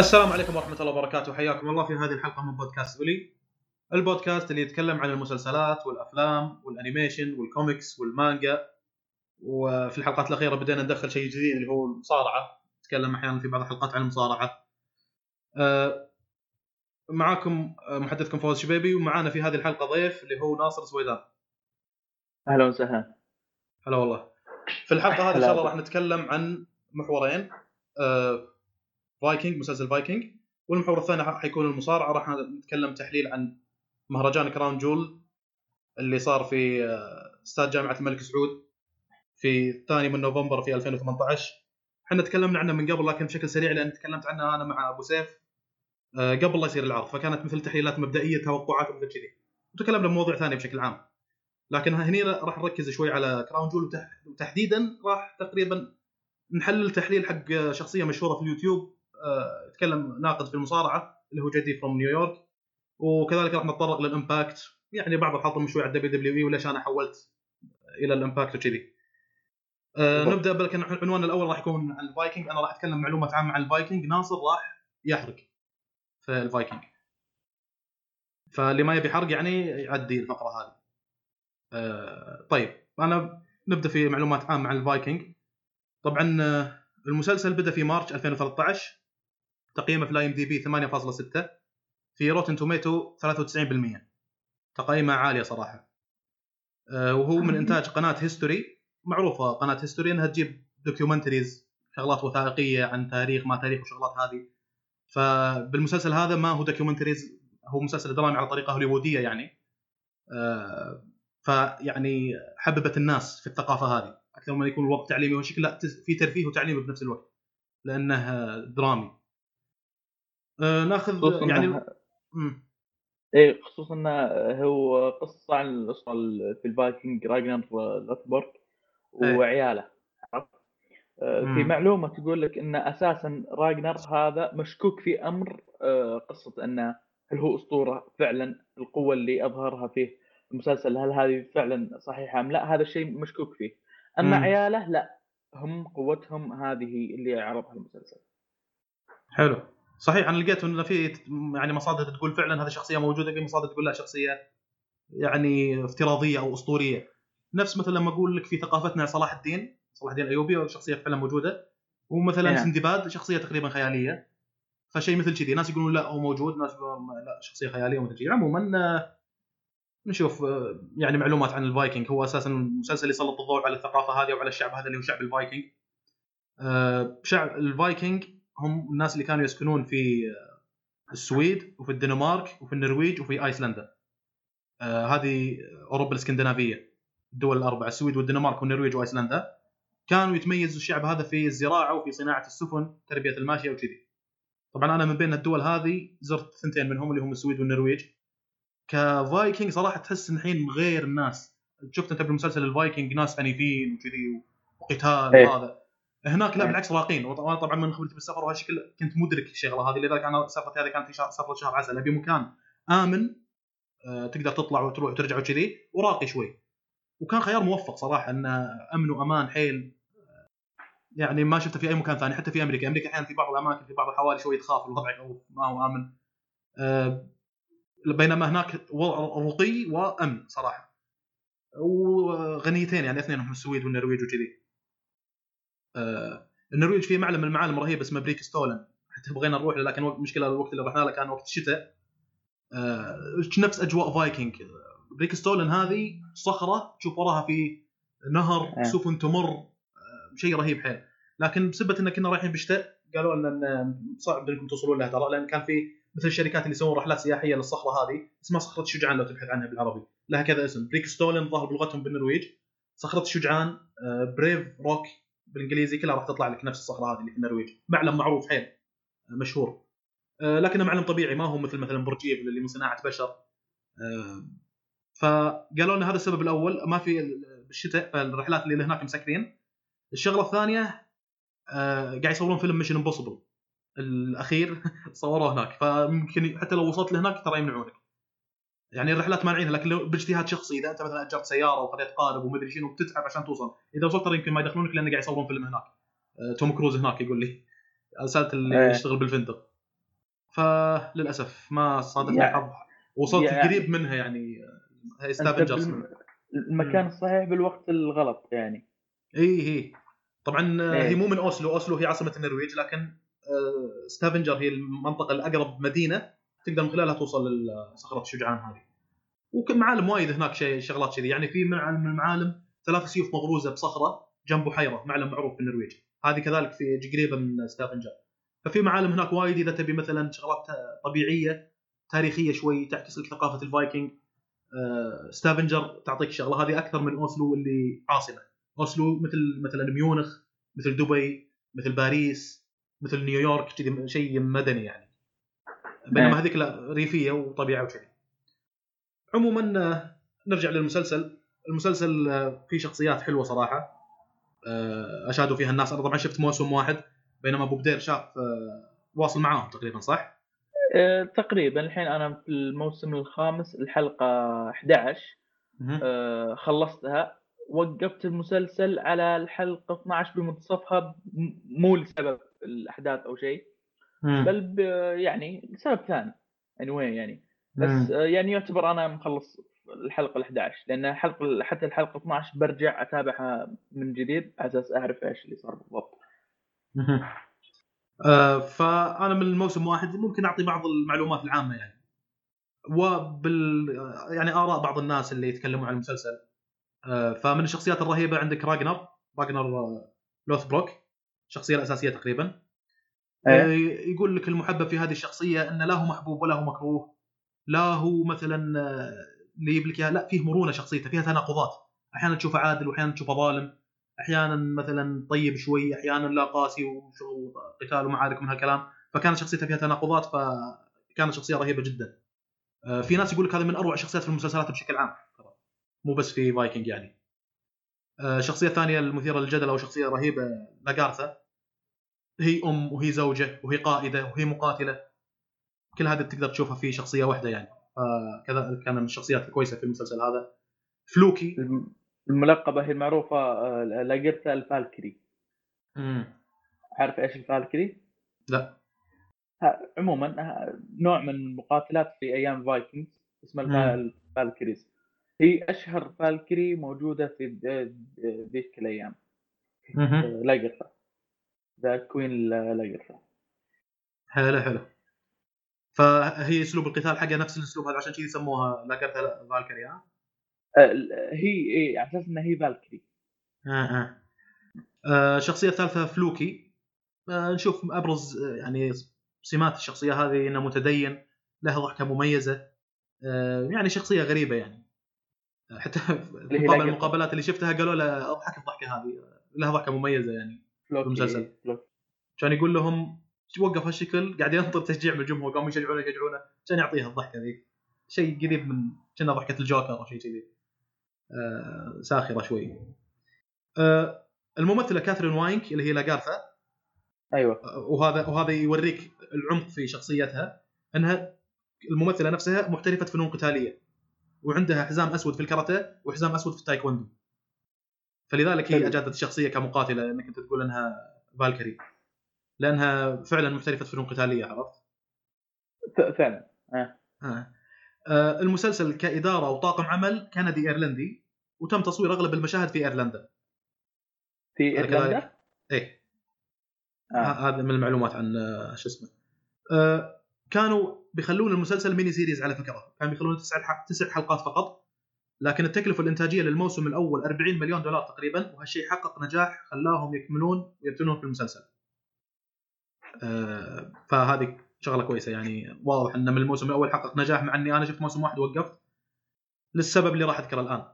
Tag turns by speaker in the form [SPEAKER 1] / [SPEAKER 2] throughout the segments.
[SPEAKER 1] السلام عليكم ورحمة الله وبركاته. حياكم الله في هذه الحلقة من بودكاست أولي البودكاست اللي يتكلم عن المسلسلات والأفلام وال animation وال comics والمانجا. وفي الحلقات الأخيرة بدينا ندخل شيء جديد اللي هو المصارعة. نتكلم أحيانا في بعض الحلقات عن المصارعة. أه، معاكم محدثكم فوز شبيبي ومعانا في هذه الحلقة ضيف اللي هو ناصر سويدان.
[SPEAKER 2] أهلا وسهلا.
[SPEAKER 1] هلا والله. في الحلقة هذه إن شاء الله. راح نتكلم عن محورين. أه، فايكنج مسلسل فايكنج. والمحور الثاني راح يكون المصارعة. راح نتكلم تحليل عن مهرجان Crown Jewel اللي صار في آه، استاد جامعة الملك سعود في الثاني من نوفمبر في 2018 إحنا تكلمنا عنه من قبل لكن بشكل سريع لأن تكلمت عنه أنا مع أبو سيف آه، قبل لا يصير العرض. فكانت مثل تحليلات مبدئية توقعات ومثل كذي. وتكلمنا بمواضيع ثانية بشكل عام. لكن هني راح نركز شوي على Crown Jewel. وتح- وتحديدا راح تقريبا نحلل تحليل حق شخصية مشهورة في اليوتيوب. آه، يتكلم ناقد في المصارعة اللي هو JD from New York وكذلك راح نتطرق لل Impact يعني بعض الحلقة شوي على ال WWE وليش أنا حولت إلى ال Impact وكذي.
[SPEAKER 2] بالضبط.
[SPEAKER 1] نبدأ بلكن عنوان الأول راح يكون عن الفايكنج. أنا راح أتكلم معلومات عامة عن الفايكنج. ناصر راح يحرق في الفايكنج. فاللي ما يبي حرق يعني يعدي الفقرة هذه. آه طيب. أنا نبدأ في معلومات عامة عن الفايكنج. طبعا آه، المسلسل بدأ في March 2013 تقييمه في ال IMDb 8.6 في Rotten Tomato 93% تقييمه عالية صراحة. آه، وهو من إنتاج قناة History معروفة قناة History إنها تجيب documentaries شغلات وثائقية عن تاريخ ما تاريخ وشغلات هذه. فبالمسلسل هذا ما هو documentaries هو مسلسل درامي على طريقة هوليوودية يعني. آه، فيعني حببت الناس في الثقافة هذه. أكثر من يكون الوقت تعليمي وشكل لا في ترفيه وتعليمي بنفس الوقت لأنه درامي آه، ناخذ يعني.
[SPEAKER 2] إيه خصوصا إنه هو قصة عن الاسره ال- في الفايكنج راجنر لوثبروك
[SPEAKER 1] إيه.
[SPEAKER 2] وعياله عرفت؟ آه، في. معلومة تقول لك إن أساسا راجنر هذا مشكوك في أمر آه، قصة إنه هل هو أسطورة فعلا القوة اللي أظهرها في المسلسل هل هذه فعلا صحيحة أم لا هذا الشيء مشكوك فيه أما
[SPEAKER 1] مم.
[SPEAKER 2] عياله لا هم قوتهم هذه اللي عرضها المسلسل
[SPEAKER 1] حلو صحيح أنا لقيت إنه في يعني مصادر تقول فعلا هذه شخصية موجودة في مصادر تقول لا شخصية يعني افتراضية أو أسطورية. نفس مثلا لما أقول لك في ثقافتنا صلاح الدين صلاح الدين الأيوبي شخصية فعلا موجودة. ومثلا
[SPEAKER 2] نعم.
[SPEAKER 1] سندباد شخصية تقريبا خيالية. فشيء مثل كذي ناس يقولون لا هو موجود ناس يقولون لا شخصية خيالية ومثل كذي. عموما آه، نشوف آه، يعني معلومات عن الفايكنج. هو أساسا مسلسل يسلط الضوء على الثقافة هذه وعلى الشعب هذا اللي هو شعب الفايكنج. آه، شعب الفايكنج هم الناس اللي كانوا يسكنون في آه، السويد وفي الدنمارك وفي النرويج وفي أيسلندا. آه، هذه أوروبا الإسكندنافية الدول الأربعة السويد والدنمارك والنرويج وأيسلندا. كانوا يتميز الشعب هذا في الزراعة وفي صناعة السفن تربية الماشية وكذي. طبعا أنا من بين الدول هذه زرت ثنتين منهم اللي هم السويد والنرويج. كفايكنج صراحة تحس إن الحين غير الناس. شفت أنت بالمسلسل الفايكنج ناس عنيفين وكذي وقتال
[SPEAKER 2] إيه.
[SPEAKER 1] وهذا. هناك لا
[SPEAKER 2] إيه.
[SPEAKER 1] بالعكس راقين. وأنا طبعا من خبرتي بالسفر وهالشكل كنت مدرك الشغله هذه. لذلك أنا سفرتي هذه كانت في شهر سفره شهر عسل. أبي مكان آمن آه، تقدر تطلع وتروح وترجع وكذي. وراقي شوي. وكان خيار موفق صراحة انه أمن وأمان حيل يعني ما شفته في أي مكان ثاني. حتى في أمريكا. أمريكا أحيانا في بعض الأماكن في بعض الحواري شوي تخاف الوضع ما هو آمن. آه، بينما هناك وضع رقي وأمن صراحة. وغنيتين يعني اثنينهم السويد والنرويج وكذي. آه، النرويج فيه معلم من المعالم رهيب اسمه Preikestolen. حتى بغينا نروح له لكن المشكلة الوقت اللي رحنا له كان وقت الشتاء. آه، نفس أجواء فايكنج. Preikestolen هذه صخرة تشوف وراها في نهر
[SPEAKER 2] آه.
[SPEAKER 1] سفن تمر. آه، شيء رهيب حيل. لكن بسبه إن كنا رايحين بالشتاء قالوا لنا إن صعب إنكم توصلون لها ترى لأن كان في مثل الشركات اللي يسوون رحلات سياحية للصخرة هذه اسمها صخرة الشجعان لو تبحث عنها بالعربي. لها كذا اسم. Preikestolen ظهر بلغتهم بالنرويج. صخرة الشجعان آه، Brave Rock بالإنجليزي كلها راح تطلع لك نفس الصخرة هذه اللي في النرويج. معلم معروف حيل آه، مشهور. آه، لكنه معلم طبيعي ما هو مثل مثلا برج ايفل اللي من صناعة بشر. آه، فقالوا لنا هذا السبب الأول ما في بالشتاء فالرحلات اللي هناك مسكرين. الشغلة الثانية قاعد يصورون فيلم Mission Impossible الأخير صوروه هناك. فممكن حتى لو وصلت لهناك ترى يمنعونك. يعني الرحلات مانعينها لكن لو باجتهاد شخصي إذا أنت مثلا أجرت سيارة وخذيت قارب ومدري شنو بتتعب عشان توصل. إذا وصلت ترى يمكن ما يدخلونك لأن قاعد يصورون فيلم هناك. آه، توم كروز هناك يقول لي. سالت اللي
[SPEAKER 2] إيه.
[SPEAKER 1] يشتغل بالفندق. فللأسف ما صادفني
[SPEAKER 2] يعني-
[SPEAKER 1] الحظ وصلت
[SPEAKER 2] يعني-
[SPEAKER 1] قريب منها يعني هي
[SPEAKER 2] أنت
[SPEAKER 1] ستافنجر
[SPEAKER 2] بالم- المكان الصحيح بالوقت الغلط يعني.
[SPEAKER 1] اي هي طبعا آه،
[SPEAKER 2] إيه.
[SPEAKER 1] هي مو من أوسلو. أوسلو هي عاصمة النرويج لكن آه، ستافنجر هي المنطقة الأقرب مدينة. تقدر من خلالها توصل لصخرة الشجعان هذه. وكم معالم وايد هناك شيء شغلات كذي. يعني في معالم من المعالم ثلاث سيوف مغروزة بصخرة جنب بحيرة معلم معروف في النرويج. هذه كذلك في قريبه من ستافنجر ففي معالم هناك وايد إذا تبي مثلا شغلات طبيعية تاريخية شوي تعكس لك ثقافة الفايكنج آه، ستافنجر تعطيك الشغله هذه أكثر من أوسلو اللي عاصمة. أوسلو مثل مثلا ميونخ مثل دبي مثل باريس مثل نيويورك شيء مدني يعني. بينما
[SPEAKER 2] نعم.
[SPEAKER 1] هذيك لا ريفية وطبيعه وكذي. عموما آه، نرجع للمسلسل. المسلسل آه، فيه شخصيات حلوة صراحة. آه، أشادوا فيها الناس. أنا طبعا شفت موسم واحد بينما أبو بدير شاف واصل معاهم تقريبا صح؟
[SPEAKER 2] تقريبا. الحين أنا في الموسم الخامس الحلقة 11
[SPEAKER 1] مهم.
[SPEAKER 2] آه، خلصتها. وقفت المسلسل على الحلقة 12 بمنتصفها مو لسبب الأحداث أو شيء.
[SPEAKER 1] مم.
[SPEAKER 2] بل يعني لسبب ثاني anyway يعني. بس آه، يعني يعتبر أنا مخلص الحلقة ال 11 لأن الحلقة حتى الحلقة 12 برجع أتابعها من جديد على أساس أعرف إيش اللي صار بالضبط.
[SPEAKER 1] آه، فأنا من الموسم واحد ممكن أعطي بعض المعلومات العامة يعني. وبال يعني آراء بعض الناس اللي يتكلموا عن المسلسل. آه، فمن الشخصيات الرهيبة عندك راجنر. راجنر آه، لوثبروك. الشخصيه الأساسية تقريبا.
[SPEAKER 2] إيه.
[SPEAKER 1] يقول لك المحبب في هذه الشخصية انه لا هو محبوب ولا هو مكروه. لا هو مثلا آه، اللي يجيب لك لا فيه مرونة شخصيته فيها تناقضات. أحيانا تشوفه عادل واحيانا تشوفه ظالم. أحيانا مثلا طيب شوي أحيانا لا قاسي وشغل قتال ومعارك من هالكلام. فكانت شخصيته فيها تناقضات فكانت شخصية رهيبة جدا. آه، في ناس يقول لك هذه من أروع الشخصيات في المسلسلات بشكل عام. مو بس في فايكنج يعني. الشخصية الثانية المثيرة للجدل أو شخصية رهيبة لاغارثا هي أم وهي زوجة وهي قائدة وهي مقاتلة. كل هذا تقدر تشوفها في شخصية واحدة يعني. فكذا كان من الشخصيات الكويسة في المسلسل هذا. فلوكي.
[SPEAKER 2] الم- الملقبة هي المعروفة آه، لاجرتا ال Valkyrie.
[SPEAKER 1] مم.
[SPEAKER 2] عارف إيش ال
[SPEAKER 1] Valkyrie؟
[SPEAKER 2] لا. عموما نوع من المقاتلات في أيام Vikings اسمها.
[SPEAKER 1] ال
[SPEAKER 2] Valkyries. هي أشهر Valkyrie موجودة في ذيك الأيام.
[SPEAKER 1] مهم.
[SPEAKER 2] لاجرتا the queen لاجرتا
[SPEAKER 1] حلو حلو. فهي أسلوب القتال حقها نفس الأسلوب هذا عشان كذي سموها لاجرتا Valkyrie ها؟
[SPEAKER 2] آه، هي إيه، على أساس إنها هي Valkyrie
[SPEAKER 1] آه آه. آه الشخصية الثالثة فلوكي. آه نشوف أبرز آه، يعني سمات الشخصية هذه إنه متدين له ضحكة مميزة. آه يعني شخصية غريبة يعني. آه، حتى في مقابل. المقابلات اللي شفتها قالوا له أضحك الضحكة هذه. لها ضحكة مميزة يعني. المسلسل.
[SPEAKER 2] فلوكي.
[SPEAKER 1] كان يقول لهم وقف هالشكل قاعد ينطر تشجيع من الجمهور قاموا يشجعونه يشجعونه. كان يعطيها الضحكة ذي. شيء قريب من كنا ضحكة الجوكر أو شيء كذي. آه ساخرة شوي. آه الممثلة كاثرين وينيك اللي هي لاغارثا.
[SPEAKER 2] أيوه.
[SPEAKER 1] آه، وهذا وهذا يوريك العمق في شخصيتها إنها الممثلة نفسها محترفة فنون قتالية وعندها حزام أسود في الكاراتيه وحزام أسود في التايكوندو. فلذلك هي. أجادت الشخصية كمقاتلة انك أنت تقول إنها فالكري لأنها فعلا محترفة فنون قتاليه عرفت؟
[SPEAKER 2] فعلا آه.
[SPEAKER 1] آه. آه المسلسل كإدارة وطاقم عمل كندي إيرلندي وتم تصوير أغلب المشاهد في إيرلندا
[SPEAKER 2] في
[SPEAKER 1] إيرلندا. إيه
[SPEAKER 2] آه.
[SPEAKER 1] ه- هذا من المعلومات عن آه، شو اسمه آه كانوا بيخلون المسلسل mini series على فكرة كانوا بيخلونه تسع تسع حلقات فقط لكن التكلفة الإنتاجية للموسم الأول 40 مليون دولار تقريبا وهالشيء حقق نجاح خلاهم يكملون ويبنون في المسلسل. آه فهذه شغلة كويسة يعني. واضح انه من الموسم الأول حقق نجاح مع إني أنا شفت موسم واحد ووقفت للسبب اللي راح أذكره الآن.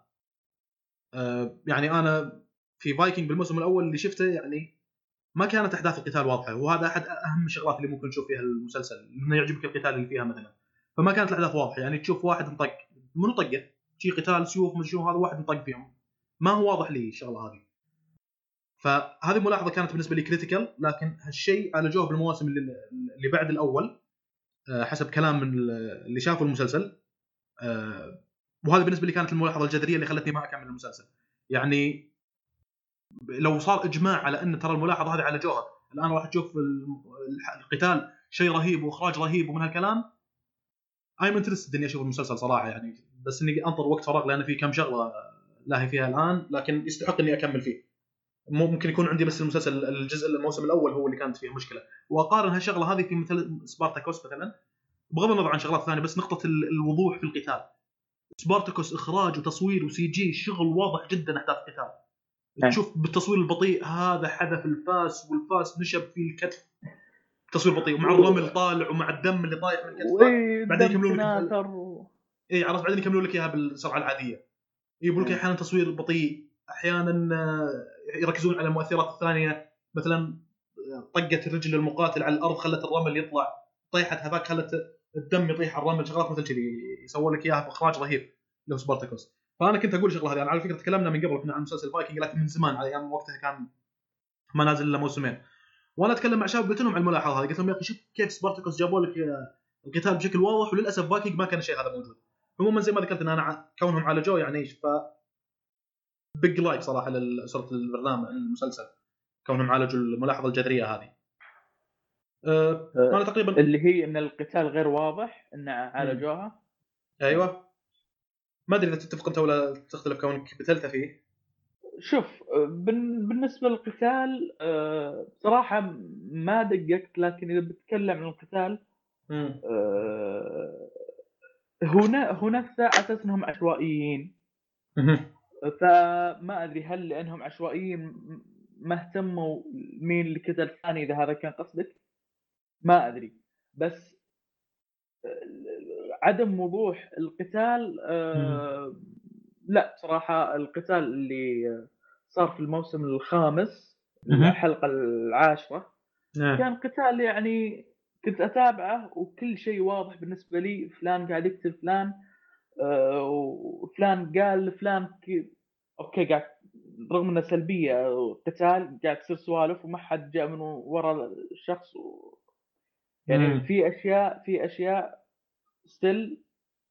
[SPEAKER 1] آه يعني أنا في فايكنج بالموسم الأول اللي شفته يعني ما كانت أحداث القتال واضحة وهذا أحد أهم الشغلات اللي ممكن نشوف فيها المسلسل إنه يعجبك القتال اللي فيها مثلا. فما كانت الأحداث واضحة يعني تشوف واحد انطق منو طقه؟ شو قتال سيوف مش شو هذا واحد انطق فيهم. ما هو واضح لي الشغلة هذه. فهذه ملاحظة كانت بالنسبة لي critical لكن هالشيء عالجوه بالمواسم اللي, اللي بعد الأول آه، حسب كلام من اللي شافوا المسلسل آه، وهذه بالنسبة لي كانت الملاحظة الجذرية اللي خلتني ما أكمل المسلسل. يعني لو صار إجماع على إن ترى الملاحظة هذه عالجوها الآن راح تشوف القتال شيء رهيب وإخراج رهيب ومن هالكلام I'm interested إني أشوف المسلسل صراحة يعني. بس إني انطر وقت فراغ لأن في كم شغلة لاهي فيها الآن لكن يستحق إني أكمل فيه. ممكن يكون عندي بس المسلسل الجزء الموسم الأول هو اللي كانت فيه مشكلة. وأقارن هالشغلة هذه في مثل سبارتاكوس مثلا. بغض النظر عن شغلات ثانية بس نقطة الوضوح في القتال. سبارتاكوس إخراج وتصوير و CG شغل واضح جدا أحداث القتال.
[SPEAKER 2] أه.
[SPEAKER 1] تشوف بالتصوير البطيء هذا حذف الفاس والفاس نشب في الكتف. تصوير بطيء ومع الرمل طالع ومع الدم اللي طايح من الكتف. بعدين يكملون. اي عرفت بعدين يكملون لك إياها بالسرعة العادية. يجيبون لك
[SPEAKER 2] أه.
[SPEAKER 1] أحيانا تصوير بطيء أحيانا آه، يركزون على المؤثرات الثانية. مثلا آه، طقت الرجل المقاتل على الأرض خلت الرمل يطلع. طيحت هذاك خلت الدم يطيح على الرمل. شغلات مثل كذي يسوون لك إياها بإخراج رهيب هو سبارتاكوس. فأنا كنت أقول الشغله هذه أنا على فكرة تكلمنا من قبل كنا عن مسلسل فايكنج لكن من زمان على أيام وقتها كان ما نازل إلا موسمين. وأنا أتكلم مع شباب قلت لهم على الملاحظة هذه قلت لهم يا أخي شوف كيف سبارتاكوس جابوا لك آه، القتال بشكل واضح وللأسف فايكنج ما كان الشيء هذا موجود. عموما زي ما ذكرت إن أنا كونهم عالجوه يعني إيش ف بيج لايك صراحة لاسره البرنامج المسلسل. كونهم عالجوا الملاحظة الجذرية هذه. أه أنا تقريبا
[SPEAKER 2] اللي هي إن القتال غير واضح إن عالجوها.
[SPEAKER 1] أيوه. ما أدري إذا تتفق أنت ولا تختلف كونك بتلت فيه.
[SPEAKER 2] شوف بالنسبة للقتال آه، بصراحه ما دققت لكن إذا بتكلم عن القتال هنا هناك على أساس إنهم عشوائيين. فما أدري هل لأنهم عشوائيين ما اهتموا مين اللي كتل الثاني إذا هذا كان قصدك ما أدري بس عدم وضوح القتال آه، لا بصراحه القتال اللي صار في الموسم الخامس. الحلقة العاشرة
[SPEAKER 1] آه.
[SPEAKER 2] كان قتال يعني كنت أتابعه وكل شيء واضح بالنسبة لي فلان قاعد يقتل فلان آه، وفلان قال لفلان كي... okay قاعد رغم انها سلبية قتال قاعد تصير سوالف وما حد جاء من ورا الشخص و... يعني
[SPEAKER 1] مم.
[SPEAKER 2] في أشياء في أشياء still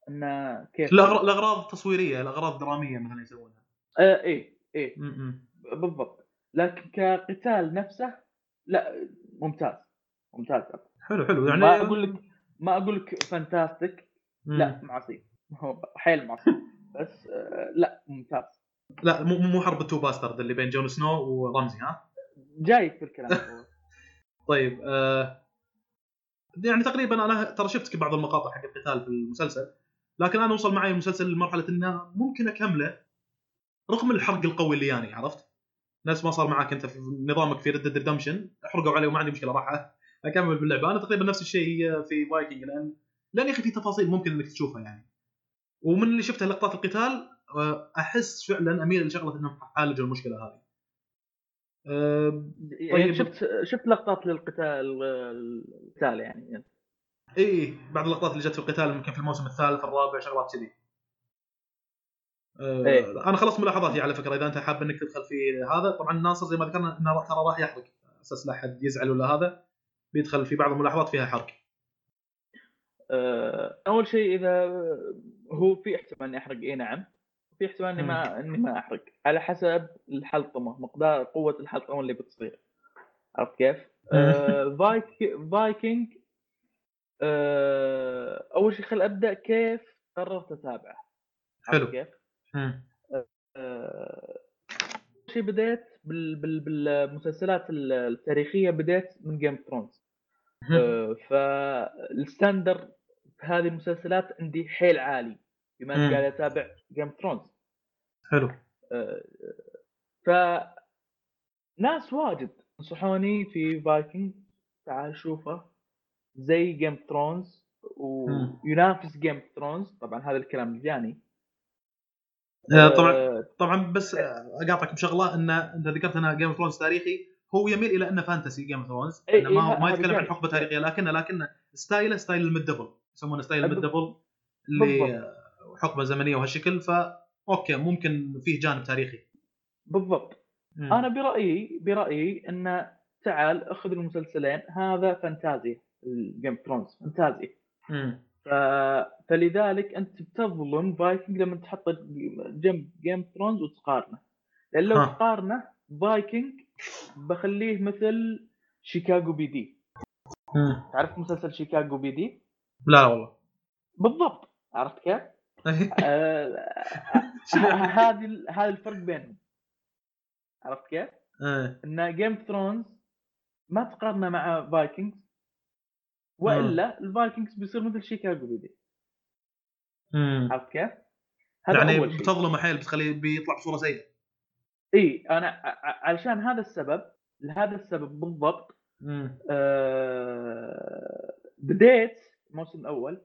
[SPEAKER 2] انه كيف؟
[SPEAKER 1] الأغراض التصويريه الأغراض الدراميه مثلا يسوونها.
[SPEAKER 2] آه إيه إيه.
[SPEAKER 1] م-م.
[SPEAKER 2] بالضبط. لكن كقتال نفسه لا ممتاز. ممتاز.
[SPEAKER 1] حلو حلو يعني
[SPEAKER 2] ما أقول لك ما أقول لك
[SPEAKER 1] fantastic.
[SPEAKER 2] لا معصي هو حيل معصي بس آه، لا ممتاز
[SPEAKER 1] لا مو مو حرب the two bastards اللي بين جون سنو ورمزي ها
[SPEAKER 2] جاي في الكلام.
[SPEAKER 1] طيب آه يعني تقريبا أنا ترى شفت بعض المقاطع حق القتال في المسلسل لكن أنا وصل معي المسلسل لمرحلة إنه ممكن أكمله رغم الحرق القوي اللي يعني عرفت؟ نفس ما صار معك أنت في نظامك في Red Redemption حرقوا علي وما عندي مشكلة راح أكمل باللعبة. أنا تقريبا نفس الشيء في فايكنج لأن لأن يا أخي في تفاصيل ممكن إنك تشوفها يعني. ومن اللي شفته لقطات القتال آه، أحس فعلا أميل لشغله إنهم عالجوا المشكلة هذه. آه،
[SPEAKER 2] يعني
[SPEAKER 1] طيب.
[SPEAKER 2] شفت شفت لقطات للقتال القتال يعني.
[SPEAKER 1] اي بعض اللقطات اللي جت في القتال يمكن في الموسم الثالث الرابع شغلات كذي. آه،
[SPEAKER 2] إيه.
[SPEAKER 1] أنا خلصت ملاحظاتي على فكرة إذا أنت حاب إنك تدخل في هذا. طبعا ناصر زي ما ذكرنا إنه ترى راح يحرق أساس لا أحد يزعل ولا هذا. بيدخل في بعض الملاحظات فيها حرق
[SPEAKER 2] آه، أول شيء إذا هو في احتمال إني أحرق إي نعم. في احتمال إني ما إني ما أحرق. على حسب الحلطمه مقدار قوة الحلطمه اللي بتصير. عرفت كيف؟ آه، فايك فايكنج آه، أول شيء خل أبدأ كيف قررت أتابعه.
[SPEAKER 1] حلو.
[SPEAKER 2] كيف؟ آه، شيء بديت بال بال بالمسلسلات التاريخية بديت من Game of Thrones فال standard في هذه المسلسلات عندي حيل عالي بما اني. قاعد أتابع Game of Thrones
[SPEAKER 1] حلو.
[SPEAKER 2] ف ناس واجد نصحوني في فايكنج تعال شوفه. زي جيم ثرونز. وينافس جيم ثرونز طبعا هذا الكلام جاني
[SPEAKER 1] آه، طبعا
[SPEAKER 2] آه،
[SPEAKER 1] طبعا بس آه، أقاطعك بشغلة. إن انت ذكرت انه جيم ثرونز تاريخي هو يميل إلى انه fantasy جيم اوف ثرونز ما
[SPEAKER 2] ه-
[SPEAKER 1] ما يتكلم عن. حقبة تاريخيه لكنه لكنه style ه style ال medieval يسمونه style
[SPEAKER 2] ال
[SPEAKER 1] medieval اللي حقبة زمنية وهالشكل فا أوكي ممكن فيه جانب تاريخي
[SPEAKER 2] بالضبط
[SPEAKER 1] مم.
[SPEAKER 2] أنا برايي برأيي أن تعال أخذ المسلسلين هذا فانتازيا الجيم ثرونز فانتازيا
[SPEAKER 1] مم.
[SPEAKER 2] ف... فلذلك أنت بتظلم فايكنج لما تحطه جنب جيم ثرونز وتقارنه لأن لو. تقارنه فايكنج بخليه مثل Chicago PD
[SPEAKER 1] مم.
[SPEAKER 2] تعرف مسلسل Chicago PD
[SPEAKER 1] لا والله
[SPEAKER 2] بالضبط عرفت كيف؟ آه، هذه هذا الفرق بينهم عرفت كيف؟
[SPEAKER 1] إيه.
[SPEAKER 2] إن جيم اوف ثرونز ما تقارنه مع فايكنجز وإلا الفايكنجز بيصير مثل Chicago
[SPEAKER 1] PD.
[SPEAKER 2] عرفت كيف؟
[SPEAKER 1] يعني بتظلمه حيل بتخليه بيطلع
[SPEAKER 2] بصورة سيئة إي أنا علشان هذا السبب لهذا السبب بالضبط
[SPEAKER 1] مم.
[SPEAKER 2] آه، بديت الموسم الأول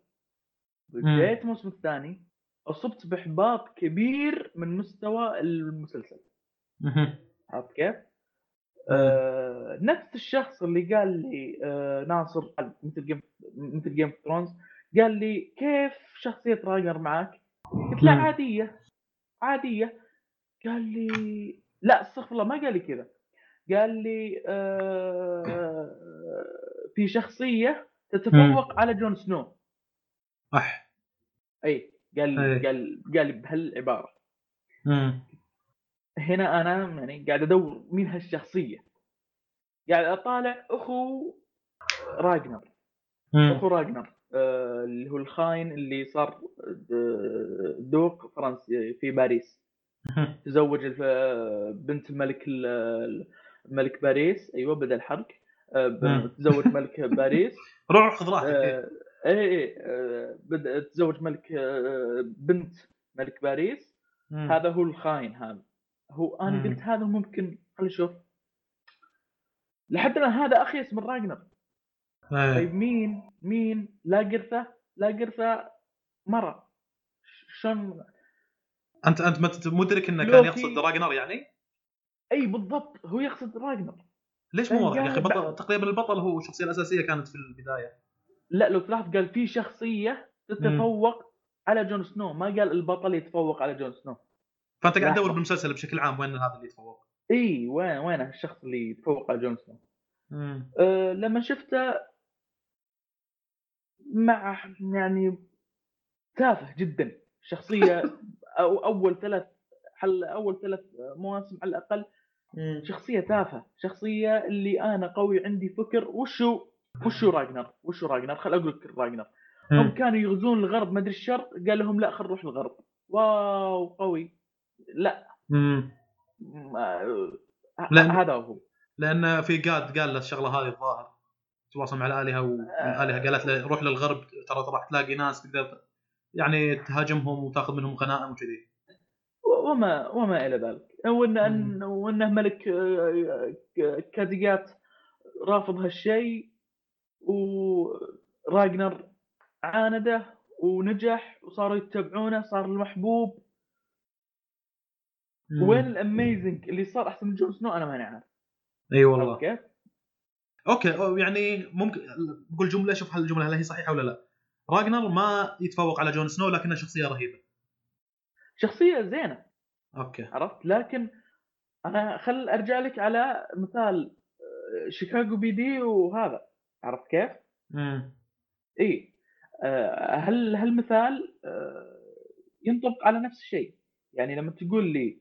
[SPEAKER 2] بديت الموسم الثاني أصبت بإحباط كبير من مستوى المسلسل. عرفت كيف؟ آه نفس الشخص اللي قال لي آه ناصر مثل جيم مثل جيم اوف ثرونز قال لي كيف شخصية راجنر معك؟ قلت له
[SPEAKER 1] مم.
[SPEAKER 2] عادية عادية قال لي لا استغفر الله ما قال لي كذا قال لي آه في شخصية تتفوق على جون سنو
[SPEAKER 1] اح
[SPEAKER 2] إي قال. لي قال قال لي بهالعبارة
[SPEAKER 1] مم.
[SPEAKER 2] هنا أنا يعني قاعد أدور مين هالشخصية قاعد أطالع أخو راجنر. أخو راجنر آه اللي هو الخاين اللي صار د- دوق فرنسي في باريس. تزوج بنت الملك ال- الملك باريس أيوه بدا الحرق آه. تزوج ملك باريس
[SPEAKER 1] روح خذ راحتك إيه.
[SPEAKER 2] آه، اي اي آه، بدا تزوج ملك آه، بنت ملك باريس
[SPEAKER 1] مم.
[SPEAKER 2] هذا هو الخاين هذا هو أنا
[SPEAKER 1] مم.
[SPEAKER 2] قلت هذا ممكن خلي أشوف لحد الآن هذا اخيس من راجنر
[SPEAKER 1] إيه.
[SPEAKER 2] طيب مين مين لا قرثه لا قرثه مرة شلون
[SPEAKER 1] انت أنت مدرك انه كان. يقصد راجنر يعني؟
[SPEAKER 2] أي بالضبط هو يقصد راجنر
[SPEAKER 1] ليش مو واضح يا
[SPEAKER 2] أخي
[SPEAKER 1] بطل تقريبا البطل هو الشخصيه الأساسية كانت في البداية
[SPEAKER 2] لا لو تلاحظ قال في شخصية تتفوق على جون سنو ما قال البطل يتفوق على جون سنو
[SPEAKER 1] فأنت قاعد. تدور بالمسلسل بشكل عام وين هذا اللي يتفوق
[SPEAKER 2] إي وين وين الشخص اللي يتفوق على جون سنو. أه لما شفته مع يعني تافه جدا شخصية أو أول ثلاث حل أول ثلاث مواسم على الأقل
[SPEAKER 1] مم.
[SPEAKER 2] شخصية تافهة شخصية اللي أنا قوي عندي فكر وشو وشو راجنر وشو راجنر؟ خل أقول لك راجنر. هم. كانوا يغزون الغرب ما أدري الشرق قال لهم لا خل نروح الغرب. واو قوي. لا.
[SPEAKER 1] مم. لأن-
[SPEAKER 2] هذا هو.
[SPEAKER 1] لأن في قاد قال له الشغلة هذه الظاهر تواصل مع الآلهة والالهه قالت له روح للغرب ترى راح تلاقي ناس تقدر يعني تهاجمهم وتاخذ منهم غنائم وكذي.
[SPEAKER 2] وما وما إلى ذلك. وان وإنه ملك آه، كازيجات رافض هالشيء وراجنر عانده ونجح وصاروا يتبعونه صار المحبوب.
[SPEAKER 1] مم.
[SPEAKER 2] وين ال amazing اللي صار؟ أحسن من جون سنو؟ أنا ماني عارف.
[SPEAKER 1] إي والله؟ أوكي أو يعني ممكن بقول جملة شوف هل الجملة هل هي صحيحة ولا لا. راجنر ما يتفوق على جون سنو لكنه شخصية رهيبة.
[SPEAKER 2] شخصية زينة.
[SPEAKER 1] أوكي.
[SPEAKER 2] عرفت؟ لكن أنا خل أرجع لك على مثال آه، Chicago PD وهذا. عرفت كيف؟
[SPEAKER 1] امم
[SPEAKER 2] إي. آه، هل هالمثال آه، ينطبق على نفس الشيء؟ يعني لما تقول لي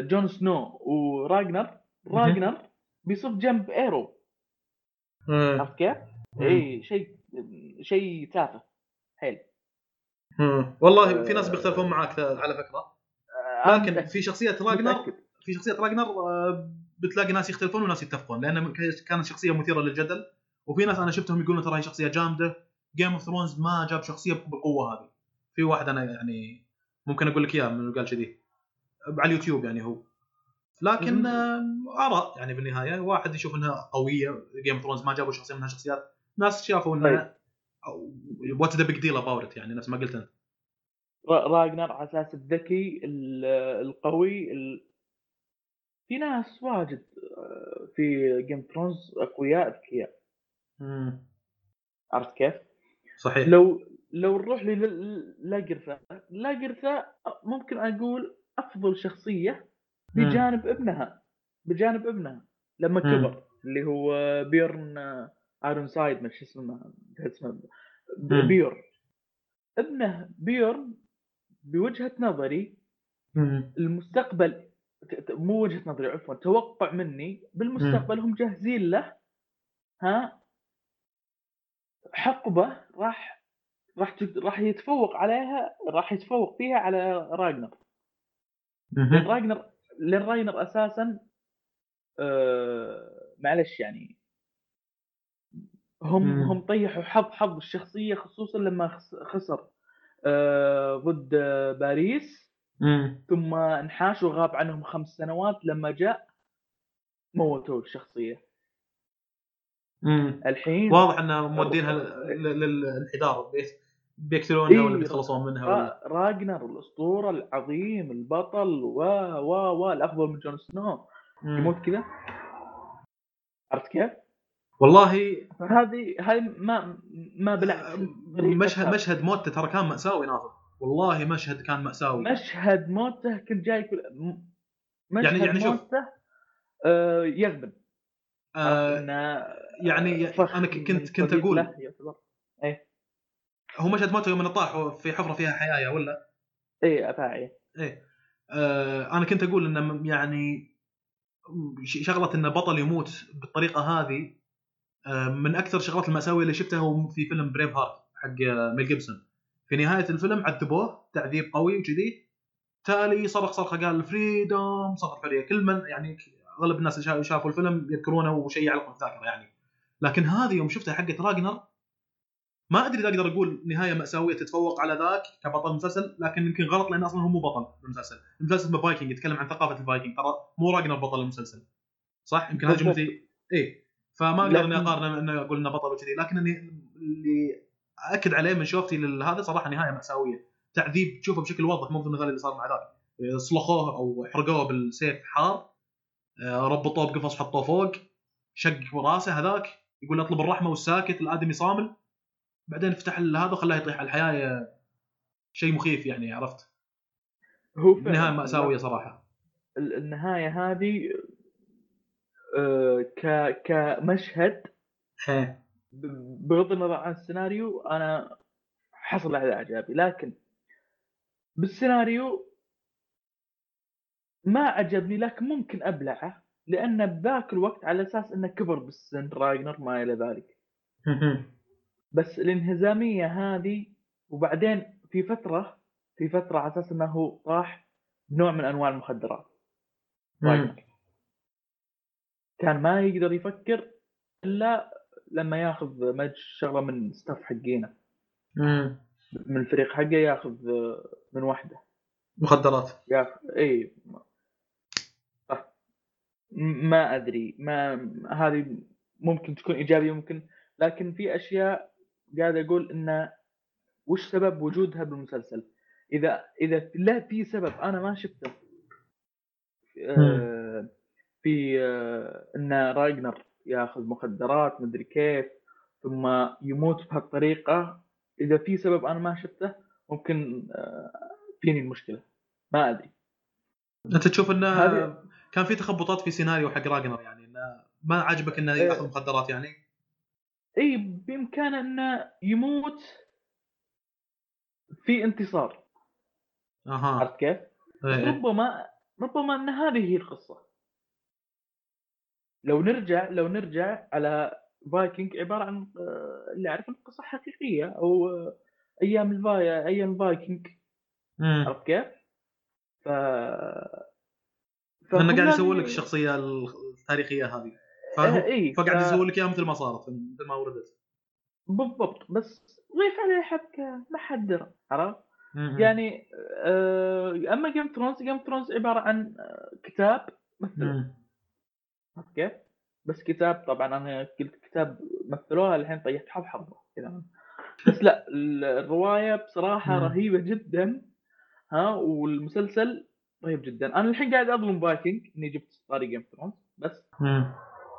[SPEAKER 2] جون سنو وراجنر راجنر بيصف جنب إيرو. عرفت كيف؟ إي شيء شيء تافه. حيل.
[SPEAKER 1] مم. والله في ناس بيختلفون معاك على فكرة.
[SPEAKER 2] آه،
[SPEAKER 1] لكن في شخصية راجنر. في شخصية راجنر آه، بتلاقي ناس يختلفون وناس يتفقون لأن كانت شخصية مثيرة للجدل. وفي ناس أنا شفتهم يقولون ترى هي شخصية جامدة. جيم اوف ثرونز ما جاب شخصية بالقوه هذه. في واحد أنا يعني ممكن أقول لك إياه من قال كذي. على اليوتيوب يعني هو. لكن. آه، آراء يعني بالنهاية. واحد يشوف إنها قوية Game of Thrones ما جابوا شخصية منها شخصيات. ناس شافوا إنها what the big deal about يعني نفس ما قلت أنت
[SPEAKER 2] را- راجنر على أساس الذكي ال- القوي ال... في ناس واجد آه، في Game Thrones أقوياء اذكياء. عرفت كيف؟
[SPEAKER 1] صحيح
[SPEAKER 2] لو لو نروح للأقرثة لاقرثة ممكن أقول أفضل
[SPEAKER 1] شخصية.
[SPEAKER 2] بجانب ابنها بجانب ابنها لما. كبر اللي هو بيرن ايرون سايد ما شو اسمه اسمه ب-
[SPEAKER 1] مم.
[SPEAKER 2] بيورن بوجهة نظري
[SPEAKER 1] مم.
[SPEAKER 2] المستقبل مو وجهة نظري عفوا توقع مني بالمستقبل هم جاهزين له ها حقبة راح راح راح يتفوق عليها راح يتفوق فيها على راجنر
[SPEAKER 1] لأن.
[SPEAKER 2] راجنر لأن راجنر أساسا آه معلش يعني هم
[SPEAKER 1] مم.
[SPEAKER 2] هم طيحوا حظ حظ الشخصية خصوصا لما خس- خسر آه ضد آه، باريس
[SPEAKER 1] مم.
[SPEAKER 2] ثم انحاش وغاب عنهم خمس سنوات لما جاء موتوا الشخصية
[SPEAKER 1] مم.
[SPEAKER 2] الحين
[SPEAKER 1] واضح إنه مودينها للانحدار بيقتلونها ولا
[SPEAKER 2] إيه.
[SPEAKER 1] بيتخلصون منها ولا
[SPEAKER 2] را- راجنر الأسطورة العظيم البطل و و و الافضل من جون سنو. يموت كذا عرفت كيف؟
[SPEAKER 1] والله
[SPEAKER 2] فهذه هاي ما ما بالعكس
[SPEAKER 1] مشهد مشهد موته ترى كان مأساوي ناصر والله مشهد كان مأساوي.
[SPEAKER 2] مشهد موته كنت جاي كل مشهد
[SPEAKER 1] يعني- يعني شوف.
[SPEAKER 2] آه يغبن.
[SPEAKER 1] آه
[SPEAKER 2] إنه
[SPEAKER 1] يعني
[SPEAKER 2] أنا
[SPEAKER 1] كنت كنت
[SPEAKER 2] أقول يعتبر.
[SPEAKER 1] هو مشهد موته يوم طاح في حفرة فيها حياة ولا؟
[SPEAKER 2] اي افاعي
[SPEAKER 1] إيه. آه أنا كنت أقول إنه يعني شغلة إنه بطل يموت بالطريقة هذه آه من أكثر الشغلات المأساوية اللي شفتها هو في فيلم Braveheart حق آه، ميل جيبسون. في نهاية الفيلم عذبوه تعذيب قوي وكذي تالي صرخ صرخة قال freedom صرخ حريه كل من يعني أغلب الناس اللي شا- شافوا الفيلم يذكرونه وشيء يعلق في الذاكرة يعني. لكن هذه يوم شفتها حقت راجنر ما أدري إذا أقدر أقول نهاية مأساوية تتفوق على ذاك كبطل مسلسل لكن يمكن غلط لأن أصلا هو مو بطل المسلسل. اسمه فايكنج يتكلم عن ثقافة الفايكنج ترى مو راجنر بطل المسلسل. صح؟ يمكن هذه. جملتي. اي فما أقدر اني
[SPEAKER 2] لكن-
[SPEAKER 1] اقارن انه أقول انه بطل وكذي. لكن اني اللي أكد عليه من شوفتي لهذا صراحة نهاية مأساوية. تعذيب تشوفه بشكل واضح مو مثل اللي صار مع ذاك. صلخوه أو حرقوه بالسيف حار آه، ربطوه بقفص حطوه فوق شق رأسه هذاك يقول أطلب الرحمة والساكت الآدمي صامل. بعدين فتح هذا وخلاه يطيح على الحياة شيء مخيف يعني عرفت؟
[SPEAKER 2] هو
[SPEAKER 1] نهاية مأساوية صراحة.
[SPEAKER 2] ال- النهاية هذه ك كمشهد بغض النظر عن السيناريو أنا حصل على إعجابي. لكن بالسيناريو ما عجبني لكن ممكن أبلعه لأن بذاك الوقت على أساس إنه كبر بالسن راجنر ما إلى ذلك. بس الانهزامية هذه وبعدين في فترة في فترة على أساس إنه هو طاح بنوع من أنواع المخدرات. كان ما يقدر يفكر إلا لما ياخذ مج شغلة من ستاف حقينه من الفريق حقه ياخذ من واحدة
[SPEAKER 1] مخدرات.
[SPEAKER 2] ياخذ إي. صح م- ما أدري. ما هذه ممكن تكون إيجابية ممكن لكن في أشياء قاعد أقول إنه وش سبب وجودها بالمسلسل؟ اذا إذا لا في سبب أنا ما شفته. في آه، إن راجنر ياخذ مخدرات مدري كيف ثم يموت بهالطريقة. إذا في سبب أنا ما شفته ممكن آه، فيني المشكلة. ما أدري.
[SPEAKER 1] أنت تشوف إنه
[SPEAKER 2] هذه-
[SPEAKER 1] كان في تخبطات في سيناريو حق راجنر يعني إنه ما عجبك إنه
[SPEAKER 2] إيه.
[SPEAKER 1] ياخذ مخدرات يعني؟
[SPEAKER 2] إي بإمكانه إنه يموت في انتصار.
[SPEAKER 1] أها.
[SPEAKER 2] عرفت كيف؟
[SPEAKER 1] إيه، إيه.
[SPEAKER 2] ربما ربما إن هذه هي القصة. لو نرجع لو نرجع على فايكنج عبارة عن آه، اللي اعرف انه قصة حقيقية أو آه، أيام الفاي أيام الفايكنج
[SPEAKER 1] مم.
[SPEAKER 2] عرفت كيف؟ ف فهم
[SPEAKER 1] قاعد يسوي لك الشخصية التاريخية هذه
[SPEAKER 2] آه،
[SPEAKER 1] فهو
[SPEAKER 2] اي
[SPEAKER 1] فقاعد
[SPEAKER 2] ف-
[SPEAKER 1] يسوي لك إياها مثل ما صارت مثل ما وردت
[SPEAKER 2] بالضبط بس ضيف عليه حبكه ما حد درى عرفت؟ يعني آه، أما Game Thrones Game Thrones عبارة عن كتاب مثل
[SPEAKER 1] مم.
[SPEAKER 2] عرفت كيف؟ بس كتاب طبعا أنا قلت كتاب مثلوها الحين طيحت حظ حظ كذا بس لا ال- الرواية
[SPEAKER 1] بصراحة.
[SPEAKER 2] رهيبة جدا ها والمسلسل رهيب جدا أنا الحين قاعد أظلم فايكنج إني جبت طاري Game Thrones بس.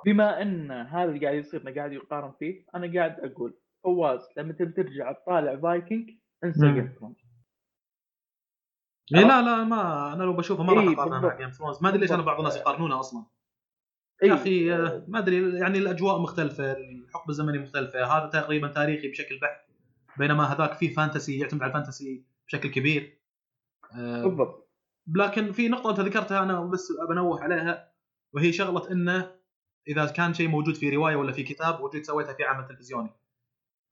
[SPEAKER 2] بما إن هذا اللي قاعد يصير قاعد يقارن فيه أنا قاعد أقول فواز لما ترجع تطالع فايكنج انسى. جيم ثرونز
[SPEAKER 1] إيه لا لا ما أنا لو بشوفه ما راح
[SPEAKER 2] إيه،
[SPEAKER 1] اقارنها مع. Game Thrones ما أدري ليش أنا بعض الناس يقارنونه أصلا يا أخي آه، ما أدري يعني الأجواء مختلفة الحقبة الزمنية مختلفة. هذا تقريبا تاريخي بشكل بحت بينما هذاك فيه fantasy يعتمد على ال fantasy بشكل كبير. آه،
[SPEAKER 2] بالضبط.
[SPEAKER 1] لكن في نقطة أنت ذكرتها أنا بس بنوه عليها وهي شغلة إنه إذا كان شيء موجود في رواية ولا في كتاب وجيت سويتها في عمل تلفزيوني.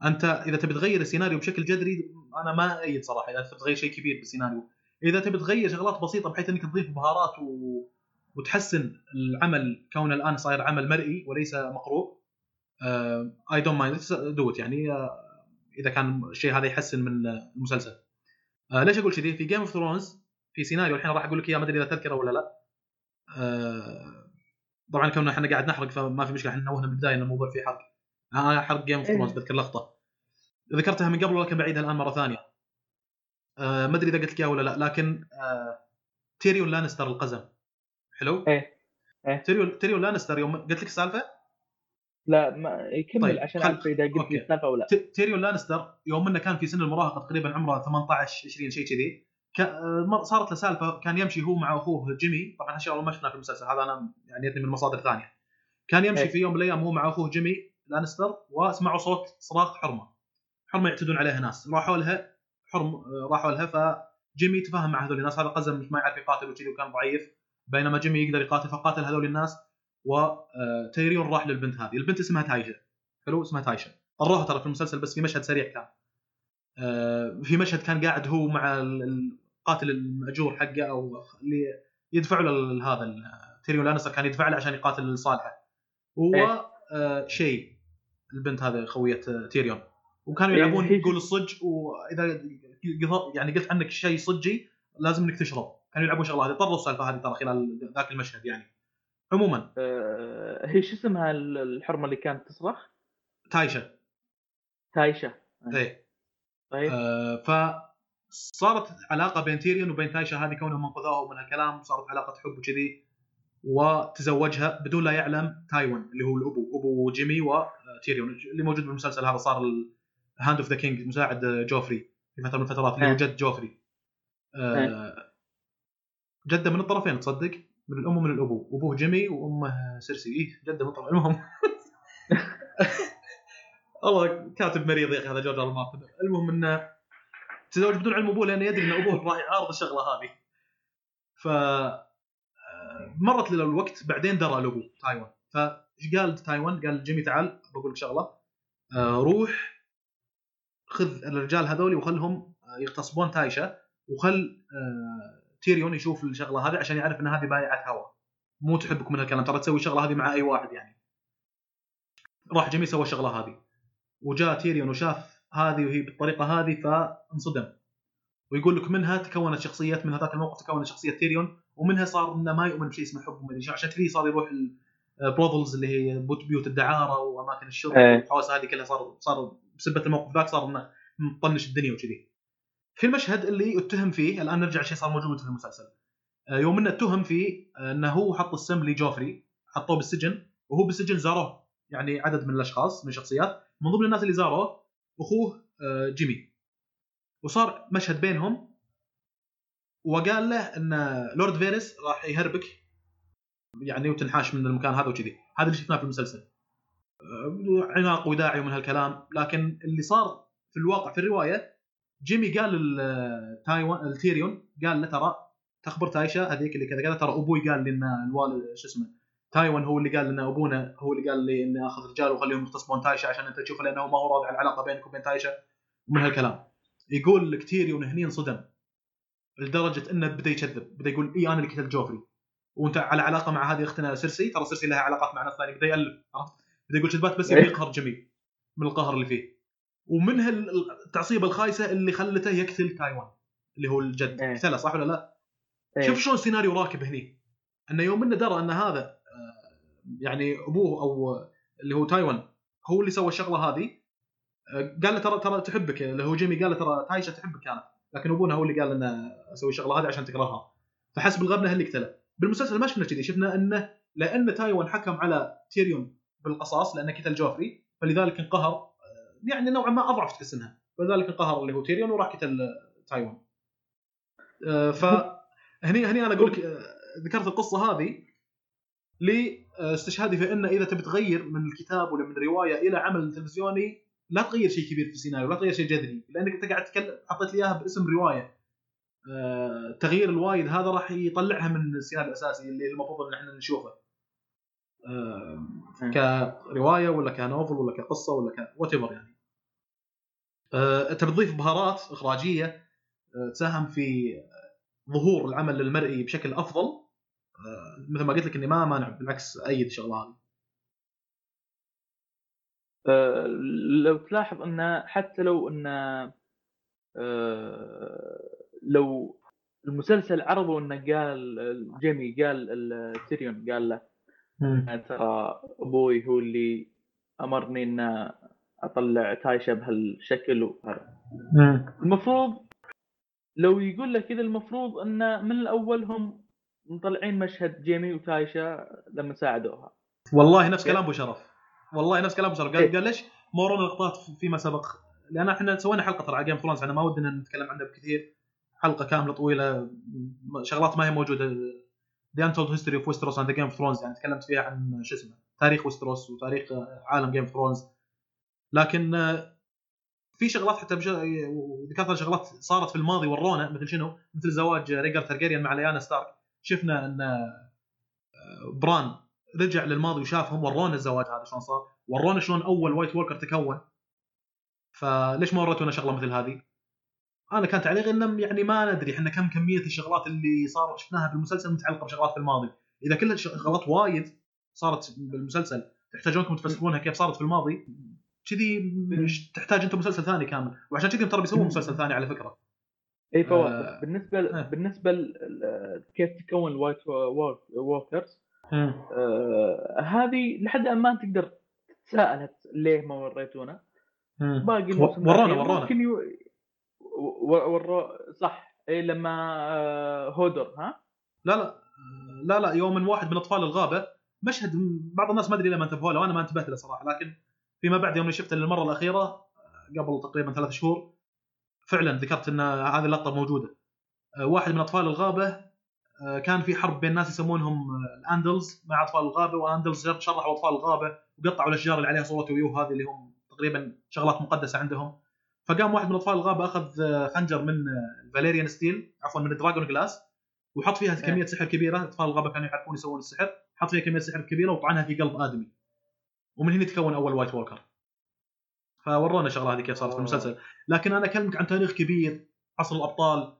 [SPEAKER 1] أنت إذا تبي تغير السيناريو بشكل جذري أنا ما أيد صراحة إذا تبي تغير شيء كبير بالسيناريو. إذا تبي تغير شغلات بسيطة بحيث إنك تضيف بهارات و... وتحسن العمل كونه الآن صاير عمل مرئي وليس مقروء. I don't mind that يعني آه، إذا كان الشيء هذا يحسن من المسلسل. آه ليش أقول كذي؟ في Game of Thrones في سيناريو الحين راح أقول لك إياه ما أدري إذا تذكره ولا لا. آه طبعا كوننا إحنا قاعد نحرق فما في مشكلة. إحنا نوهنا بالبدايه إن الموضوع فيه حرق. أنا حرق Game of Thrones بذكر لقطة. ذكرتها من قبل ولكن بعيدها الآن مرة ثانية. آه ما أدري إذا قلت لك إياها ولا لا لكن آه تيريون لانستر القزم. حلو؟
[SPEAKER 2] إيه. إيه.
[SPEAKER 1] تيريون تيريون لانستر يوم قلت لك السالفة؟
[SPEAKER 2] لا ما يكمل
[SPEAKER 1] طيب،
[SPEAKER 2] عشان أعرف إذا قلت. لي السالفه ولا
[SPEAKER 1] ت- تيريون لانستر يوم إنه كان في سن المراهقة تقريبا عمره 18 20 شيء كذي صارت له سالفة كان يمشي هو مع أخوه جيمي. طبعا هالشغله ما شفناها في المسلسل هذا أنا يعني من مصادر ثانية. كان يمشي
[SPEAKER 2] إيه.
[SPEAKER 1] في يوم من الأيام هو مع أخوه جيمي لانستر وسمعوا صوت صراخ حرمة. حرمة يعتدون عليها ناس. راحوا لها حرم راحوا لها فجيمي تفاهم مع هذول الناس. هذا قزم مش ما يعرف يقاتل وكذي وكان ضعيف. بينما جيمي يقدر يقاتل فقاتل هذول الناس وتيريون راح للبنت هذه. البنت اسمها تايشا حلو؟ اسمها تايشا طروها ترى في المسلسل بس في مشهد سريع كان. آه، في مشهد كان قاعد هو مع ال- القاتل المأجور حقه أو اللي يدفع له هذا تيريون لانستر كان يدفع له عشان يقاتل صالحه هو
[SPEAKER 2] إيه.
[SPEAKER 1] آه، شيء البنت هذه خوية آه، تيريون. وكانوا
[SPEAKER 2] إيه،
[SPEAKER 1] يلعبون يقول الصج وإذا يعني قلت عنك شيء صجي لازم إنك تشرب. كانوا يلعبون شغلة هذه. طروا السالفة هذه ترى خلال ذاك المشهد يعني. عموما.
[SPEAKER 2] آه، هي شو اسمها ال- الحرمة اللي كانت تصرخ؟
[SPEAKER 1] تايشا
[SPEAKER 2] تايشا
[SPEAKER 1] إيه.
[SPEAKER 2] طيب.
[SPEAKER 1] آه، فصارت علاقة بين تيريون وبين تايشا هذه كونهم انقذوها من هالكلام. صارت علاقة حب وكذي. وتزوجها بدون لا يعلم تايون اللي هو الأبو. أبو جيمي وتيريون اللي موجود بالمسلسل هذا صار Hand of the King مساعد جوفري في فترة من الفترات اللي هو
[SPEAKER 2] إيه.
[SPEAKER 1] جد جوفري. آه، جدة من الطرفين تصدق؟ من الأم ومن الأبو. أبوه جيمي وأمه سيرسي. إيه جدة من الطرفين. المهم. والله كاتب مريض يا أخي هذا جورج ار مارتن المهم إنه تزوج بدون علم أبوه لأنه يدري إن أبوه راح يعارض الشغلة هذه. ف آه، مرت الوقت بعدين درى الابو تايوين. فايش قال تايوين؟ قال جيمي تعال بقول لك شغلة. آه، روح خذ الرجال هذولي وخلهم آه، يغتصبون تايشا وخل تيريون يشوف الشغلة هذه عشان يعرف إن هذه بايعة هوا. مو تحبك من هالكلام. ترى تسوي الشغله هذه مع أي واحد يعني. راح جيمي سوى الشغله هذه. وجاء تيريون وشاف هذه وهي بالطريقة هذه فانصدم. ويقول لك منها تكونت شخصيه من هذاك الموقف تكونت شخصية تيريون ومنها صار إنه ما يؤمن بشيء اسمه حب شو، عشان كذي صار يروح ال brothels اللي هي بيوت الدعارة وأماكن الشرب
[SPEAKER 2] إيه.
[SPEAKER 1] والحوسة هذه كلها صار صار بسبه الموقف ذاك صار إنه مطنش الدنيا وكذي. في المشهد اللي اتهم فيه الآن نرجع شيء صار موجود في المسلسل. آه، يوم إنه اتهم فيه آه، إنه هو حط السم لجوفري حطوه بالسجن وهو بالسجن زاروه يعني عدد من الأشخاص من الشخصيات من ضمن الناس اللي زاروه أخوه آه، جيمي. وصار مشهد بينهم وقال له إن لورد فيرس راح يهربك يعني وتنحاش من المكان هذا وكذي. هذا اللي شفناه في المسلسل. عناق وداعي ومن هالكلام. لكن اللي صار في الواقع في الرواية جيمي قال لتايوين لتيريون قال له ترى تخبر تايشا هذيك اللي كذا كذا ترى أبوي قال لي إن الوالد شو اسمه تايوين هو اللي قال لنا أبونا هو اللي قال لي اني أخذ رجال واخليهم يغتصبون تايشا عشان أنت تشوف لأنه ما هو راضي على العلاقة بينك وبين تايشا ومن هالكلام. يقول لك تيريون هني انصدم. لدرجة إنه بدأ يكذب بدأ يقول إي أنا اللي قتلت جوفري وأنت على علاقة مع هذه أختنا سيرسي؟ ترى سيرسي لها علاقات مع ناس ثانية. بدأ يألف عرفت؟ بدأ يقول كذبات بس يبي
[SPEAKER 2] إيه.
[SPEAKER 1] يقهر جيمي من القهر اللي فيه. ومنها التعصيبة الخايسة اللي خلته يقتل تايوين اللي هو الجد.
[SPEAKER 2] إيه.
[SPEAKER 1] قتله صح ولا لا؟
[SPEAKER 2] إيه.
[SPEAKER 1] شوف شلون السيناريو راكب هني. أنه يوم إنه درى أن هذا آه، يعني أبوه أو اللي هو تايوين هو اللي سوى الشغلة هذه. آه، قال له ترى ترى تحبك. اللي هو جيمي قال له ترى تايشا تحبك كانت لكن أبونا هو اللي قال لنا أسوي الشغلة هذه عشان تكرهها فحسب الغبنة اللي قتله. بالمسلسل ما شفنا كذي. شفنا إنه لأن تايوين حكم على تيريون بالقصاص لأنه قتل جوفري فلذلك انقهر. آه، يعني نوعا ما أضعف تحس إنها. فلذلك انقهر اللي هو تيريون وراح قتل آه، تايوين. آه، فهني هني أنا أقول لك آه، ذكرت القصة هذه لاستشهادي في إنه إذا تبي تغير من الكتاب ولا من الروايه إلى عمل تلفزيوني لا تغير شيء كبير في السيناريو لا تغير شيء جذري. لأنك أنت قاعد تتكلم حطيت لي إياها باسم رواية. آه، تغيير الوايد هذا راح يطلعها من السيناريو الأساسي اللي المفروض إن إحنا نشوفه. كرواية ولا كنوفل ولا كقصة ولا ك وات يعني. أنت بتضيف بهارات إخراجية آه، تساهم في ظهور العمل المرئي بشكل أفضل. آه، مثل ما قلت لك إني ما مانع بالعكس أيد
[SPEAKER 2] آه، لو تلاحظ انه حتى لو انه آه، لو المسلسل عرضوا إنه قال جيمي قال تيريون قال له ترى أبوي هو اللي أمرني ان أطلع تايشا بهالشكل وهذا المفروض لو يقول لك كذا المفروض انه من الأول هم مطلعين مشهد جيمي وتايشا لما ساعدوها.
[SPEAKER 1] والله نفس كلام أبو شرف. والله نفس كلام أبو شرف. قال, قال ليش ما ورونا لقطات فيما سبق؟ لأن إحنا سوينا حلقة ترى على Game of Thrones إحنا ما ودنا نتكلم عنها بكثير. حلقة كاملة طويلة شغلات ما هي موجودة. The untold history of Westeros and Game of Thrones يعني تكلمت فيها عن شو اسمه تاريخ ويستروس وتاريخ عالم Game of Thrones لكن في شغلات حتى بش... ذكرت شغلات صارت في الماضي ورونا مثل شنو؟ مثل زواج ريجر ترجيريان مع ليانا ستارك شفنا إن بران رجع للماضي وشافهم ورونا الزواج هذا شلون صار ورونا شلون أول White Walker تكون فليش ما وريتونا شغلة مثل هذه؟ أنا كان تعليقي إنه يعني ما ندري إحنا كم كمية الشغلات اللي صار شفناها بالمسلسل متعلقة بشغلات في الماضي إذا كلها شغلات وايد صارت بالمسلسل تحتاجونكم تفسرونها كيف صارت في الماضي كذي تحتاج انت مسلسل ثاني كامل. وعشان كذي ترى بيسوون مسلسل ثاني على فكرة.
[SPEAKER 2] اي فواز آه. بالنسبة ل... بالنسبة. كيف تكون ال White Walkers آه هذه لحد الآن ما تقدر تتساءل ليه ما وريتونا.
[SPEAKER 1] باقي ورونا ورونا. ممكن يو...
[SPEAKER 2] ورو صح إي لما آه هودر ها؟
[SPEAKER 1] لا لا لا لا يوم من واحد من أطفال الغابة مشهد بعض الناس ما أدري لما انتبهوا له وأنا ما انتبهت له صراحة لكن فيما بعد يوم شفته للمرة الأخيرة قبل تقريبا ثلاث شهور فعلا ذكرت إن هذه اللقطة موجودة. آه، واحد من أطفال الغابة آه، كان في حرب بين ناس يسمونهم آه، الأندلز مع أطفال الغابة وأندلز شرحوا أطفال الغابة وقطعوا الأشجار اللي عليها صورة ويو هذه اللي هم تقريبا شغلات مقدسة عندهم. فقام واحد من أطفال الغابة أخذ خنجر من Valyrian steel عفوا من dragonglass وحط فيها كمية سحر كبيرة. أطفال الغابة كانوا يعرفون يسوون السحر حط فيها كمية سحر كبيرة وطعنها في قلب آدمي. ومن هنا تكون أول White Walker فورونا الشغله هذه كيف صارت في المسلسل. لكن أنا أكلمك عن تاريخ كبير عصر الأبطال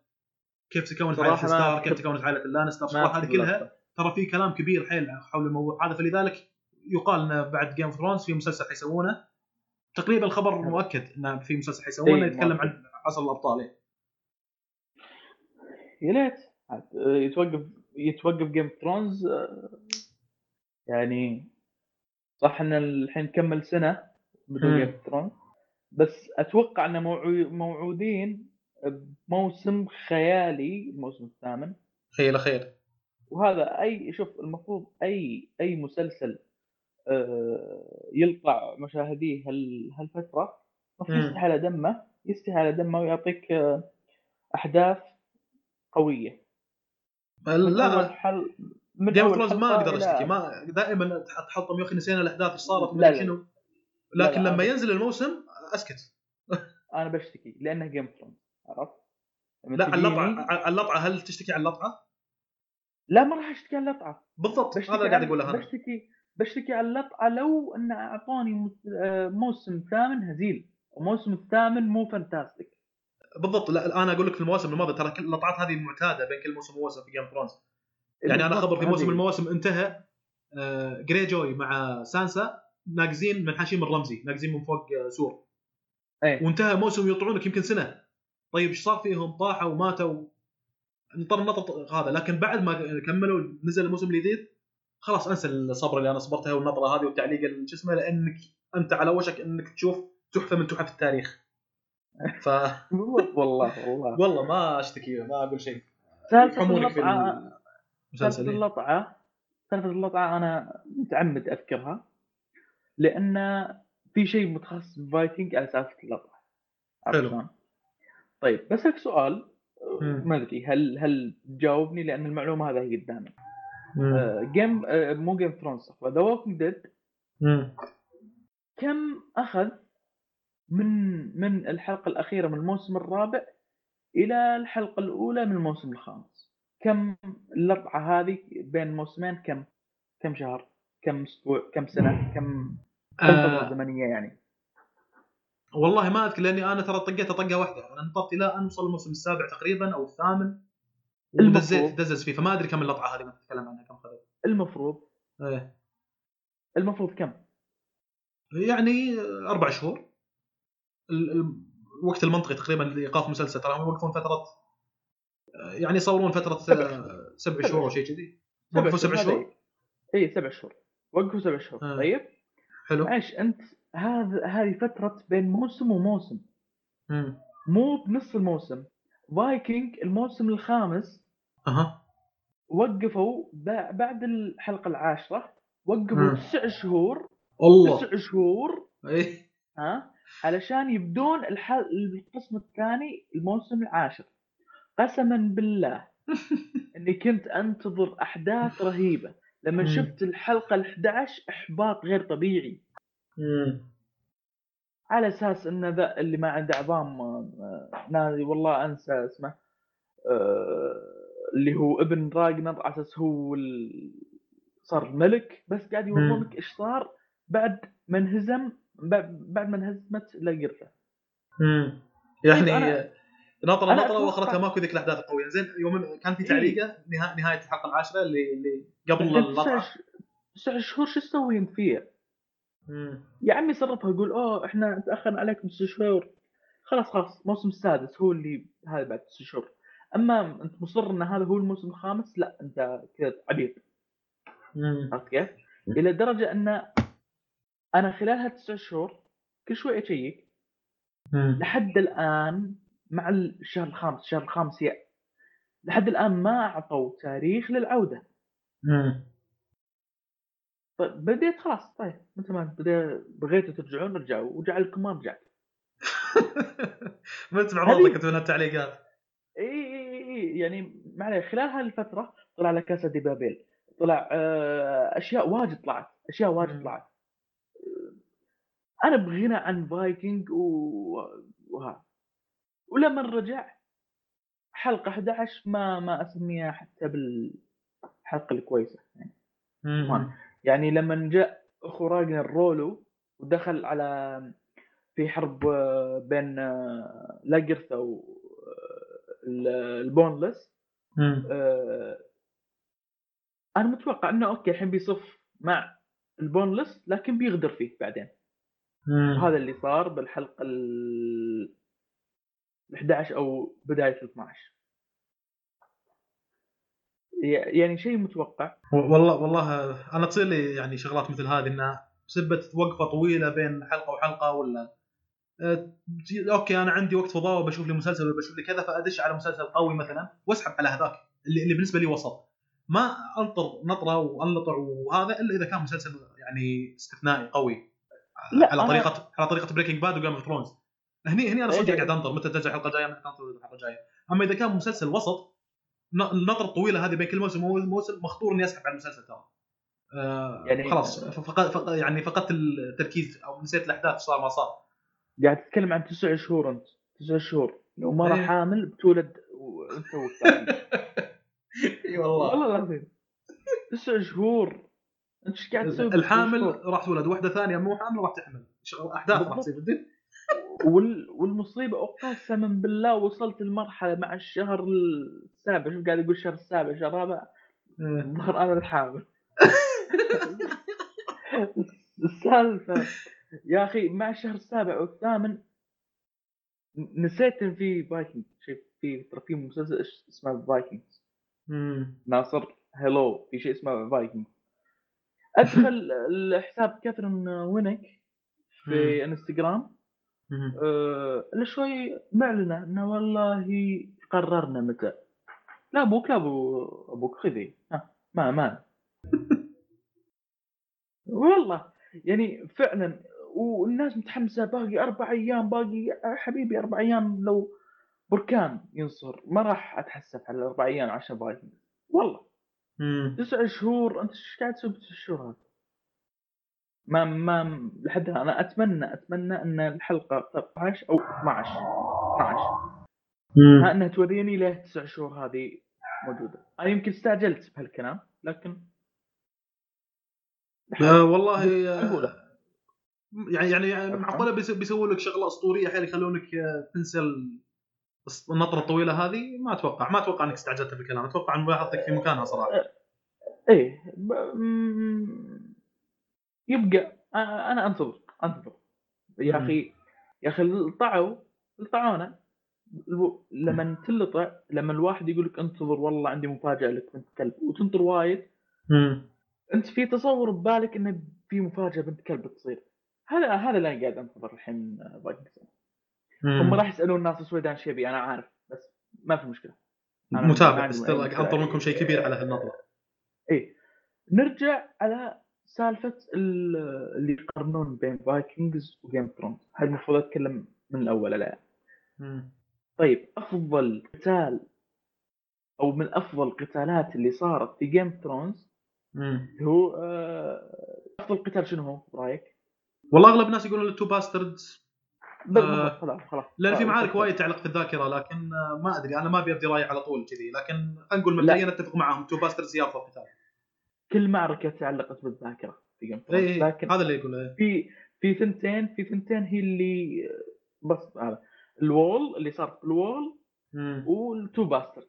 [SPEAKER 1] كيف تكونت عائلة ستارك كيف تكونت عائلة اللانستر هذه كلها ترى في كلام كبير حيل حول الموضوع. هذا فلذلك يقال إنه بعد Game of Thrones في مسلسل حيسوونه. تقريبا الخبر مؤكد إنه في مسلسل حيسوونه إيه، يتكلم عن عصر الأبطال. إيه.
[SPEAKER 2] يا ليت. يتوقف يتوقف Game of Thrones يعني صح إن الحين نكمل سنة بدون جيم ثرون بس أتوقع إن موعودين بموسم خيالي الموسم الثامن.
[SPEAKER 1] خير خير
[SPEAKER 2] وهذا أي شوف المفروض أي أي مسلسل آه، يلقى مشاهديه هالفترة يستحي على دمه يستحي على دمه ويعطيك آه، أحداث قوية.
[SPEAKER 1] لا. حل من جيم اوف ما أقدر أشتكي. ما دائما تحطم يا أخي نسينا الأحداث إيش صارت لا لا. شنو. لكن لا لما ينزل الموسم أسكت.
[SPEAKER 2] أنا بشتكي لأنه جيم اوف عرفت؟
[SPEAKER 1] لا على اللطعة اللطعة هل تشتكي على اللطعة؟
[SPEAKER 2] لا ما راح أشتكي على اللطعة.
[SPEAKER 1] بالضبط هذا اللي قاعد أقوله
[SPEAKER 2] أنا. بشتكي بشتكي على اللطعة لو أن اعطوني آه، موسم ثامن هزيل وموسم الثامن مو فانتاستيك
[SPEAKER 1] بالضبط لا أنا أقول لك في المواسم الماضية ترى كل اللطعات هذه معتادة بين كل موسم وموسم في Game Thrones يعني أنا خبر في موسم من المواسم انتهى آه جري جوي مع سانسا ناقزين من حشيم الرمزي ناقزين من فوق آه سور. أي. وانتهى موسم يطلعونك يمكن سنة. طيب إيش صار فيهم؟ طاحوا وماتوا. نطر النطر هذا. لكن بعد ما كملوا نزل الموسم الجديد خلاص أنسى الصبر اللي أنا صبرتها والنطره هذه والتعليق شو اسمه لأنك أنت على وشك إنك تشوف تحفة من تحف التاريخ. ف
[SPEAKER 2] والله والله
[SPEAKER 1] والله. ما أشتكي ما أقول شيء.
[SPEAKER 2] اللطعه سالفه اللطعه سالفه اللطعه أنا متعمد أذكرها لأن في شيء متخصص بفايكنج على سالفه اللطعه حلو. طيب بسالك سؤال ما أدري هل هل تجاوبني؟ لأن المعلومة هذه قدامي. Game آه مو Game Thrones The Walking Dead كم أخذ من من الحلقة الأخيرة من الموسم الرابع إلى الحلقة الأولى من الموسم الخامس؟ كم اللطعه هذه بين الموسمين كم؟ كم شهر؟ كم أسبوع؟ كم سنة؟ كم كم فترة آه زمنية يعني؟
[SPEAKER 1] والله ما أذكر لأني أنا ترى طقيتها طقة واحدة. أنا نطرت إلى أن وصل الموسم السابع تقريبا أو الثامن ودزيت. دزز فيه. فما أدري كم اللطعه هذه ما تتكلم عنها كم خذت
[SPEAKER 2] المفروض.
[SPEAKER 1] إيه.
[SPEAKER 2] المفروض كم؟
[SPEAKER 1] يعني أربع شهور. ال- ال- الوقت المنطقي تقريبا لإيقاف المسلسل ترى هم يوقفون فترة يعني يصورون فترة
[SPEAKER 2] سبع
[SPEAKER 1] آه، سبع شهور أو شيء كذي. وقفوا سبع شهور.
[SPEAKER 2] اي سبع شهور. وقفوا سبع شهور.
[SPEAKER 1] آه.
[SPEAKER 2] طيب.
[SPEAKER 1] حلو.
[SPEAKER 2] معلش أنت هذا هذه فترة بين موسم وموسم.
[SPEAKER 1] مم.
[SPEAKER 2] مو بنص الموسم. فايكنج الموسم الخامس
[SPEAKER 1] أها.
[SPEAKER 2] وقفوا بع- بعد الحلقة العاشرة. وقفوا. تسع شهور.
[SPEAKER 1] الله.
[SPEAKER 2] تسع شهور.
[SPEAKER 1] إيه.
[SPEAKER 2] ها؟ علشان يبدون الحل... القسم الثاني الموسم العاشر. قسما بالله إني كنت أنتظر أحداث رهيبة. لما. شفت الحلقة ال11 إحباط غير طبيعي. على أساس إن ذا اللي ما عنده عظام آه، نادي والله أنسى اسمه آه، اللي هو ابن راجنر على أساس هو ال- صار الملك. بس قاعد يورونك إيش صار؟ بعد ما انهزم بعد بعد ما انهزمت لاجرته
[SPEAKER 1] مم. يعني
[SPEAKER 2] طيب
[SPEAKER 1] ناطره
[SPEAKER 2] ناطرة
[SPEAKER 1] وأخرتها ماكو ذيك الأحداث القوية زين يوم كان في
[SPEAKER 2] إيه.
[SPEAKER 1] تعليقة نها... نهاية الحلقة العاشرة اللي اللي قبل
[SPEAKER 2] تسع
[SPEAKER 1] اللطعه
[SPEAKER 2] ش- تسع شهور شو تسوي انت فيها؟ يا عمي صرفها يقول أوه إحنا تأخرنا عليكم ست شهور خلاص خلاص الموسم السادس هو اللي هذا بعد ست شهور أما أنت مصر إن هذا هو الموسم الخامس لا أنت كذا عبيط. عرفت كيف؟ إلى درجة أن أنا خلال هالتسع شهور كل شوي
[SPEAKER 1] أشيك.
[SPEAKER 2] لحد الآن مع الشهر الخامس الشهر الخامس يا لحد الآن ما أعطوا تاريخ للعودة.
[SPEAKER 1] مم.
[SPEAKER 2] طيب بديت خلاص طيب متى ما بغيتوا ترجعون رجعوا وجعلكم ما رجعت.
[SPEAKER 1] ما تسمع انت من التعليقات.
[SPEAKER 2] اي اي اي يعني معليش خلال هذه الفترة طلع لك Casa de Papel طلع آه، أشياء واجد طلعت أشياء واجد. طلعت. أنا بغنى عن فايكنج و- وهذا ولما رجع حلقة 11 ما ما أسميها حتى بالحلقة الكويسة يعني
[SPEAKER 1] مم.
[SPEAKER 2] يعني لما جاء أخو راجنر رولو ودخل على في حرب آه، بين آه، لاجرثا والبونلس. آه، أنا متوقع إنه أوكي الحين بيصف مع البونلس لكن بيغدر فيه بعدين
[SPEAKER 1] مم.
[SPEAKER 2] وهذا اللي صار بالحلقة ال 11 أو بداية ال 12 ي- يعني شيء متوقع.
[SPEAKER 1] والله والله أنا تصير لي يعني شغلات مثل هذه إنها بسبة وقفة طويلة بين حلقة وحلقة ولا؟ أوكي أنا عندي وقت فضاوه بشوف لي مسلسل ولا بشوف لي كذا فأدش على مسلسل قوي مثلا وأسحب على هذاك اللي, اللي بالنسبة لي وسط. ما انطر نطرة وانلطع وهذا إلا إذا كان مسلسل يعني استثنائي قوي.
[SPEAKER 2] لا،
[SPEAKER 1] على طريقه على طريقة Breaking Bad و Game of Thrones هني هني أنا صدق
[SPEAKER 2] إيه.
[SPEAKER 1] قاعد انطر متى تنزل الحلقة الجاية متى تنزل الحلقة الجاية. أما إذا كان مسلسل وسط النطره الطويله هذه بين كل موسم وموسم مضطر إني أسحب على المسلسل ترى. آه
[SPEAKER 2] يعني-
[SPEAKER 1] خلاص فقد فق يعني فقدت التركيز أو نسيت الأحداث صار ما صار.
[SPEAKER 2] قاعد تتكلم عن تسع شهور أنت. تسع شهور. لو مرة
[SPEAKER 1] إيه.
[SPEAKER 2] حامل بتولد وانت
[SPEAKER 1] إي والله.
[SPEAKER 2] والله العظيم. تسع شهور. أنت إيش قاعد تسوي
[SPEAKER 1] الحامل؟ راح تولد واحدة ثانية مو حامل راح تحمل. أحداث راح. تصير.
[SPEAKER 2] وال... والمصيبة قسما بالله وصلت المرحله مع الشهر السابع شوف قاعد أقول الشهر السابع الشهر الرابع
[SPEAKER 1] إيه.
[SPEAKER 2] الظهر أنا الحامل السالفة يا أخي مع الشهر السابع والثامن نسيت إن في فايكنج شيء في ترى في مسلسل اسمه فايكنج. ناصر هلو في شيء اسمه فايكنج أدخل الحساب كاثرين وينك في انستغرام. أه شوي معلنه إنه والله قررنا متى. لا أبوك لا أبو أبوك خذي. ها ما ما. والله يعني فعلا والناس متحمسة باقي أربع أيام باقي حبيبي أربع أيام لو بركان ينصر. ما راح أتحسف على الاربع أيام عشان فايكنج والله. تسع شهور أنت إيش قاعد تسوي بتسع شهور هذه؟ ما ما لحد أنا أتمنى أتمنى أن الحلقة 13 أو 12 12
[SPEAKER 1] مم.
[SPEAKER 2] ها إنها توريني ليه تسع شهور هذه موجودة. أنا يمكن استعجلت بهالكلام لكن
[SPEAKER 1] آه والله آه،
[SPEAKER 2] أقوله.
[SPEAKER 1] يعني يعني, يعني. معقولة بيس- بيسووا لك شغلة أسطورية حيل يخلونك آه، تنسى ال- النطرة الطويلة هذه؟ ما أتوقع. ما أتوقع إنك استعجلت بالكلام أتوقع إن ملاحظتك في مكانها صراحة.
[SPEAKER 2] إيه. ب... يبقى أنا أنتظر أنتظر يا. أخي يا أخي الطعوا الطعونا الو- لما تلطع لما الواحد يقول لك انتظر والله عندي مفاجأة لك بنت كلب وتنطر وايد. أنت في تصور ببالك إنه في مفاجأة بنت كلب بتصير هذا هذا اللي أنا قاعد أنتظر الحين باقي السنة. هم. راح يسألون الناس السويدان شيبي أنا عارف بس ما في مشكلة
[SPEAKER 1] متابع بس. انطر منكم شيء كبير على هالنطرة
[SPEAKER 2] إيه نرجع على سالفة ال- اللي يقارنون بين Vikings و Game Thrones هاي المفروض أتكلم من الأول الان. طيب أفضل قتال أو من أفضل القتالات اللي صارت في Game
[SPEAKER 1] Thrones.
[SPEAKER 2] هو آه، أفضل قتال شنو هو برايك؟
[SPEAKER 1] والله أغلب الناس يقولون ال two bastards
[SPEAKER 2] بالضبط خلاص خلاص
[SPEAKER 1] لأن في
[SPEAKER 2] آه،
[SPEAKER 1] معارك. وايد تعلق في الذاكرة لكن آه، ما أدري أنا ما أبي ابدي رأيي على طول كذي لكن خلينا نقول مبدئيا اتفق معاهم two bastards هي أفضل قتال
[SPEAKER 2] كل معركة تعلقت بالذاكرة في Game Thrones
[SPEAKER 1] اي
[SPEAKER 2] لكن
[SPEAKER 1] هذا اللي يقوله
[SPEAKER 2] في في ثنتين في ثنتين هي اللي بس هذا ال Wall اللي صار في ال
[SPEAKER 1] Wall.
[SPEAKER 2] وال two bastard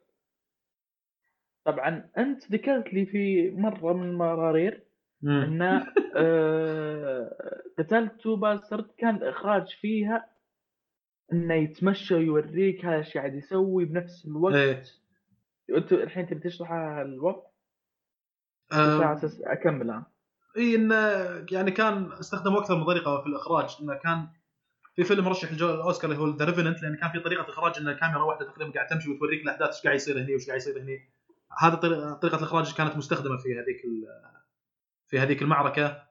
[SPEAKER 2] طبعا أنت ذكرت لي في مرة من المرارير. إن آه، قتال two bastard كان الإخراج فيها إنه يتمشى ويوريك هذا إيش قاعد يسوي بنفس الوقت
[SPEAKER 1] إيه.
[SPEAKER 2] أنت الحين تبي تشرح الوقت أنا.
[SPEAKER 1] إي انه يعني كان استخدموا أكثر من طريقة في الإخراج. إنه كان في فيلم مرشح لجوائز الأوسكار اللي هو The Revenant لأن كان في طريقة إخراج إن الكاميرا واحدة تقريبا قاعد تمشي وتوريك الأحداث إيش قاعد يصير هني وإيش قاعد يصير هني. هذا طريقة الإخراج كانت مستخدمة في هذيك في هذيك المعركة.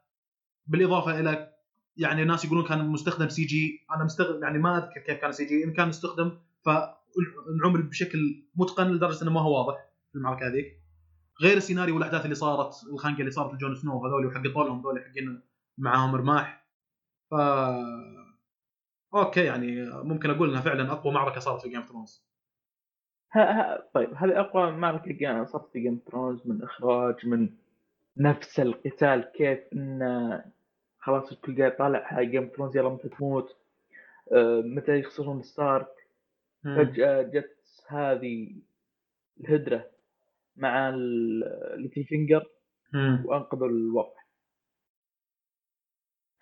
[SPEAKER 1] بالإضافة إلى يعني ناس يقولون كان مستخدم CG. أنا مستغرب يعني ما أذكر كيف كان CG. إن كان استخدم فانعمل بشكل متقن لدرجة إنه ما هو واضح في المعركة هذيك. غير السيناريو والأحداث اللي صارت الخنقه اللي صارت لجون سنو هذول وحق طولهم هذول حقين معاهم رماح. ف أوكي يعني ممكن أقول إنها فعلا أقوى معركة صارت في Game of Thrones
[SPEAKER 2] ها ها طيب هذه أقوى معركة جا- صارت في Game Thrones من إخراج من نفس القتال كيف انه خلاص الكل قاعد طالع Game Thrones يلا متى تموت؟ آه، متى يخسرون ستارك فجأة جت هذه الهدرة. مع ال Littlefinger وانقذوا الوضع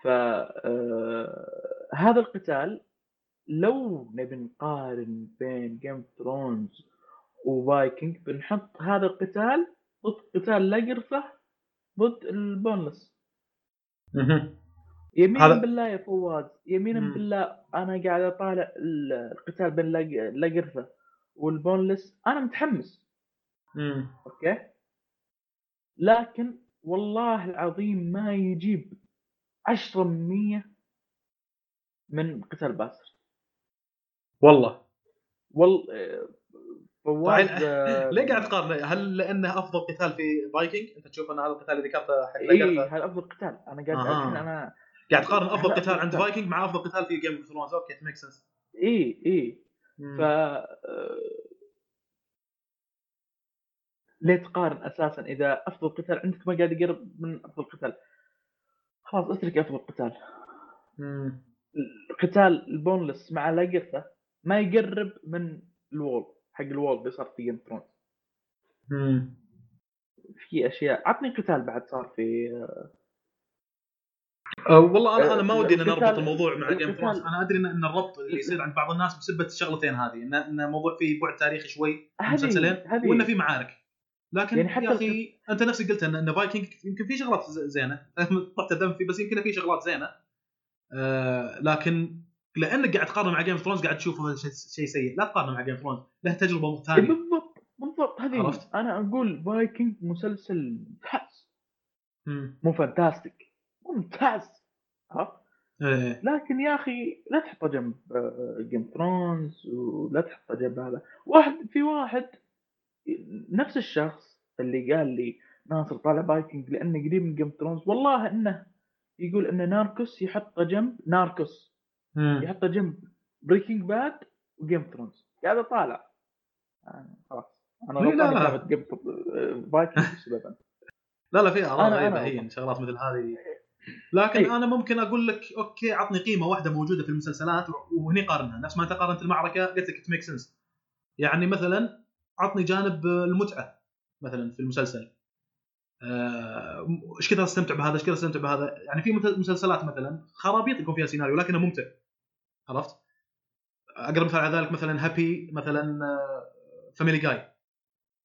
[SPEAKER 2] ف آه، هذا القتال لو نبي نقارن بين Game Thrones و Viking بنحط هذا القتال ضد قتال لاجرثة ضد البونلس. يمينا
[SPEAKER 1] هذا-
[SPEAKER 2] بالله يا فواز يمينا
[SPEAKER 1] مم.
[SPEAKER 2] بالله أنا قاعد أطالع ال- القتال بين لاج- لاجرثة والبونلس. أنا متحمس. okay؟ لكن والله العظيم ما يجيب 10 من 100 من قتال ياسر.
[SPEAKER 1] والله.
[SPEAKER 2] والله آه، فواز آه،
[SPEAKER 1] ليه قاعد تقارن؟ هل لأنه أفضل قتال في فايكنج أنت تشوف أن هذا القتال اللي ذكرته حق
[SPEAKER 2] هذا أفضل قتال. أنا قاعد. الحين أنا
[SPEAKER 1] قاعد تقارن
[SPEAKER 2] أفضل
[SPEAKER 1] قتال عند
[SPEAKER 2] قتال.
[SPEAKER 1] فايكنج مع أفضل قتال في Game of Thrones okay make sense
[SPEAKER 2] إي إي. ف آه، ليه تقارن أساسا إذا أفضل قتال عندك ما قاعد يقرب من أفضل قتال. خلاص اترك أفضل قتال. قتال ال Boneless مع لاجرثة ما يقرب من ال wall حق ال wall اللي صار في Game Thrones في أشياء. عطني قتال بعد صار في
[SPEAKER 1] أه والله أنا أنا ما
[SPEAKER 2] أه،
[SPEAKER 1] ودي ان نربط الموضوع مع
[SPEAKER 2] Game
[SPEAKER 1] Thrones أنا أدري ان الربط اللي يصير عند بعض الناس بسبة الشغلتين هذه ان الموضوع فيه بعد تاريخي شوي مسلسلين وإنه في معارك. لكن
[SPEAKER 2] يعني حتى
[SPEAKER 1] يا أخي أنت نفسك قلت ان فايكنج يمكن في شغلات زينة. طحت دم فيه بس يمكن في شغلات زينة. آه لكن لأنك قاعد تقارن مع Game Thrones قاعد تشوفه شيء شيء سيء. لا تقارن مع Game Thrones له
[SPEAKER 2] تجربة
[SPEAKER 1] ثانية
[SPEAKER 2] بالضبط بالضبط. هذه
[SPEAKER 1] عرفت؟
[SPEAKER 2] أنا أقول فايكنج مسلسل ممتاز.
[SPEAKER 1] مم.
[SPEAKER 2] مو fantastic ممتاز. عرفت؟
[SPEAKER 1] إيه.
[SPEAKER 2] لكن يا أخي لا تحطه جنب Game Thrones ولا تحطه جنب هذا. واحد في واحد نفس الشخص اللي قال لي ناصر طالع فايكنج لأنه قريب من Game Thrones والله إنه يقول إن ناركوس يحطه جنب ناركوس. يحطه جنب Breaking Bad و Game Thrones قاعد أطالع أنا خلاص أنا
[SPEAKER 1] لا،
[SPEAKER 2] غلطان جيم فايكنج بسبب أنت.
[SPEAKER 1] لا لا في اراء
[SPEAKER 2] غريبة
[SPEAKER 1] هي. شغلات مثل هذه لكن
[SPEAKER 2] أي.
[SPEAKER 1] أنا ممكن أقول لك okay عطني قيمة واحدة موجودة في المسلسلات وهني قارنها نفس ما أنت قارنت المعركة قلت لك make sense يعني مثلا عطني جانب المتعة مثلا في المسلسل. آه، إيش كثر أستمتع بهذا؟ إيش كثر أستمتع بهذا؟ يعني في مسلسلات مثلا خرابيط يكون فيها سيناريو لكنه ممتع. عرفت؟ أقرب مثال على ذلك مثلا Happy مثلا Family Guy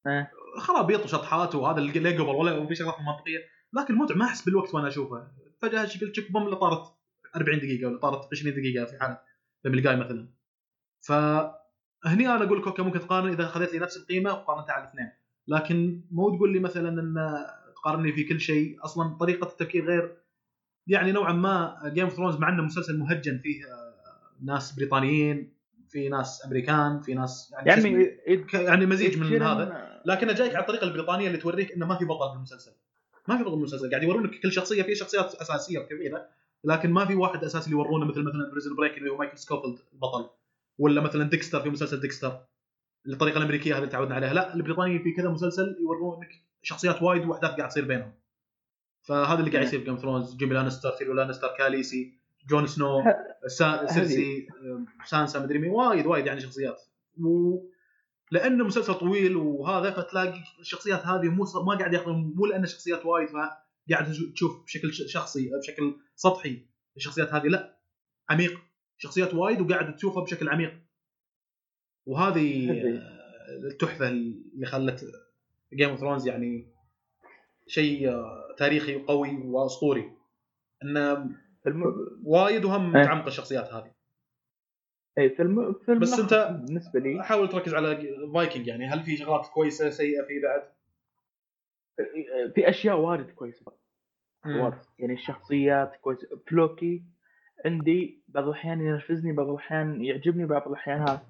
[SPEAKER 2] إيه.
[SPEAKER 1] خرابيط وشطحات وهذا اللي قبل ولا في شغلات منطقية. لكن متعة ما أحس بالوقت وأنا أشوفه. فجأة شكل تشيك boom اللي طارت 40 دقيقة ولا طارت 20 دقيقة في حالة Family Guy مثلا. فهني أنا أقول لك okay ممكن تقارن إذا اخذت لي نفس القيمة وقارنتها على الاثنين. لكن مو تقول لي مثلا إن تقارني في كل شيء. أصلا طريقة التفكير غير يعني نوعا ما Game of Thrones مع إنه مسلسل مهجن فيه ناس بريطانيين في ناس أمريكان في ناس يعني؟
[SPEAKER 2] يعني
[SPEAKER 1] يعني مزيج من هذا. لكنه جايك على الطريقة البريطانية اللي توريك إنه ما في بطل بالمسلسل. ما في بطل بالمسلسل. قاعد يورونك كل شخصية في شخصيات أساسية وكبيره لكن ما في واحد أساسي اللي يورونه مثل مثلا Prison Break اللي هو مايكل سكوفيلد البطل. ولا مثلا ديكستر في مسلسل ديكستر؟ الطريقة الأمريكية هذه اللي تعودنا عليها. لا البريطانيين في كذا مسلسل يورونك شخصيات وايد وأحداث قاعد تصير بينهم. فهذا اللي قاعد يصير. في Game Thrones جيمي لانستر تيريون لانستر كاليسي جون سنو سا... سيرسي سانسا مدري مين. وايد وايد يعني شخصيات. و... لأنه مسلسل طويل وهذا فتلاقي الشخصيات هذه مو ما قاعد ياخذون مو لأن شخصيات وايد فقاعد تشوف بشكل شخصي بشكل سطحي الشخصيات هذه. لا عميق. شخصيات وايد وقاعد تشوفها بشكل عميق. وهذه
[SPEAKER 2] هذه.
[SPEAKER 1] آه، التحفة اللي خلت Game of Thrones يعني شيء آه، تاريخي وقوي وأسطوري. انه
[SPEAKER 2] الم...
[SPEAKER 1] وايد وهم
[SPEAKER 2] إيه.
[SPEAKER 1] متعمق الشخصيات هذه.
[SPEAKER 2] اي في الم... في
[SPEAKER 1] بس أنت-
[SPEAKER 2] بالنسبة لي.
[SPEAKER 1] حاول تركز على فايكنج يعني. هل في شغلات كويسة سيئة فيه بعد؟
[SPEAKER 2] في أشياء وايد كويسة وايد. يعني الشخصيات كويسة. فلوكي عندي بعض الأحيان ينرفزني بعض الأحيان يعجبني بعض الأحيان هذا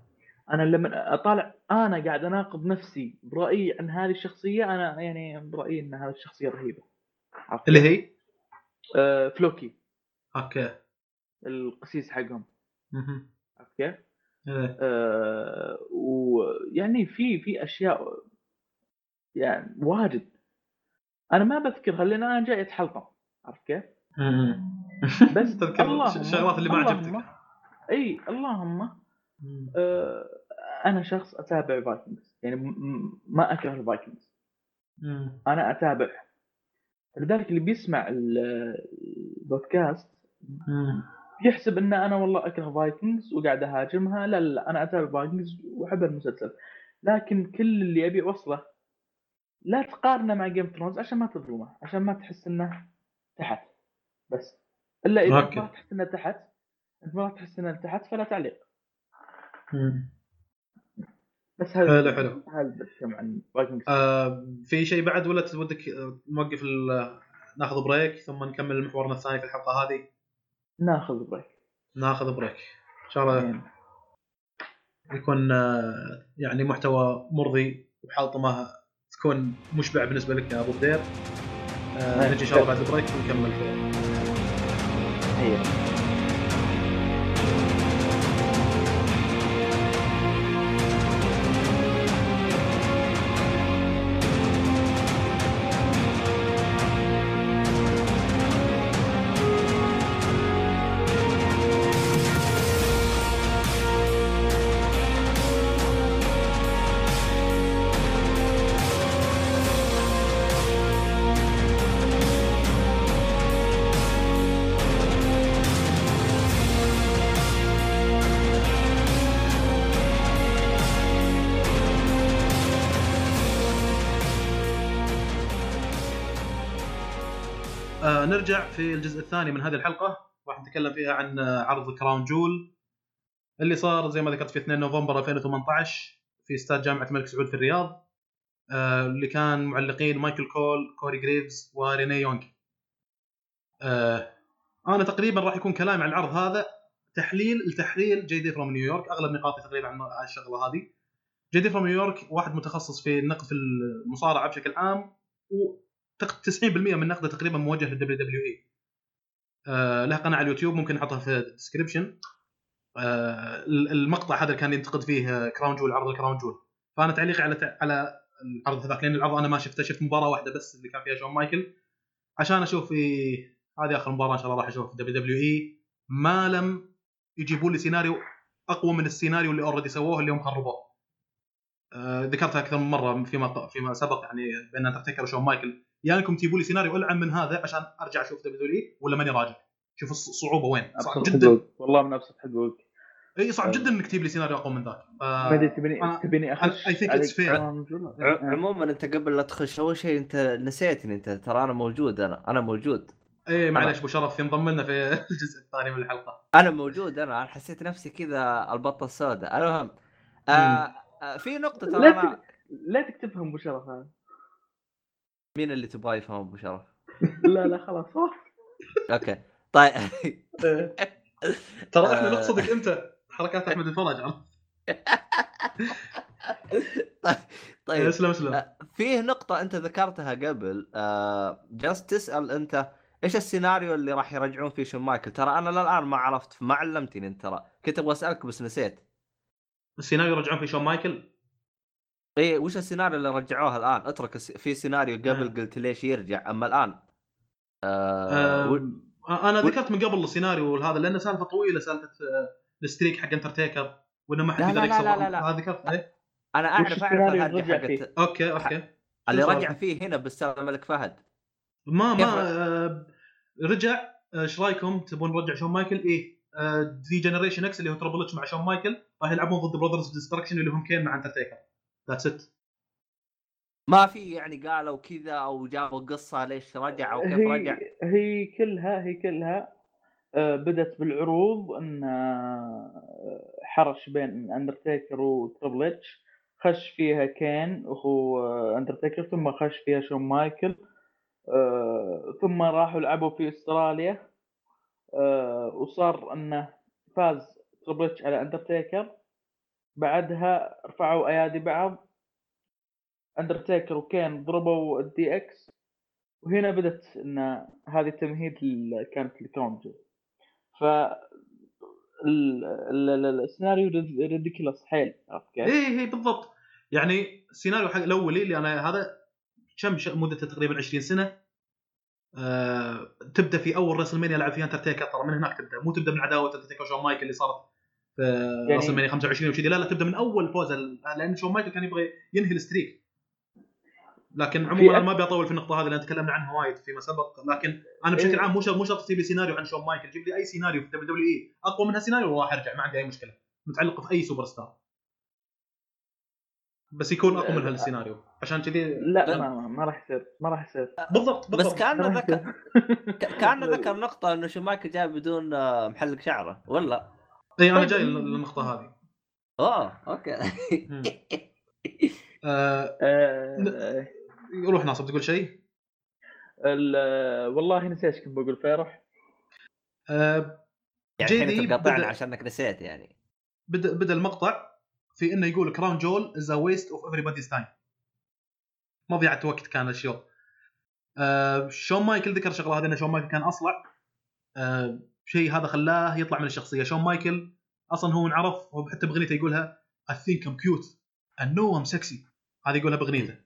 [SPEAKER 2] أنا لما أطالع أنا قاعد أناقض نفسي برأيي عن هذه الشخصية أنا يعني برأيي إن هذه الشخصية رهيبة؟
[SPEAKER 1] اللي هي
[SPEAKER 2] آه فلوكي
[SPEAKER 1] أوكي
[SPEAKER 2] القسيس حقهم. عرفت كيف؟
[SPEAKER 1] إيه.
[SPEAKER 2] آه ويعني في في أشياء يعني واجد أنا ما بذكرها لأن أنا جاي اتحلطم عرفت كيف؟ بس
[SPEAKER 1] تذكر الشغلات اللي ما عجبتك.
[SPEAKER 2] اي اللهم. آه أنا شخص اتابع فايكنجز. يعني ما اكره الفايكنجز. أنا اتابع. لذلك اللي بيسمع ال- البودكاست. يحسب إن أنا والله أكره فايكنجز وقاعد أهاجمها. لا لا, لا أنا أتابع فايكنجز وأحب المسلسل. لكن كل اللي أبي أوصله لا تقارنه مع Game Thrones عشان ما تظلمه عشان ما تحس إنه تحت. بس. إلا
[SPEAKER 1] إذا.
[SPEAKER 2] ما تحس انه تحت أنت ما تحس انه تحت فلا تعليق.
[SPEAKER 1] مم.
[SPEAKER 2] بس هذا
[SPEAKER 1] حلو حلو.
[SPEAKER 2] هذا بتكلم عن فايكنجز
[SPEAKER 1] آه في شيء بعد ولا ودك نوقف ناخذ break ثم نكمل محورنا الثاني في الحلقة هذه؟
[SPEAKER 2] ناخذ break
[SPEAKER 1] ناخذ break إن شاء الله
[SPEAKER 2] يعني
[SPEAKER 1] يكون آه، يعني محتوى مرضي وحلطمه تكون مشبع بالنسبة لك يا أبو بدير. آه
[SPEAKER 2] نعم.
[SPEAKER 1] نجي إن شاء الله بعد البريك ونكمل في نرجع في الجزء الثاني من هذه الحلقة. راح نتكلم فيها عن عرض Crown Jewel اللي صار زي ما ذكرت في 2 نوفمبر 2018 في استاد جامعة الملك سعود في الرياض. آه اللي كان معلقين مايكل كول كوري جريفز وريني يونغ. آه أنا تقريبا راح يكون كلامي عن العرض هذا تحليل التحليل JD from New York أغلب نقاطي تقريبا عن الشغلة هذه. JD from New York واحد متخصص في النقد في المصارعة بشكل عام 90% من نقدة تقريبا موجه لل WWE. آه له قناة على اليوتيوب ممكن احطها في ال description آه المقطع هذا اللي كان ينتقد فيه Crown Jewel عرض ال Crown Jewel فأنا تعليقي على على العرض هذاك لأن العرض أنا ما شفته شفت مباراة واحدة بس اللي كان فيها شون مايكل. عشان أشوف في هذه آخر مباراة إن شاء الله راح اشوفها في WWE. ما لم يجيبون لي سيناريو أقوى من السيناريو اللي already سووه اليوم خربوه. آه ذكرتها أكثر من مرة فيما فيما سبق يعني بين اندرتيكر وشون مايكل. يا انكم تجيبوا لي سيناريو ألعن من هذا عشان أرجع أشوف دبليو دبليو اي ولا ماني راجع. شوف الصعوبه وين؟ صعب
[SPEAKER 2] أبسط
[SPEAKER 1] جدا.
[SPEAKER 2] حقوق. والله من أبسط حقوق
[SPEAKER 1] إي صعب جدا إنك تجيب لي سيناريو أقوى من ذاك. ف...
[SPEAKER 2] ما أدري تبيني تبيني أخش
[SPEAKER 1] fair.
[SPEAKER 2] كلام جملة؟
[SPEAKER 3] ع- عموما أنت قبل لا تخش أول شيء أنت نسيتني أنت ترى أنا موجود أنا أنا موجود.
[SPEAKER 1] إي معليش أبو شرف ينضم لنا في الجزء الثاني من الحلقة.
[SPEAKER 3] أنا موجود أنا أنا حسيت نفسي كذا البطة السوداء. المهم آه آه في نقطة ترى
[SPEAKER 2] لا لا تكتبهم أبو شرف. هذا
[SPEAKER 3] مين اللي تبغاه يفهم أبو شرف؟
[SPEAKER 2] لا لا خلاص
[SPEAKER 3] أوكي. طيب.
[SPEAKER 1] ترى إحنا
[SPEAKER 3] آه.
[SPEAKER 1] نقصدك أنت. حركات أحمد الفرج عرفت؟
[SPEAKER 3] طيب
[SPEAKER 1] اسلم اسلم.
[SPEAKER 3] آه، فيه نقطة أنت ذكرتها قبل. آه، جالس تسأل أنت إيش السيناريو اللي راح يرجعون فيه شون مايكل؟ ترى أنا للآن ما عرفت ما علمتني أنت ترى. كنت أبغى أسألك بس نسيت.
[SPEAKER 1] السيناريو يرجعون في شون مايكل؟
[SPEAKER 3] إيه وش السيناريو اللي رجعوه الآن اترك الس- في سيناريو قبل
[SPEAKER 1] آه.
[SPEAKER 3] قلت ليش يرجع أما الآن آه و-
[SPEAKER 1] آم، أنا
[SPEAKER 3] و-
[SPEAKER 1] ذكرت من قبل السيناريو هذا لأنه سالفة طويلة سالفة آه، ال streak حق اندرتيكر وإنه ما حد يقدر
[SPEAKER 3] لا، لا،
[SPEAKER 1] يكسر
[SPEAKER 3] لا، لا، لا.
[SPEAKER 1] هذا ذكرت
[SPEAKER 3] أعرف
[SPEAKER 2] السيناريو
[SPEAKER 3] الهرجة
[SPEAKER 2] اللي رجع
[SPEAKER 3] حقت
[SPEAKER 2] فيه؟
[SPEAKER 1] أوكي أوكي
[SPEAKER 3] اللي رجع؟ فيه هنا بس الملك فهد
[SPEAKER 1] ما؟ ما آه، رجع آه، إيش رأيكم تبون نرجع شون مايكل؟ إيه D-Generation X اللي هو تربل اتش مع شون مايكل راح يلعبون ضد Brothers Destruction اللي هم كين مع اندرتيكر that's it
[SPEAKER 3] ما في يعني قالوا كذا أو جابوا قصة ليش رجع أو كيف رجع.
[SPEAKER 2] هي هي كلها هي كلها آه، بدت بالعروض إن آه، حرش بين اندرتيكر وتربل اتش خش فيها كين وهو آه، اندرتيكر ثم خش فيها شون مايكل آه، ثم راحوا لعبوا في أستراليا وصار إنه فاز تربل اتش على اندرتيكر بعدها رفعوا أيادي بعض اندرتيكر وكين ضربوا ال DX وهنا بدت إن هذه التمهيد كانت لكراون جول ف ال- ال- ال- السيناريو ridiculous حيل عرفت كيف؟
[SPEAKER 1] إيه إيه بالضبط. يعني السيناريو حق الاولي اللي أنا هذا كم مدته تقريبا 20 سنة. آه تبدأ في أول راسل مانيا لعب فيها اندرتيكر ترى من هناك تبدأ. مو تبدأ من عداوة اندرتيكر وشون مايكل اللي صارت
[SPEAKER 2] يعني-
[SPEAKER 1] راسل مانيا 25 وكذي لا لا تبدا من أول فوز لأن شون مايكل كان يبغى ينهي ال streak. لكن عموما أنا ما ابي اطول في النقطة هذه لأن تكلمنا عنها وايد فيما سبق. لكن أنا بشكل
[SPEAKER 2] إيه.
[SPEAKER 1] عام مو شرط مو شرط تجيب لي سيناريو عن شون مايكل. جيب لي أي سيناريو في دبليو دبليو إي. أقوى منها سيناريو وراح ارجع ما عندي أي مشكلة. متعلق في أي سوبر ستار. بس يكون أقوى من هالسيناريو. عشان كذي
[SPEAKER 2] لا ما, ما, ما راح يصير ما راح يصير.
[SPEAKER 1] بالضبط بالضبط.
[SPEAKER 3] بس كان
[SPEAKER 2] ما راح
[SPEAKER 3] ذكر
[SPEAKER 2] يصير.
[SPEAKER 3] ك- كان ذكر نقطة إنه شون مايكل جاي بدون آه، محلق شعره. ولا؟
[SPEAKER 1] إي أنا جاي للنقطة هذه.
[SPEAKER 3] اوه
[SPEAKER 1] أوكي. آه
[SPEAKER 2] آه،
[SPEAKER 1] روح ناصر تقول شيء؟
[SPEAKER 2] ال- والله نسيت إيش كنت بقول فيروح؟
[SPEAKER 1] آه
[SPEAKER 3] يعني أنت
[SPEAKER 1] بدأ-
[SPEAKER 3] عشانك نسيت يعني.
[SPEAKER 1] بدأ بدأ المقطع في إنه يقول كراون جول is a waste of everybody's time مضيعه وقت كان ال show. آه شون مايكل ذكر شغلة هذه إن شون مايكل كان أصلع. آه شيء هذا خلاه يطلع من الشخصية. شون مايكل أصلا هو انعرف حتى بأغنيته يقولها I think I'm cute. I know I'm sexy. هذه يقولها بأغنيته.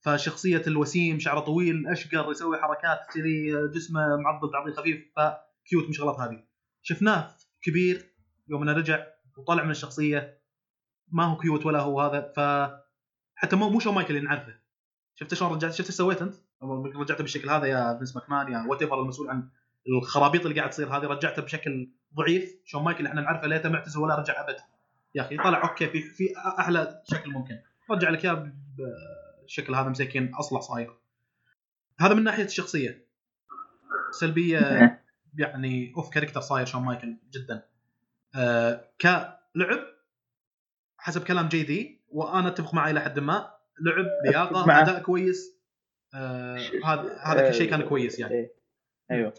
[SPEAKER 1] فشخصية الوسيم شعره طويل أشقر يسوي حركات كذي جسمه معضل تعضيل خفيف ف cute من شغلات هذه. شفناه كبير يوم إنه رجع وطلع من الشخصية. ما هو cute ولا هو هذا ف حتى مو شون مايكل اللي نعرفه. شفت شلون رجعت؟ شفت إيش سويت أنت؟ رجعته بالشكل هذا يا فينس ماكمان يا what المسؤول عن الخرابيط اللي قاعد تصير هذه رجعته بشكل ضعيف. شون مايكل اللي إحنا نعرفه ليته معتزل ولا رجع ابد. يا أخي طلع okay في في أحلى شكل ممكن. رجع لك إياه بالشكل هذا مسكين أصلع صاير. هذا من ناحية الشخصية. سلبية يعني off character صاير شون مايكل جدا. آه كلعب حسب كلام جي دي وأنا أتفق معه إلى حد ما. لعب
[SPEAKER 2] لياقة.
[SPEAKER 1] أداء كويس. آه هذا هذا كل شيء كان كويس يعني.
[SPEAKER 2] إيه. أيوه.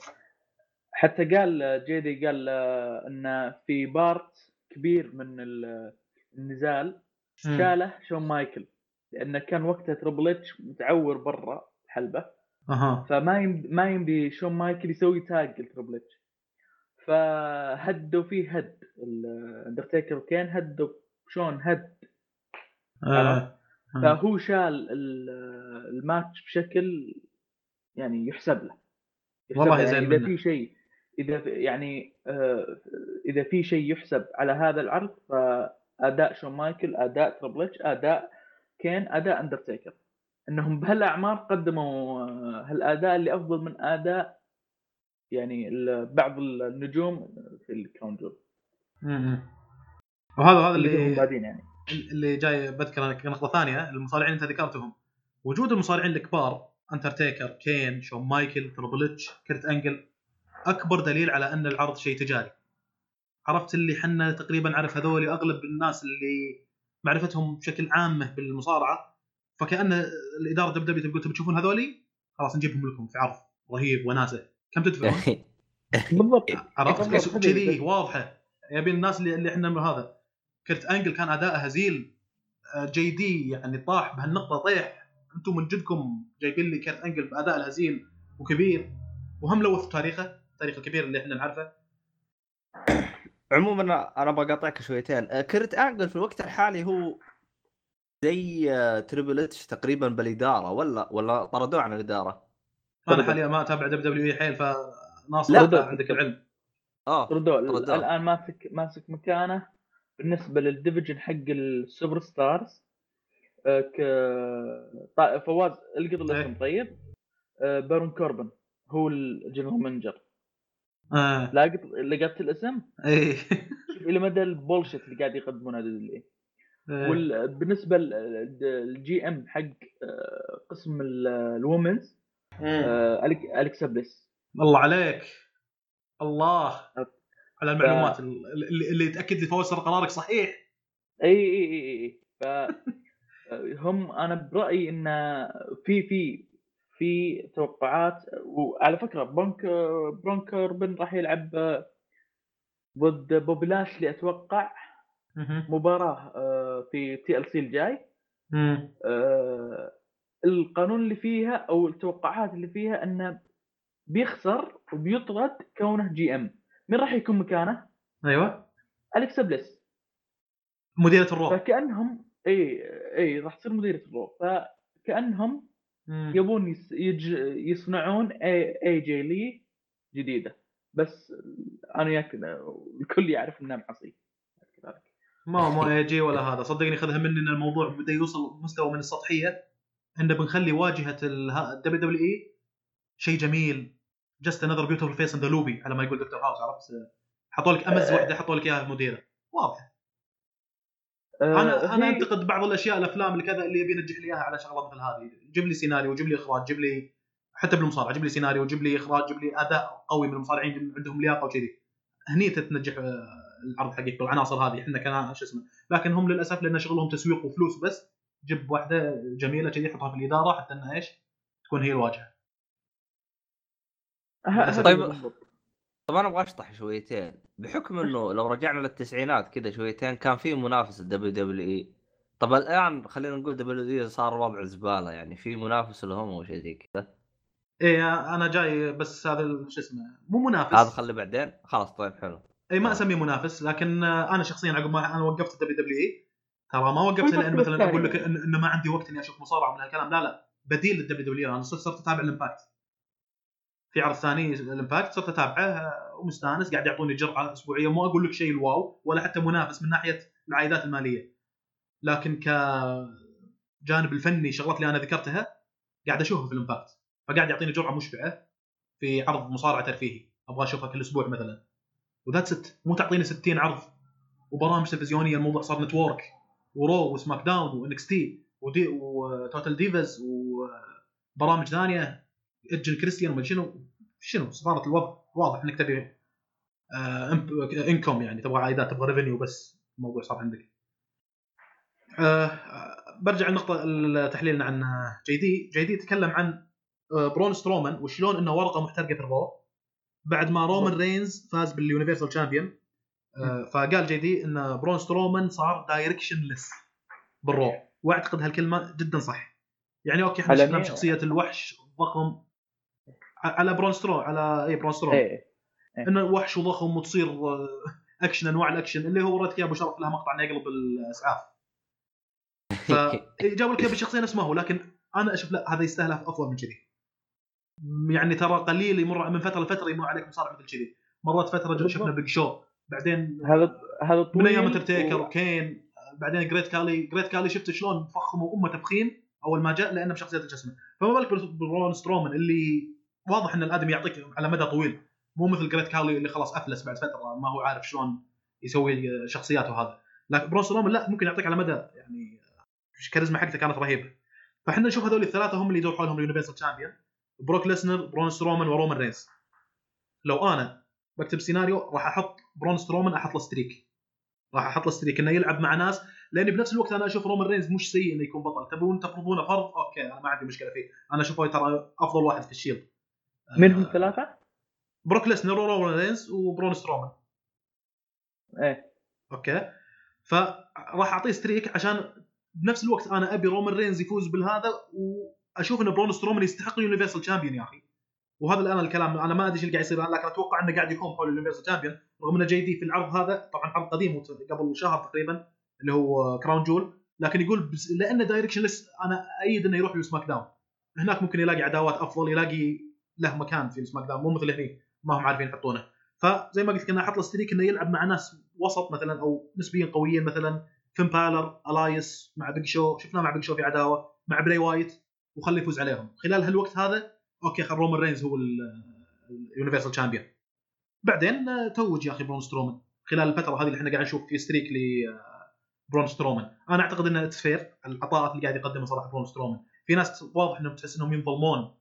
[SPEAKER 2] حتى قال جيدي قال آه، إن في part كبير من ال- النزال. شاله شون مايكل لأنه كان وقتها تربل إتش متعور برا الحلبة.
[SPEAKER 1] أها.
[SPEAKER 2] فما يمدي ما يمدي شون مايكل يسوي tag لتربل إتش. فهدوا فيه هد الاندرتيكر وكين هدوا شون هد.
[SPEAKER 1] آه.
[SPEAKER 2] فهو شال ال- الماتش بشكل يعني يحسب له.
[SPEAKER 1] والله
[SPEAKER 2] يحسب
[SPEAKER 1] زين
[SPEAKER 2] يعني اذا. في شيء إذا يعني آه، إذا في شيء يحسب على هذا العرض فأداء شون مايكل أداء تربل إتش أداء كين أداء أندرتيكر. إنهم بهالأعمار قدموا آه، هالأداء اللي أفضل من أداء يعني بعض النجوم في الكراون جول.
[SPEAKER 1] وهذا هذا
[SPEAKER 2] اللي بعدين يعني.
[SPEAKER 1] اللي جاي بذكر نقطة ثانية المصارعين أنت ذكرتهم. وجود المصارعين الكبار انترتيكر كين شون مايكل تربل إتش كرت أنجل أكبر دليل على أن العرض شيء تجاري. عرفت اللي حنا تقريبا نعرف هذول أغلب الناس اللي معرفتهم بشكل عامه بالمصارعة فكأن الإدارة WW تقول تبي تشوفون هذولي خلاص نجيبهم لكم في عرض رهيب وناسه. كم تدفعون؟
[SPEAKER 2] بالضبط.
[SPEAKER 1] عرفت؟ كذي واضحة. يبي الناس اللي اللي إحنا من هذا. كرت أنجل كان أداءه هزيل. آه، جي دي يعني طاح بهالنقطة طيح. أنتم من جدكم جايبين لي كرت أنجل بأداء الهزيل وكبير. وهم لوث تاريخه. التاريخ الكبير اللي إحنا نعرفه
[SPEAKER 3] عموما أنا بقاطعك شويتين آه، كرت انجل في الوقت الحالي هو زي آه، تريبل إتش تقريبا بالإدارة ولا ولا طردوه عن الإدارة
[SPEAKER 1] أنا
[SPEAKER 2] طردوه.
[SPEAKER 1] حاليا ما أتابع دبليو دبليو إي حيل فناصر
[SPEAKER 2] لا، طردوه.
[SPEAKER 1] عندك العلم
[SPEAKER 3] آه
[SPEAKER 2] ردوا
[SPEAKER 3] ردوه.
[SPEAKER 2] الآن ماسك ماسك مكانه بالنسبة لل division حق ال superstars آه، ك فواز القط الاسم
[SPEAKER 1] إيه.
[SPEAKER 2] طيب بارون كوربن هو ال general manager
[SPEAKER 1] آه.
[SPEAKER 2] لاقط لقطت الاسم شوف إلى مدى ال bullshit اللي قاعد يقدمونه
[SPEAKER 1] WWE.
[SPEAKER 2] وبالنسبه لل GM حق آه، قسم ال women's
[SPEAKER 1] مم.
[SPEAKER 2] أليكسا بليس
[SPEAKER 1] الله عليك الله. على المعلومات اللي, اللي تاكد لي فوز قرارك صحيح
[SPEAKER 2] إي إي إي إي ف هم أنا برأيي إن في في في توقعات وعلى فكرة بارون بارون كوربن راح يلعب ضد بوبي لاشلي
[SPEAKER 1] أتوقع.
[SPEAKER 2] مباراة آه، في TLC الجاي. آه، القانون اللي فيها أو التوقعات اللي فيها انه بيخسر وبيطرد كونه GM مين راح يكون مكانه؟
[SPEAKER 1] أيوه
[SPEAKER 2] اليكسا بليس
[SPEAKER 1] مديرة ال
[SPEAKER 2] Raw فكأنهم إي إي راح تصير مديرة ال Raw فكأنهم
[SPEAKER 1] مم.
[SPEAKER 2] يبون يس يج يصنعون A, AJ Lee جديدة. بس أنا ياك الكل يعرف إنها كذلك
[SPEAKER 1] ما ما يجي ولا هذا. صدقني خذها مني إن الموضوع بدأ يوصل مستوى من السطحية. انه بنخلي واجهة ال WWE شيء جميل. just another beautiful face the lobby على ما يقول دكتور هاوس عرفت؟ حطوا لك أمز واحدة حطوا لك إياها مديرة. واضحه أنا أنا
[SPEAKER 2] هي-
[SPEAKER 1] انتقد بعض الأشياء الأفلام اللي كذا اللي يبي ينجح لي إياها على شغلة مثل هذه. جيب لي سيناريو جيب لي إخراج جيب لي حتى بالمصارعة جيب لي سيناريو جيب لي إخراج جيب لي أداء قوي من المصارعين عندهم لياقة وكذي. هني تتنجح آه، العرض حقك بالعناصر هذه. إحنا كان شو اسمه لكن هم للأسف لأن شغلهم تسويق وفلوس بس جيب واحدة جميلة كذي حطها في الإدارة حتى إنها إيش؟ تكون هي
[SPEAKER 2] الواجهة.
[SPEAKER 3] طيب.
[SPEAKER 2] بالضبط.
[SPEAKER 3] طب أنا أبغى أشطح شويتين. بحكم إنه لو رجعنا للتسعينات كذا شويتين كان في منافس ال WWE. طب الآن خلينا نقول WE صار وضع زبالة يعني في منافس لهم أو شيء زي كذا؟
[SPEAKER 1] إيه أنا جاي بس هذا شو اسمه مو منافس.
[SPEAKER 3] هذا خليه بعدين. خلاص طيب حلو.
[SPEAKER 1] اي ما أسميه منافس لكن آه، أنا شخصيا عقب ما أنا وقفت ال WWE. ترى ما وقفت لأن مثلا أقول لك إن- إنه ما عندي وقت إني أشوف مصارعة من هالكلام. لا لا بديل لل WW أنا صرت صرت أتابع ال Impact. في عرض ثاني ال Impact صرت أتابعه ومستانس قاعد يعطوني جرعة أسبوعية مو أقول لك شيء ال wow ولا حتى منافس من ناحية العائدات المالية. لكن كجانب الفني شغلات اللي أنا ذكرتها قاعد أشوفها في ال Impact فقاعد يعطيني جرعة مشبعة في عرض مصارعة ترفيهي. أبغى أشوفها كل أسبوع مثلا. و that's it مو تعطيني 60 عرض وبرامج تلفزيونية الموضوع صار network و Raw و SmackDown و NXT و Total Divas وبرامج ثانية. Edge and Christian وما شنو؟ شنو؟ صارت الوضع. واضح إنك تبي انكم يعني تبغى عائدات تبغى revenue بس. الموضوع صار عندك. آه، آه، برجع لنقطة تحليلنا عن جي دي. جي دي تكلم عن آه، برون سترومان وشلون إنه ورقة محترقة في ال Raw بعد ما رومان رينز فاز بال Universal Champion آه، فقال جي دي إن برون سترومان صار directionless بال Raw وأعتقد هالكلمة جدا صح. يعني okay
[SPEAKER 2] إحنا
[SPEAKER 1] شفنا؟ شخصية الوحش ضخم. ع- على برون سترو على اي برون سترومان
[SPEAKER 2] إيه
[SPEAKER 1] إنه وحش وضخم وتصير آه، اكشن أنواع الاكشن اللي هو وريتك ابو شرف لها مقطع انه يقلب الاسعاف فجابوا لك إياه بشخصيه نفس ما هو لكن أنا أشوف لا هذا يستاهل أفضل من كذي. يعني ترى قليل يمر من فترة لفترة يمر عليك مصارع مثل كذي. مرات فترة شفنا بيج شو بعدين
[SPEAKER 2] هذا هذا
[SPEAKER 1] من أيام أندرتيكر
[SPEAKER 2] و-
[SPEAKER 1] وكين بعدين جريت كالي جريت كالي شفت شلون فخموا أيما تفخيم أول ما جاء لأنه بشخصية الجسم. فما بالك بال- برون سترومان اللي واضح إن الأدمي يعطيك على مدى طويل. مو مثل جريت كالي اللي خلاص أفلس بعد فترة ما هو عارف شلون يسوي شخصياته هذا. لكن برون سترومان لا ممكن يعطيك على مدى يعني الكاريزما حقته كانت رهيبه فإحنا نشوف هذول الثلاثة هم اللي يدور حولهم ال Universal Champion بروك ليسنر برون سترومان ورومان رينز. لو أنا بكتب سيناريو راح أحط برون سترومان أحط له streak. راح أحط له streak إنه يلعب مع ناس لأني بنفس الوقت أنا أشوف رومان رينز مش سيء إنه يكون بطل. تبون تفرضونه فرض؟ okay أنا ما عندي مشكلة فيه. أنا أشوفه ترى أفضل واحد في ال Shield.
[SPEAKER 2] من هم
[SPEAKER 1] آه،
[SPEAKER 2] الثلاثه؟
[SPEAKER 1] بروك ليسنر ورومان رينز وبرون سترومان.
[SPEAKER 2] إيه.
[SPEAKER 1] okay. فراح أعطيه streak عشان بنفس الوقت أنا أبي رومان رينز يفوز بالهذا وأشوف إن برون سترومان يستحق ال Universal Champion يا أخي. وهذا الآن الكلام أنا ما أدري إيش اللي قاعد يصير الآن لكن أتوقع إنه قاعد يحوم حول ال Universal Champion رغم إنه جاي دي في العرض هذا طبعا عرض قديم قبل شهر تقريبا اللي هو كراون جول. لكن يقول بس لأنه direction أنا أيد إنه يروح لسماك داون. هناك ممكن يلاقي عداوات أفضل يلاقي له مكان في سماك داون مو مثل هني ما هم عارفين يحطونه. فزي ما قلت لك أنا أحط له streak إنه يلعب مع ناس وسط مثلا أو نسبيا قويين مثلا فين بالور إلايس مع بيج شو شفناه مع بيج شو في عداوة مع بري وايت وخليه يفوز عليهم. خلال هالوقت هذا أوكي خل رومان رينز هو ال Universal Champion بعدين آه، توج يا أخي برون سترومان. خلال الفترة هذه اللي إحنا قاعد نشوف في streak ل برون سترومان. أنا أعتقد إنه فير العطاءات اللي قاعد يقدمها صراحة برون سترومان. في ناس واضح إنهم تحس إنهم ينظلمون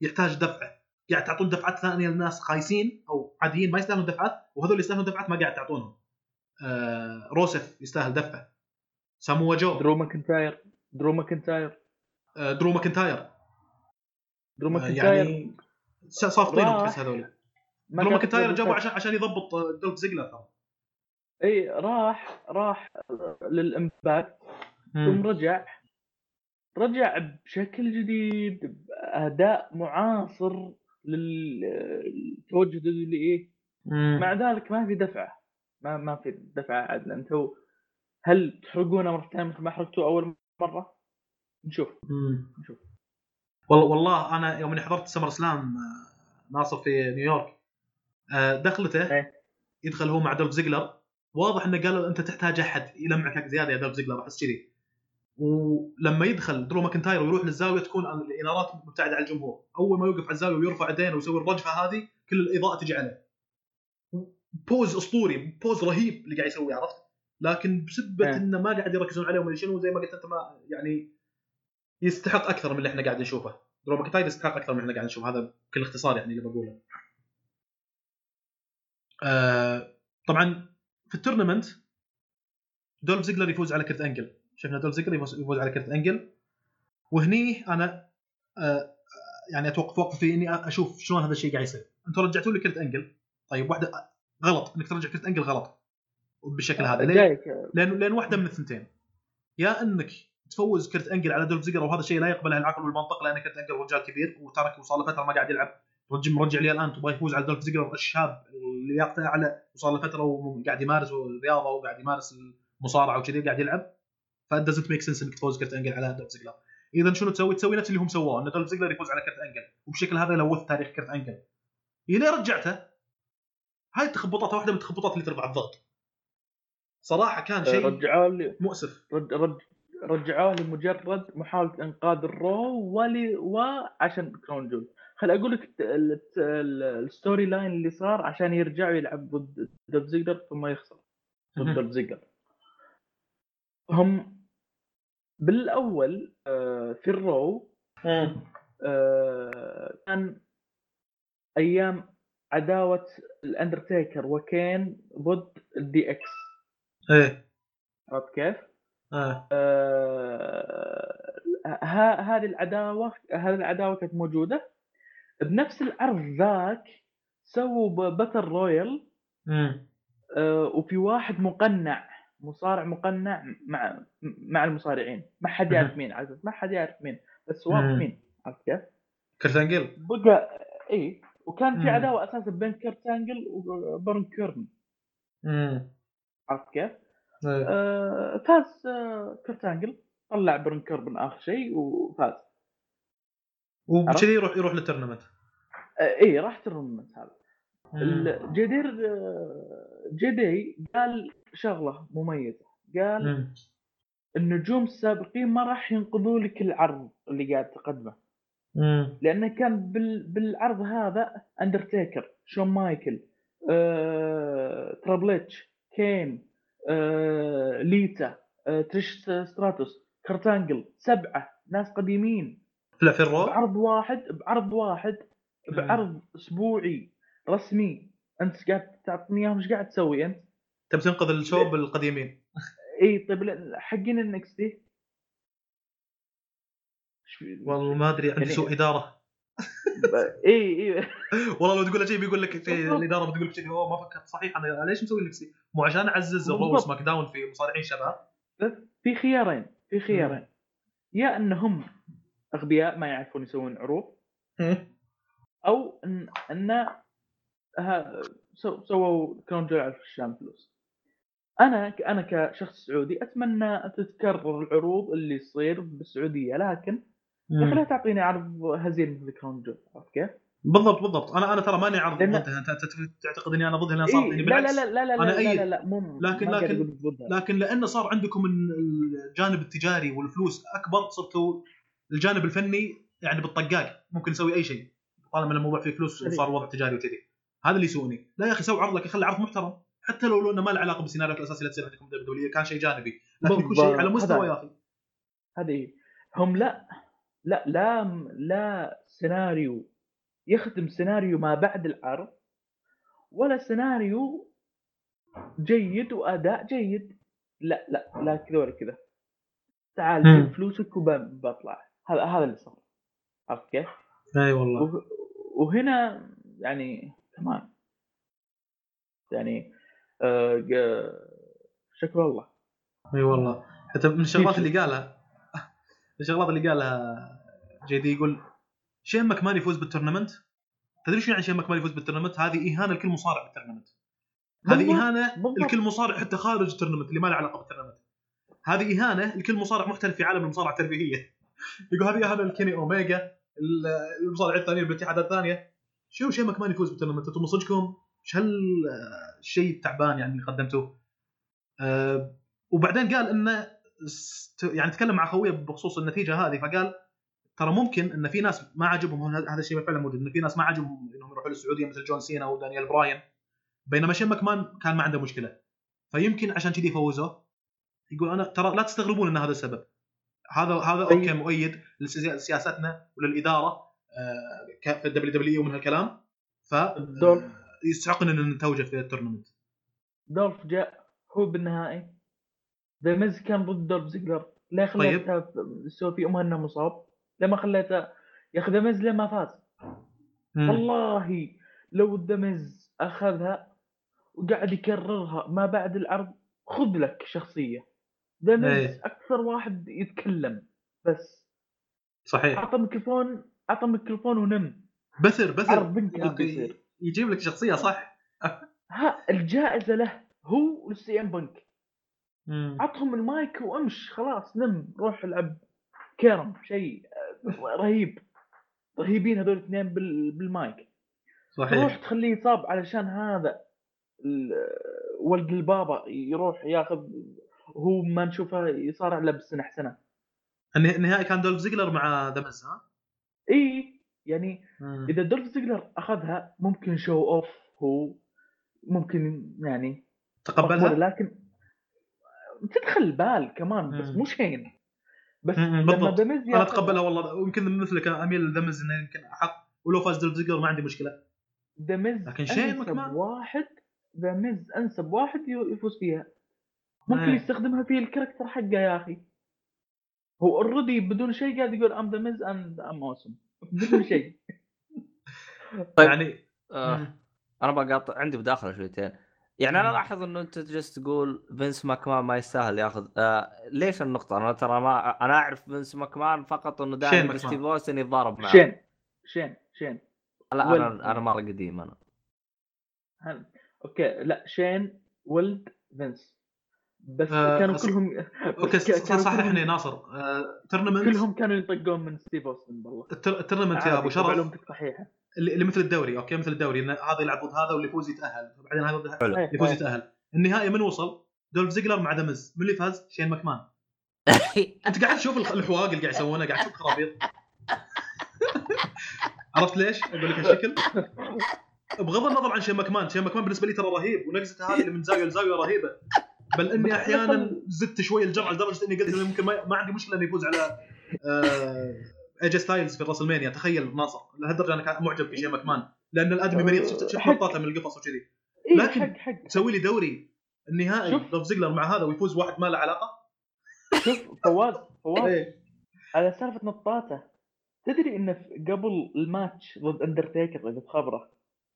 [SPEAKER 1] يحتاج دفعة. قاعد تعطون دفعات ثانية لناس خايسين أو عاديين ما يستاهلون دفعات وهذول اللي يستاهلون دفعات ما قاعد تعطونهم. آه روسف يستاهل دفعة. ساموا جو.
[SPEAKER 2] درو ماكنتاير. درو ماكنتاير.
[SPEAKER 1] آه درو ماكنتاير.
[SPEAKER 2] درو
[SPEAKER 1] آه،
[SPEAKER 2] ماكنتاير.
[SPEAKER 1] يعني صافطينهم. تحس هذول. درو ماكنتاير جابوا. عشان عشان يضبط آه، دولف زيجلر ترى.
[SPEAKER 2] إي راح راح للامباكت ثم رجع. رجع بشكل جديد بأداء معاصر. للتوجه اللي إيه مع ذلك ما في دفعه ما ما في دفعه عدل أنتم هل تحرقونه مرة ثانية مثل ما حرقتوه أول مرة؟ نشوف
[SPEAKER 1] مم.
[SPEAKER 2] نشوف
[SPEAKER 1] والله والله أنا يوم إني حضرت سمر سلام آه، ناصر في نيويورك آه، دخلته
[SPEAKER 2] إيه.
[SPEAKER 1] يدخل هو مع دولف زيجلر واضح إنه قالوا أنت تحتاج أحد يلمعك زيادة يا دولف زيجلر أحس كذي ولما يدخل درو ماكنتاير ويروح للزاوية تكون الإنارات مبتعدة عن الجمهور. أول ما يوقف على الزاوية ويرفع يدينه ويسوي الرجفه هذه كل الإضاءة تجي عليه. pose أسطوري pose رهيب اللي قاعد يسويه عرفت؟ لكن بسبة
[SPEAKER 2] إيه.
[SPEAKER 1] إنه ما قاعد يركزون عليه وما شنو زي ما قلت أنت ما يعني يستحق أكثر من اللي إحنا قاعد نشوفه. درو ماكنتاير يستحق أكثر من اللي إحنا قاعد نشوفه هذا بكل اختصار يعني اللي بقوله. آه طبعا في ال tournament دولف زيجلر يفوز على كرت إنجل. شفنا دولف زيجلر يفوز على كرت انجل وهني أنا آه يعني اتوقف وقف في إني أشوف شلون هذا الشيء قاعد يصير. أنتم رجعتوا لي كرت انجل طيب واحدة غلط. إنك ترجع كرت انجل غلط. بالشكل هذا. ليه؟ لأن لأن واحدة من الثنتين. يا إنك تفوز كرت انجل على دولف زيجلر وهذا الشيء لا يقبله العقل والمنطق لأن كرت انجل رجال كبير وترك وصار له فتره ما قاعد يلعب. رجل مرجع لي الآن تبغى يفوز على دولف زيجلر الشاب اللي لياقته أعلى وصار له فتره وقاعد يمارس الرياضة وقاعد يمارس المصارعة وكذي قاعد يلعب. ف doesn't make sense إنك تفوز كرت أنجل على دولف زيجلر اذا شنو تسوي؟ تسوي نفس اللي هم سووه إن دولف زيجلر يفوز على كرت أنجل. وبشكل هذا لوث تاريخ كرت أنجل. إلى رجعته هاي التخبطات واحدة من التخبطات اللي ترفع الضغط. صراحة كان شيء
[SPEAKER 2] رجعوا لي.
[SPEAKER 1] مؤسف.
[SPEAKER 2] رج رج رجعوه لمجرد محاولة إنقاذ الرو ولي وعشان كراون جول. خل أقول لك ال storyline اللي صار عشان يرجع يلعب ضد دولف زيجلر ثم يخسر. ضد. دولف زيجلر هم بالأول آه، في الرو آه، كان أيام عداوة الأندرتيكر وكين ضد الدي إكس
[SPEAKER 1] إيه.
[SPEAKER 2] عرفت كيف؟
[SPEAKER 1] آه.
[SPEAKER 2] آه، ها- هذه العداوة هذه العداوة كانت موجودة. بنفس العرض ذاك سووا battle
[SPEAKER 1] royal
[SPEAKER 2] آه، وفي واحد مقنع. مصارع مقنع مع مع المصارعين ما حد يعرف. مين عزيز ما حد يعرف مين بس
[SPEAKER 1] مم.
[SPEAKER 2] مين عرفت كيف؟
[SPEAKER 1] كرت انجل
[SPEAKER 2] بقى إي وكان في. عداوة أساسا بين كيرت انجل وبارون كيرن عرفت كيف؟
[SPEAKER 1] إيه.
[SPEAKER 2] آه فاز آه كيرت انجل طلع بارون كيربن آخر شيء وفاز
[SPEAKER 1] وبكذي يروح يروح للتورنمنت
[SPEAKER 2] إي راح ترمت هذا
[SPEAKER 1] مم.
[SPEAKER 2] ال- جدير آه، جدي قال شغلة مميزة قال
[SPEAKER 1] مم.
[SPEAKER 2] النجوم السابقين ما راح ينقذوا لك العرض اللي قاعد تقدمه
[SPEAKER 1] مم.
[SPEAKER 2] لأنه كان بال... بالعرض هذا اندرتيكر شون مايكل آه... تربل إتش كين آه... ليتا آه... تريش ستراتوس كرت انجل سبعة ناس قديمين
[SPEAKER 1] لا في الرو
[SPEAKER 2] بعرض واحد بعرض واحد. بعرض أسبوعي رسمي. أنت قاعد تعطيني إياهم؟ إيش قاعد تسوي أنت؟
[SPEAKER 1] تبي تنقذ ال show بالقديمين
[SPEAKER 2] إي طيب حقين الإن إكس تي
[SPEAKER 1] والله ما أدري عندي
[SPEAKER 2] يعني-
[SPEAKER 1] سوء إدارة.
[SPEAKER 2] إي إي.
[SPEAKER 1] والله لو تقول شيء بيقول لك
[SPEAKER 2] بالضبط.
[SPEAKER 1] الإدارة بتقول لك شيء هو ما فكرت صحيح. أنا ليش مسوي نفسي؟ مو عشان أعزز الرو
[SPEAKER 2] بالضبط.
[SPEAKER 1] سماك داون في مصارعين شباب؟
[SPEAKER 2] في خيارين في خيارين. يا أنهم أغبياء ما يعرفون يسوون عروض أو ان سو- سووا كانوا جاي عشان فلوس أنا أنا كشخص سعودي أتمنى تتكرر العروض اللي تصير بالسعودية لكن يا أخي لا تعطيني عرض هزيل مثل كراون جول عرفت كيف؟
[SPEAKER 1] بالضبط بالضبط أنا أنا ترى ماني عارض
[SPEAKER 2] لأن-
[SPEAKER 1] ضدها أنت تعتقد إني أنا ضدها لأن صار
[SPEAKER 2] إيه لا لا لا لا لا
[SPEAKER 1] أنا
[SPEAKER 2] لا, لا. لا, لا مو
[SPEAKER 1] لكن- لكن-. لكن لأنه صار عندكم الجانب التجاري والفلوس أكبر صرتوا الجانب الفني يعني بالطقاق ممكن نسوي أي شيء طالما الموضوع فيه فلوس. وصار وضع تجاري وكذي هذا اللي يسووني. لا يا أخي سوي عرض لك خلي عرض محترم. حتى لو لو إنه ما له علاقة بالسيناريو الاساسي اللي تصير عندكم دبليو كان شيء جانبي. لكن يكون شيء على. مستوى يا أخي.
[SPEAKER 2] هذه هم لا لا لا لا سيناريو يخدم سيناريو ما بعد العرض ولا سيناريو جيد وأداء جيد. لا لا لا كذا ولا كذا. تعال. جيب فلوسك وبطلع هذا هذا اللي صار. عرفت كيف؟
[SPEAKER 1] أي والله.
[SPEAKER 2] وه- وهنا يعني كمان يعني آه ج- شكر الله.
[SPEAKER 1] إي والله. حتى من الشغلات؟ اللي قالها من الشغلات اللي قالها JD يقول شين ماكمان يفوز بال tournament؟ تدري شو يعني شين ماكمان يفوز بال tournament؟ هذه إهانة لكل مصارع بال
[SPEAKER 2] tournament.
[SPEAKER 1] هذه
[SPEAKER 2] إهانة.
[SPEAKER 1] لكل مصارع حتى خارج ال tournament اللي ما له علاقة بال tournament. هذه إهانة لكل مصارع محترف في عالم المصارعة الترفيهية. يقول هذه إهانة لكيني اوميجا ال- المصارعين الثانيين بالاتحادات الثانية. شو شين ماكمان يفوز بال tournament أنتم من صدقكم إيش هالشيء التعبان يعني اللي قدمتوه؟ أه وبعدين قال انه يعني تكلم مع خويه بخصوص النتيجة هذه فقال ترى ممكن إن في ناس ما عجبهم هذا الشيء فعلا موجود إن في ناس ما عجبهم إنهم يروحوا للسعودية مثل جون سينا ودانيال براين بينما شين ماكمان كان ما عنده مشكلة. فيمكن عشان كذي فوزوه يقول أنا ترى لا تستغربون إن هذا السبب. هذا هذا
[SPEAKER 2] طيب.
[SPEAKER 1] okay مؤيد لسياستنا وللإدارة. آه، في ال WW ومن هالكلام ف. آه، يستحقنا ان نتوج في ال tournament.
[SPEAKER 2] دولف جاء هو بالنهائي. The Miz كان ضد دولف زيجلر. لا
[SPEAKER 1] طيب.
[SPEAKER 2] خليته يسوي فيمها انه مصاب. لما خليته يا أخي The Miz ليه ما فاز؟
[SPEAKER 1] مم.
[SPEAKER 2] والله لو ذا ميز أخذها وقاعد يكررها ما بعد العرض خذ لك شخصية. ذا ميز
[SPEAKER 1] إيه.
[SPEAKER 2] أكثر واحد يتكلم بس.
[SPEAKER 1] صحيح.
[SPEAKER 2] اعطى ميكروفون أعطى ميكروفون ونم.
[SPEAKER 1] بثر بثر. يجيب لك شخصية صح؟
[SPEAKER 2] ها الجائزة له هو والسي إم بنك. عطهم المايك وأمش خلاص نم. روح العب كيرم شيء آه، رهيب. رهيبين هذول الاثنين بال- بالمايك.
[SPEAKER 1] صحيح.
[SPEAKER 2] تخليه يصاب علشان هذا. ال- ولد البابا يروح ياخذ وهو ما نشوفه يصارع له بالسنه سنه
[SPEAKER 1] النها- النهائي كان دولف زيجلر مع ذا ها؟
[SPEAKER 2] إي يعني
[SPEAKER 1] مم.
[SPEAKER 2] إذا دولف زيجلر أخذها ممكن شو اوف هو ممكن يعني
[SPEAKER 1] تقبلها؟
[SPEAKER 2] لكن تدخل البال كمان بس. مو شين بس
[SPEAKER 1] مم،
[SPEAKER 2] لما
[SPEAKER 1] بالضبط.
[SPEAKER 2] أنا
[SPEAKER 1] أتقبلها والله ويمكن مثلك اميل ل The Miz إنه يمكن احق ولو فاز دولف زيجلر ما عندي
[SPEAKER 2] مشكلة Miz
[SPEAKER 1] لكن شين ماكمان.
[SPEAKER 2] واحد The Miz أنسب واحد يفوز فيها ممكن
[SPEAKER 1] إيه.
[SPEAKER 2] يستخدمها في ال character حقه يا أخي هو already بدون شيء قاعد يقول I'm The Miz and I'm awesome بدون شيء
[SPEAKER 3] طيب.
[SPEAKER 1] يعني
[SPEAKER 3] آه. أنا بقاطع عندي مداخله شويتين يعني
[SPEAKER 1] أنا.
[SPEAKER 3] لاحظ إنه أنت جالس تقول فينس ماكمان ما يستاهل ياخذ آه ليش النقطة أنا ترى ما أنا أعرف فينس ماكمان فقط
[SPEAKER 1] إنه
[SPEAKER 3] دائما. ستيف اوستن يتضارب معه
[SPEAKER 2] شين شين شين
[SPEAKER 3] لا
[SPEAKER 2] ولد.
[SPEAKER 3] أنا أنا مره قديم أنا
[SPEAKER 2] هل. okay لا شين ولد فينس بس
[SPEAKER 1] آه،
[SPEAKER 2] كانوا
[SPEAKER 1] أص-
[SPEAKER 2] كلهم
[SPEAKER 1] okay
[SPEAKER 2] ك- كانوا
[SPEAKER 1] صححني
[SPEAKER 2] كلهم-
[SPEAKER 1] ناصر. آه، tournament
[SPEAKER 2] كلهم كانوا يطقون من ستيف أوستن والله.
[SPEAKER 1] التر- ال tournament يا
[SPEAKER 2] أبو
[SPEAKER 1] شرف.
[SPEAKER 2] معلومتك صحيحة.
[SPEAKER 1] اللي اللي مثل الدوري okay مثل الدوري إن هذا يلعب ضد هذا واللي يفوز يتأهل. بعدين هذا
[SPEAKER 3] حلو.
[SPEAKER 2] إيه،
[SPEAKER 1] اللي يفوز. يتأهل. النهائي من وصل؟ دولف زيجلر مع The Miz. من اللي فاز؟ شين مكمان أنت قاعد تشوف الحواق اللي قاعد يسوونه قاعد تشوف خرابيط. عرفت ليش؟ أقول لك هالشكل. بغض النظر عن شين مكمان شين مكمان بالنسبة لي ترى رهيب ونقزته هذه اللي من زاوية لزاوية رهيبة. بل إني
[SPEAKER 2] أحيانا
[SPEAKER 1] زدت شوي الجرعه لدرجة إني قلت إنه يمكن ما, عندي مشكلة إنه يفوز على آه AJ Styles في راسلمانيا. تخيل ناصر. لهالدرجة أنا كان معجب في شين مكمان. لأن الأدمي مريض شفت شفت. نطاته من القفص وكذي.
[SPEAKER 2] إيه
[SPEAKER 1] لكن- تسوي لي دوري النهائي. دولف زيجلر مع هذا ويفوز واحد ما له علاقة؟
[SPEAKER 2] شوف فواز فواز.
[SPEAKER 1] إيه.
[SPEAKER 2] على سالفة نطاته تدري إنه قبل الماتش ضد اندرتيكر إذا تخبره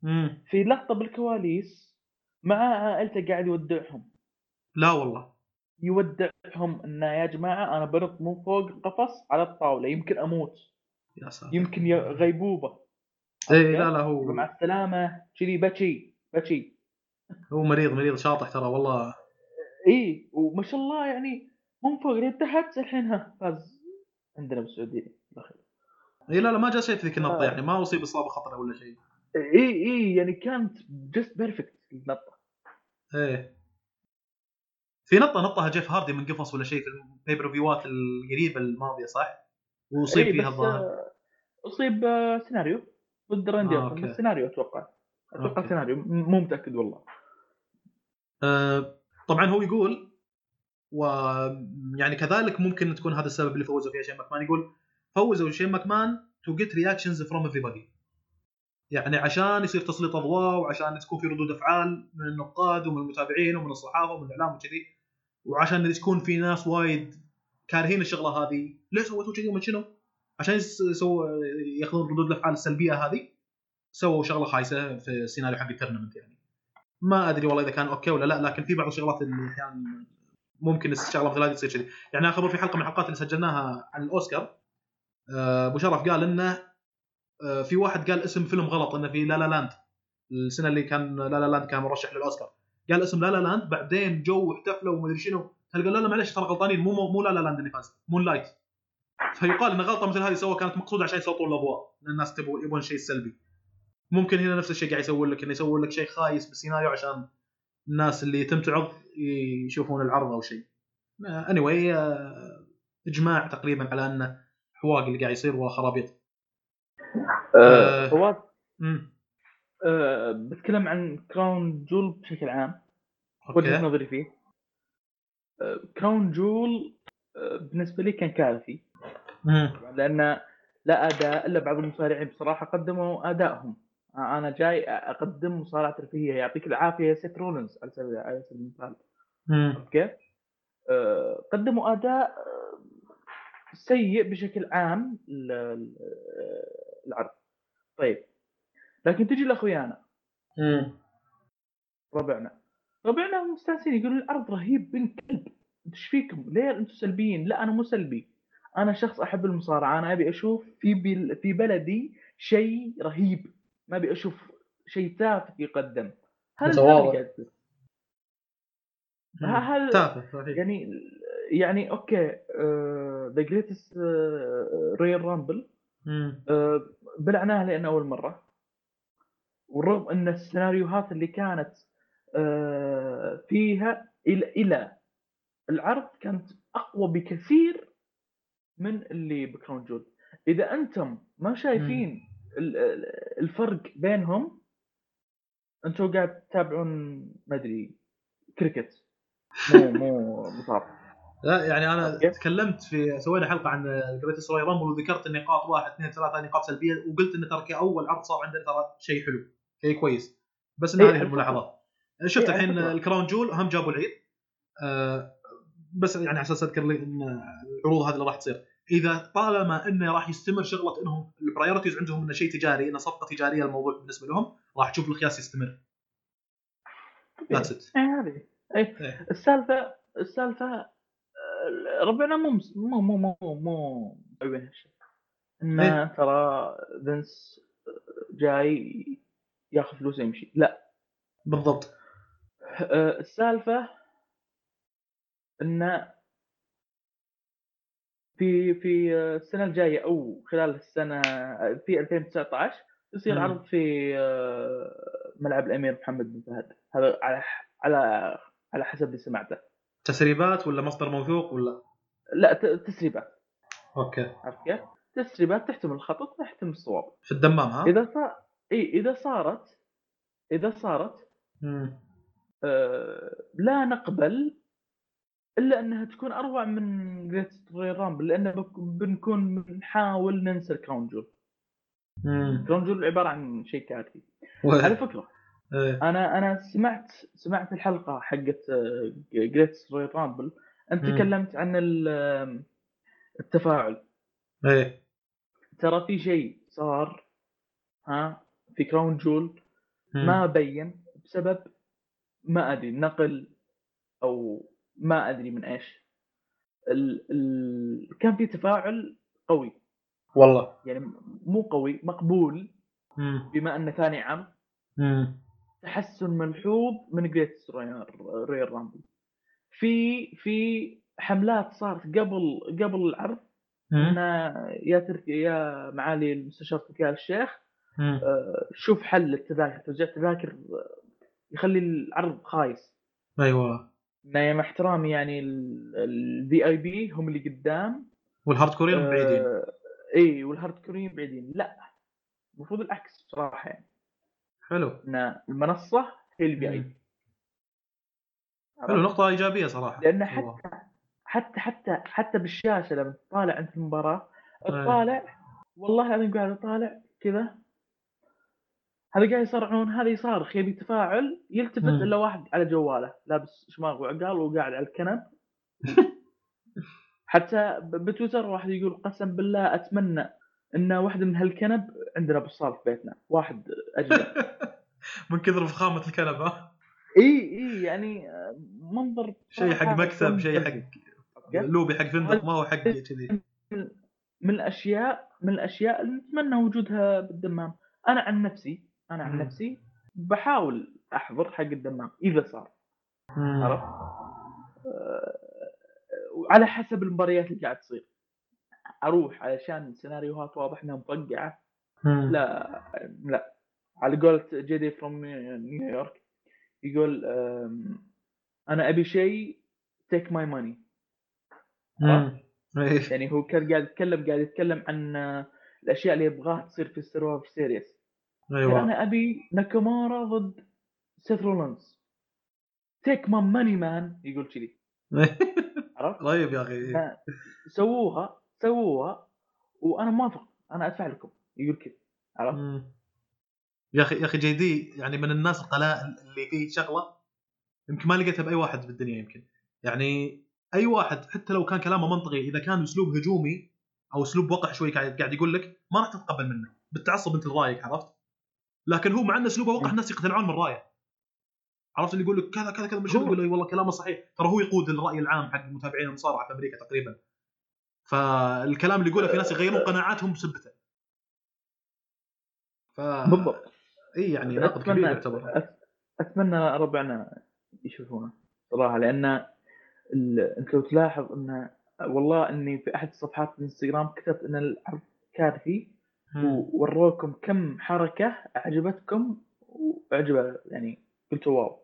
[SPEAKER 1] أمم
[SPEAKER 2] في لقطة بالكواليس مع عائلته قاعد يودعهم.
[SPEAKER 1] لا والله.
[SPEAKER 2] يودعهم إنه يا جماعة أنا بنط من فوق القفص على الطاولة يمكن أموت.
[SPEAKER 1] يا ساتر.
[SPEAKER 2] يمكن غيبوبة.
[SPEAKER 1] إيه لا لا هو
[SPEAKER 2] مع السلامة كذي بكي بكي.
[SPEAKER 1] هو مريض مريض شاطح ترى والله.
[SPEAKER 2] إي وما شاء الله يعني من فوق لين تحت الحين ها فاز. عندنا بالسعودية. داخل
[SPEAKER 1] إي لا لا ما جاء شيء في ذيك النطة
[SPEAKER 2] آه.
[SPEAKER 1] يعني ما اصيب إصابة خطرة ولا شيء.
[SPEAKER 2] إي إي يعني كانت just perfect النطة.
[SPEAKER 1] إيه. في نطة نطها جيف هاردي من قفص ولا شيء في ال pay-per-view ات القريبة الماضية صح؟ واصيب
[SPEAKER 2] إيه،
[SPEAKER 1] فيها الظاهر.
[SPEAKER 2] اصيب آه، سيناريو ضد راندي
[SPEAKER 1] آه،.
[SPEAKER 2] بس سيناريو أتوقع. أتوقع
[SPEAKER 1] okay.
[SPEAKER 2] سيناريو. مو متأكد والله.
[SPEAKER 1] آه طبعا هو يقول و يعني كذلك ممكن تكون هذا السبب اللي فوزوا فيها شين ماكمان يقول فوزوا شين ماكمان to get reactions from everybody. يعني عشان يصير تسليط أضواء وعشان تكون في ردود أفعال من النقاد ومن المتابعين ومن الصحافة ومن الإعلام وكذي. وعشان يكون في ناس وايد كارهين الشغلة هذه ليش سويتوا كذي؟ ومن شنو؟ عشان يس- يسووا ياخذون ردود الأفعال السلبية هذه سووا شغلة خايسة في السيناريو حق التورنمنت يعني. ما أدري والله إذا كان أوكي ولا لا لكن في بعض الشغلات اللي أحيانا ممكن الشغلة مثل هذه تصير كذي. يعني أنا خبر في حلقة من الحلقات اللي سجلناها عن الأوسكار. آه، أبو شرف قال إنه آه، في واحد قال اسم فيلم غلط إنه في لا لا لاند. السنة اللي كان لا لا لاند كان مرشح للأوسكار. قال اسم لا لا لاند بعدين جو واحتفلوا ومدري شنو. هم قالوا لا لا معلش ترى غلطانين. مو مو, لا لا لاند اللي فاز. مون لايت فيقال إن غلطة مثل هذه سووها كانت مقصودة عشان يسلطون الأضواء. لأن الناس تبغى يبغون شيء سلبي. ممكن هنا نفس الشيء قاعد يسوون لك إنه يسوون لك شيء خايس بالسيناريو عشان الناس اللي تمتعض يشوفون العرض أو شيء. anyway, آه، إجماع تقريبا على انه حواق اللي قاعد يصير وخرابيط آه.
[SPEAKER 2] فواز آه، بتكلم عن كراون جول بشكل عام وجهة
[SPEAKER 1] أوكي
[SPEAKER 2] نظري فيه. آه، كراون جول آه، بالنسبة لي كان كارثي. لأن لا أداء إلا بعض المصارعين بصراحة قدموا أدائهم. أنا جاي أقدم مصارعة ترفيهية يعطيك العافية يا سيت رولنز على سبيل على سبيل المثال. أوكي؟ قدموا أداء سيء بشكل عام العرض. طيب. لكن تجي
[SPEAKER 1] لأخويانا.
[SPEAKER 2] ربعنا. ربعنا مستانسين يقولون العرض رهيب بن كلب. إيش فيكم؟ ليه أنتم سلبيين؟ لا أنا مو سلبي. أنا شخص أحب المصارعة. أنا أبي أشوف في بل... في بلدي شيء رهيب. ما أبي أشوف شيء تافه يقدم. هل. هذا هل
[SPEAKER 1] تافه رهيب.
[SPEAKER 2] يعني يعني أوكي the Greatest
[SPEAKER 1] Royal
[SPEAKER 2] Rumble بلعناها لأن أول مرة. والرغم أن السيناريوهات اللي كانت آه، فيها إلى إلى العرض كانت أقوى بكثير من اللي بكراون جول إذا أنتم ما شايفين ال- ال- الفرق بينهم أنتم قاعد تتابعون ما أدري كريكت مو مو مصارعه
[SPEAKER 1] لا يعني
[SPEAKER 2] أنا.
[SPEAKER 1] تكلمت في سوينا حلقة عن Greatest Royal Rumble وذكرت النقاط واحد اثنين ثلاثة نقاط سلبية وقلت إن ترى كأول عرض صار عندنا ترى شيء حلو. شيء كويس. بس ان
[SPEAKER 2] إيه،
[SPEAKER 1] هذه الملاحظات شفت
[SPEAKER 2] إيه،
[SPEAKER 1] الحين. الكراون جول هم جابوا العيد. آه بس يعني على أساس أذكر لي إن العروض هذه اللي راح تصير. إذا طالما إنه راح يستمر شغلة إنهم ال priorities عندهم إنه شيء تجاري إنه صفقة تجارية الموضوع بالنسبة لهم راح تشوف القياس يستمر. that's it
[SPEAKER 2] إيه هذه. إيه.
[SPEAKER 1] إيه.
[SPEAKER 2] السالفة السالفة آه، ربنا مو مو مو مو مو مسوين هالشيء. إنه
[SPEAKER 1] إيه.
[SPEAKER 2] ترى فينس جاي ياخذ فلوس يمشي لا.
[SPEAKER 1] بالضبط.
[SPEAKER 2] آه، السالفة انه في في السنة الجاية أو خلال السنة في 2019 يصير. عرض في آه، ملعب الأمير محمد بن فهد. هذا على على على حسب اللي سمعته.
[SPEAKER 1] تسريبات ولا مصدر موثوق ولا؟
[SPEAKER 2] لا تسريبات.
[SPEAKER 1] أوكي.
[SPEAKER 2] عرفت كيف؟ تسريبات تحتمل الخطا تحتمل الصواب.
[SPEAKER 1] في الدمام ها؟
[SPEAKER 2] إذا صار إي إذا صارت إذا صارت. آه، لا نقبل إلا أنها تكون أروع من Greatest Rumble لأن بنكون بنحاول ننسى الكراون جول
[SPEAKER 1] مم.
[SPEAKER 2] الكراون جول عبارة عن شيء كارثي على فكرة
[SPEAKER 1] إيه.
[SPEAKER 2] أنا أنا سمعت سمعت الحلقة حقت Greatest Rumble أنت
[SPEAKER 1] مم.
[SPEAKER 2] تكلمت عن ال- التفاعل
[SPEAKER 1] إيه
[SPEAKER 2] ترى في شيء صار ها في كراون جول. ما بين بسبب ما أدري نقل أو ما أدري من إيش ال ال كان في تفاعل قوي
[SPEAKER 1] والله
[SPEAKER 2] يعني مو قوي مقبول
[SPEAKER 1] مم.
[SPEAKER 2] بما أنه ثاني عام
[SPEAKER 1] مم.
[SPEAKER 2] تحسن ملحوظ من Greatest Royal Rumble في في حملات صارت قبل قبل العرض. ان يا تركي يا معالي المستشار تركي آل الشيخ. آه، شوف حل للتذاكر ترجع التذاكر آه، يخلي العرض خايس. أيوه. مع احترامي يعني ال VIP هم اللي قدام.
[SPEAKER 1] وال hardcore ين بعيدين.
[SPEAKER 2] آه، إي وال hardcore ين بعيدين. لا المفروض العكس بصراحه يعني
[SPEAKER 1] حلو.
[SPEAKER 2] إن المنصة هي الفي اي. بي
[SPEAKER 1] حلو نقطة إيجابية صراحة.
[SPEAKER 2] لأن
[SPEAKER 1] والله.
[SPEAKER 2] حتى حتى حتى حتى بالشاشة لما تطالع أنت المباراه
[SPEAKER 1] أي.
[SPEAKER 2] تطالع والله العظيم قاعد أطالع كذا هذا قاعد يصرعون هذا يصارخ يبي تفاعل يلتفت. إلا واحد على جواله لابس شماغ وعقال وقاعد على الكنب. حتى بتويتر واحد يقول قسم بالله أتمنى إن واحدة من هالكنب عندنا بالصاله في بيتنا واحد أجل
[SPEAKER 1] من كثر فخامة الكنبة
[SPEAKER 2] إي إي يعني منظر
[SPEAKER 1] شيء حق مكتب شيء. حق لوبي حق فندق ما هو حق كذي.
[SPEAKER 2] من الأشياء من الأشياء اللي نتمنى وجودها بالدمام. أنا عن نفسي أنا عن. نفسي بحاول أحضر حق الدمام إذا صار. عرفت؟ آه، على حسب المباريات اللي قاعد تصير. أروح علشان سيناريوهات واضح إنها
[SPEAKER 1] مفقعة.
[SPEAKER 2] لا لا. على قولة JD from New York يقول أنا أبي شيء take
[SPEAKER 1] my money.
[SPEAKER 2] يعني هو كان قاعد يتكلم قاعد يتكلم عن آه، الأشياء اللي يبغاها تصير في ال Survivor Series
[SPEAKER 1] أيوه.
[SPEAKER 2] أنا أبي ناكامورا ضد سيث رولنز take my money man يقول كذي. عرفت؟
[SPEAKER 1] رهيب يا أخي.
[SPEAKER 2] ما- سووها سووها وأنا موافق أنا أدفع لكم. يقول كذا عرفت؟
[SPEAKER 1] يا أخي يا أخي جي دي يعني من الناس القلائل اللي فيه شغلة يمكن ما لقيتها بأي واحد بالدنيا يمكن. يعني أي واحد حتى لو كان كلامه منطقي إذا كان أسلوب هجومي أو أسلوب وقح شوي قاعد يقول لك ما راح تتقبل منه. بالتعصب أنت رايك عرفت؟ لكن هو مع أن أسلوبه وقح الناس يقتنعون من رأيه. عرفت اللي يقول لك كذا كذا كذا مش يقول له والله كلامه صحيح. ترى هو يقود الرأي العام حق متابعين المصارعة في أمريكا تقريبا. فالكلام اللي يقوله في ناس يغيرون قناعاتهم بسبته. ف
[SPEAKER 2] بالضبط.
[SPEAKER 1] اي يعني نقد كبير يعتبر.
[SPEAKER 2] أتمنى ربعنا يشوفونه صراحة لأن ال... أنت لو تلاحظ ان والله إني في أحد صفحات الإنستغرام كتبت إن العرض كارثي. ووروكم كم حركة أعجبتكم واعجبه يعني قلتوا واو.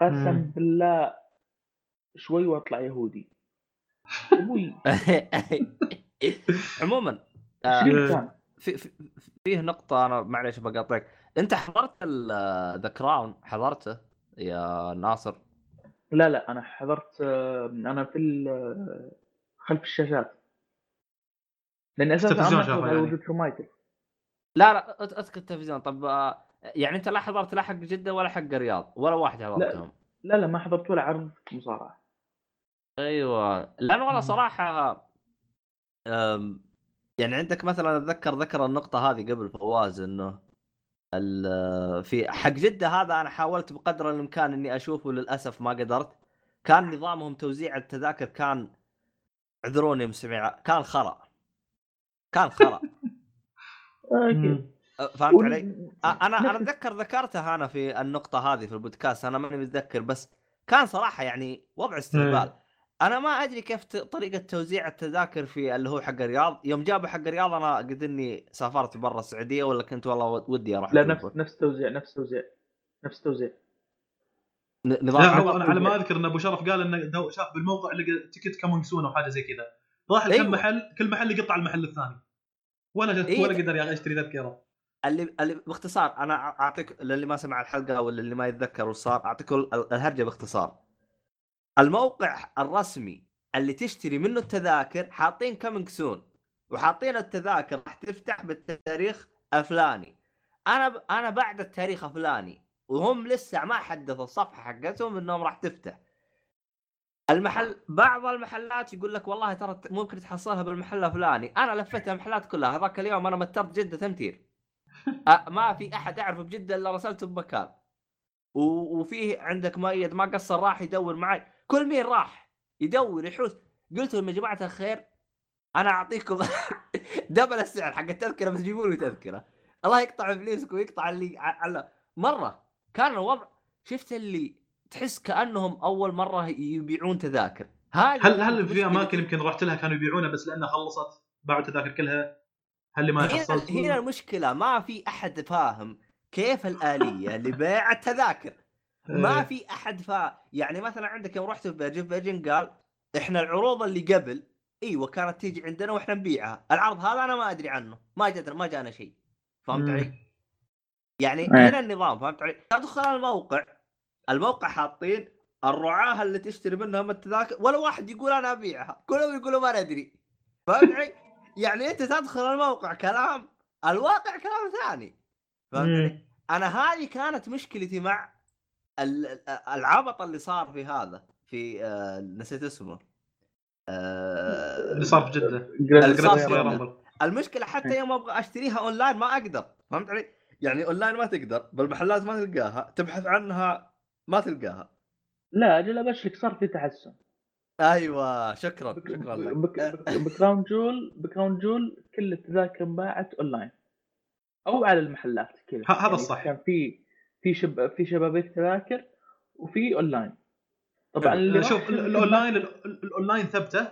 [SPEAKER 2] قسم. بالله شوي وأطلع يهودي. أبوي.
[SPEAKER 3] عموما آه،؟ في في- فيه نقطة أنا معليش بقاطعك، أنت حضرت the Crown حضرته يا ناصر؟
[SPEAKER 2] لا لا أنا حضرت آه، أنا في خلف الشاشات. لأن أساسا
[SPEAKER 1] التلفزيون شافه يعني.
[SPEAKER 2] وجود شومايكل.
[SPEAKER 3] لا لا أذكر التلفزيون. طب آه، يعني أنت لا حضرت لا حق جدة ولا حق الرياض ولا واحد حضرتهم؟
[SPEAKER 2] لا لا ما حضرت ولا عرض مصارعة.
[SPEAKER 3] أيوه. لأن والله. صراحة أم، يعني عندك مثلا أتذكر ذكر النقطة هذه قبل فواز إنه ال- في حق جدة هذا أنا حاولت بقدر الإمكان إني أشوفه للأسف ما قدرت. كان نظامهم توزيع التذاكر كان اعذروني مستمع كان خرا. كان خرا. أه، فهمت علي؟ أنا
[SPEAKER 2] أنا
[SPEAKER 3] أتذكر ذكرتها أنا في النقطة هذه في البودكاست أنا ماني متذكر بس كان صراحة يعني وضع استهبال. أنا ما أدري كيف طريقة توزيع التذاكر في اللي هو حق الرياض. يوم جابوا حق الرياض أنا قد إني سافرت برا السعودية ولا كنت والله ودي أروح
[SPEAKER 2] لا. نفس نفس توزيع نفس توزيع نفس توزيع.
[SPEAKER 3] نظام
[SPEAKER 1] لا
[SPEAKER 3] حق-
[SPEAKER 1] هو أنا على ما أذكر إن أبو شرف قال إنه شاف بالموقع لقى ticket coming soon أو حاجة زي كذا. راح لكم
[SPEAKER 3] أيوة.
[SPEAKER 1] محل كل محل يقطع المحل الثاني. ولا جت
[SPEAKER 3] إيه.
[SPEAKER 1] ولا قدر اشتري تذكره
[SPEAKER 3] اللي اللي باختصار أنا أعطيك للي ما سمع الحلقة ولا اللي ما يتذكر وش صار اعطيكم ال- الهرجة باختصار. الموقع الرسمي اللي تشتري منه التذاكر حاطين coming soon وحاطين التذاكر راح تفتح بالتاريخ الفلاني أنا ب... أنا بعد التاريخ الفلاني وهم لسه ما حدثوا الصفحة حقتهم إنهم راح تفتح. المحل بعض المحلات يقول لك والله ترى ممكن تحصلها بالمحل الفلاني. أنا لفيت المحلات كلها هذاك اليوم أنا مترت جدة تمتير أ- ما في أحد اعرفه بجدة إلا رسلته بمكان. وفيه عندك مؤيد ما قصر راح يدور معي. كل مين راح؟ يدور يحوس. قلت لهم يا جماعة الخير أنا أعطيكم double السعر حق التذكرة بس جيبوا لي تذكرة. الله يقطع ابليسكم ويقطع اللي على مرة. كان الوضع شفت اللي تحس كأنهم أول مرة يبيعون تذاكر هذه
[SPEAKER 1] هل هل في. أماكن يمكن رحت لها كانوا يبيعونها بس لأنها خلصت باعوا التذاكر كلها هل اللي ما
[SPEAKER 3] هنا,
[SPEAKER 1] حصلت
[SPEAKER 3] هنا المشكلة ما في أحد فاهم كيف الآلية لبيع التذاكر ما
[SPEAKER 1] إيه.
[SPEAKER 3] في أحد فا يعني مثلا عندك يوم رحت في Virgin قال إحنا العروض اللي قبل إيوه كانت تيجي عندنا وإحنا نبيعها العرض هذا أنا ما أدري عنه ما جتنا ما جانا شيء فهمت. علي؟ يعني
[SPEAKER 2] إيه.
[SPEAKER 3] هنا النظام فهمت علي؟ تدخل الموقع الموقع حاطين الرعاة اللي تشتري منهم التذاكر ولا واحد يقول أنا أبيعها كلهم يقولوا ما ندري فهمت علي؟ يعني أنت تدخل الموقع كلام الواقع كلام ثاني فهمت علي؟
[SPEAKER 1] مم.
[SPEAKER 3] أنا هذه كانت مشكلتي مع ال- ال- العبط اللي صار في هذا في آه نسيت اسمه آه
[SPEAKER 1] اللي صار في جدة
[SPEAKER 3] اللي صار في جدة. المشكلة حتى يوم أبغى أشتريها أونلاين ما أقدر فهمت علي؟ يعني أونلاين ما تقدر بالمحلات ما تلقاها تبحث عنها ما تلقاها.
[SPEAKER 2] لا أجل ابشرك صار في تحسن.
[SPEAKER 3] أيوه شكرا شكرا لك.
[SPEAKER 2] بك- ب Crown Jewel ب Crown Jewel كل التذاكر انباعت أونلاين. أو على المحلات كذا.
[SPEAKER 1] ه- هذا الصح.
[SPEAKER 2] كان في في شب في شبابيك تذاكر وفي أونلاين. طبعا اللي راح
[SPEAKER 1] شوف
[SPEAKER 2] الأونلاين
[SPEAKER 1] ال- ال- الأونلاين ثبته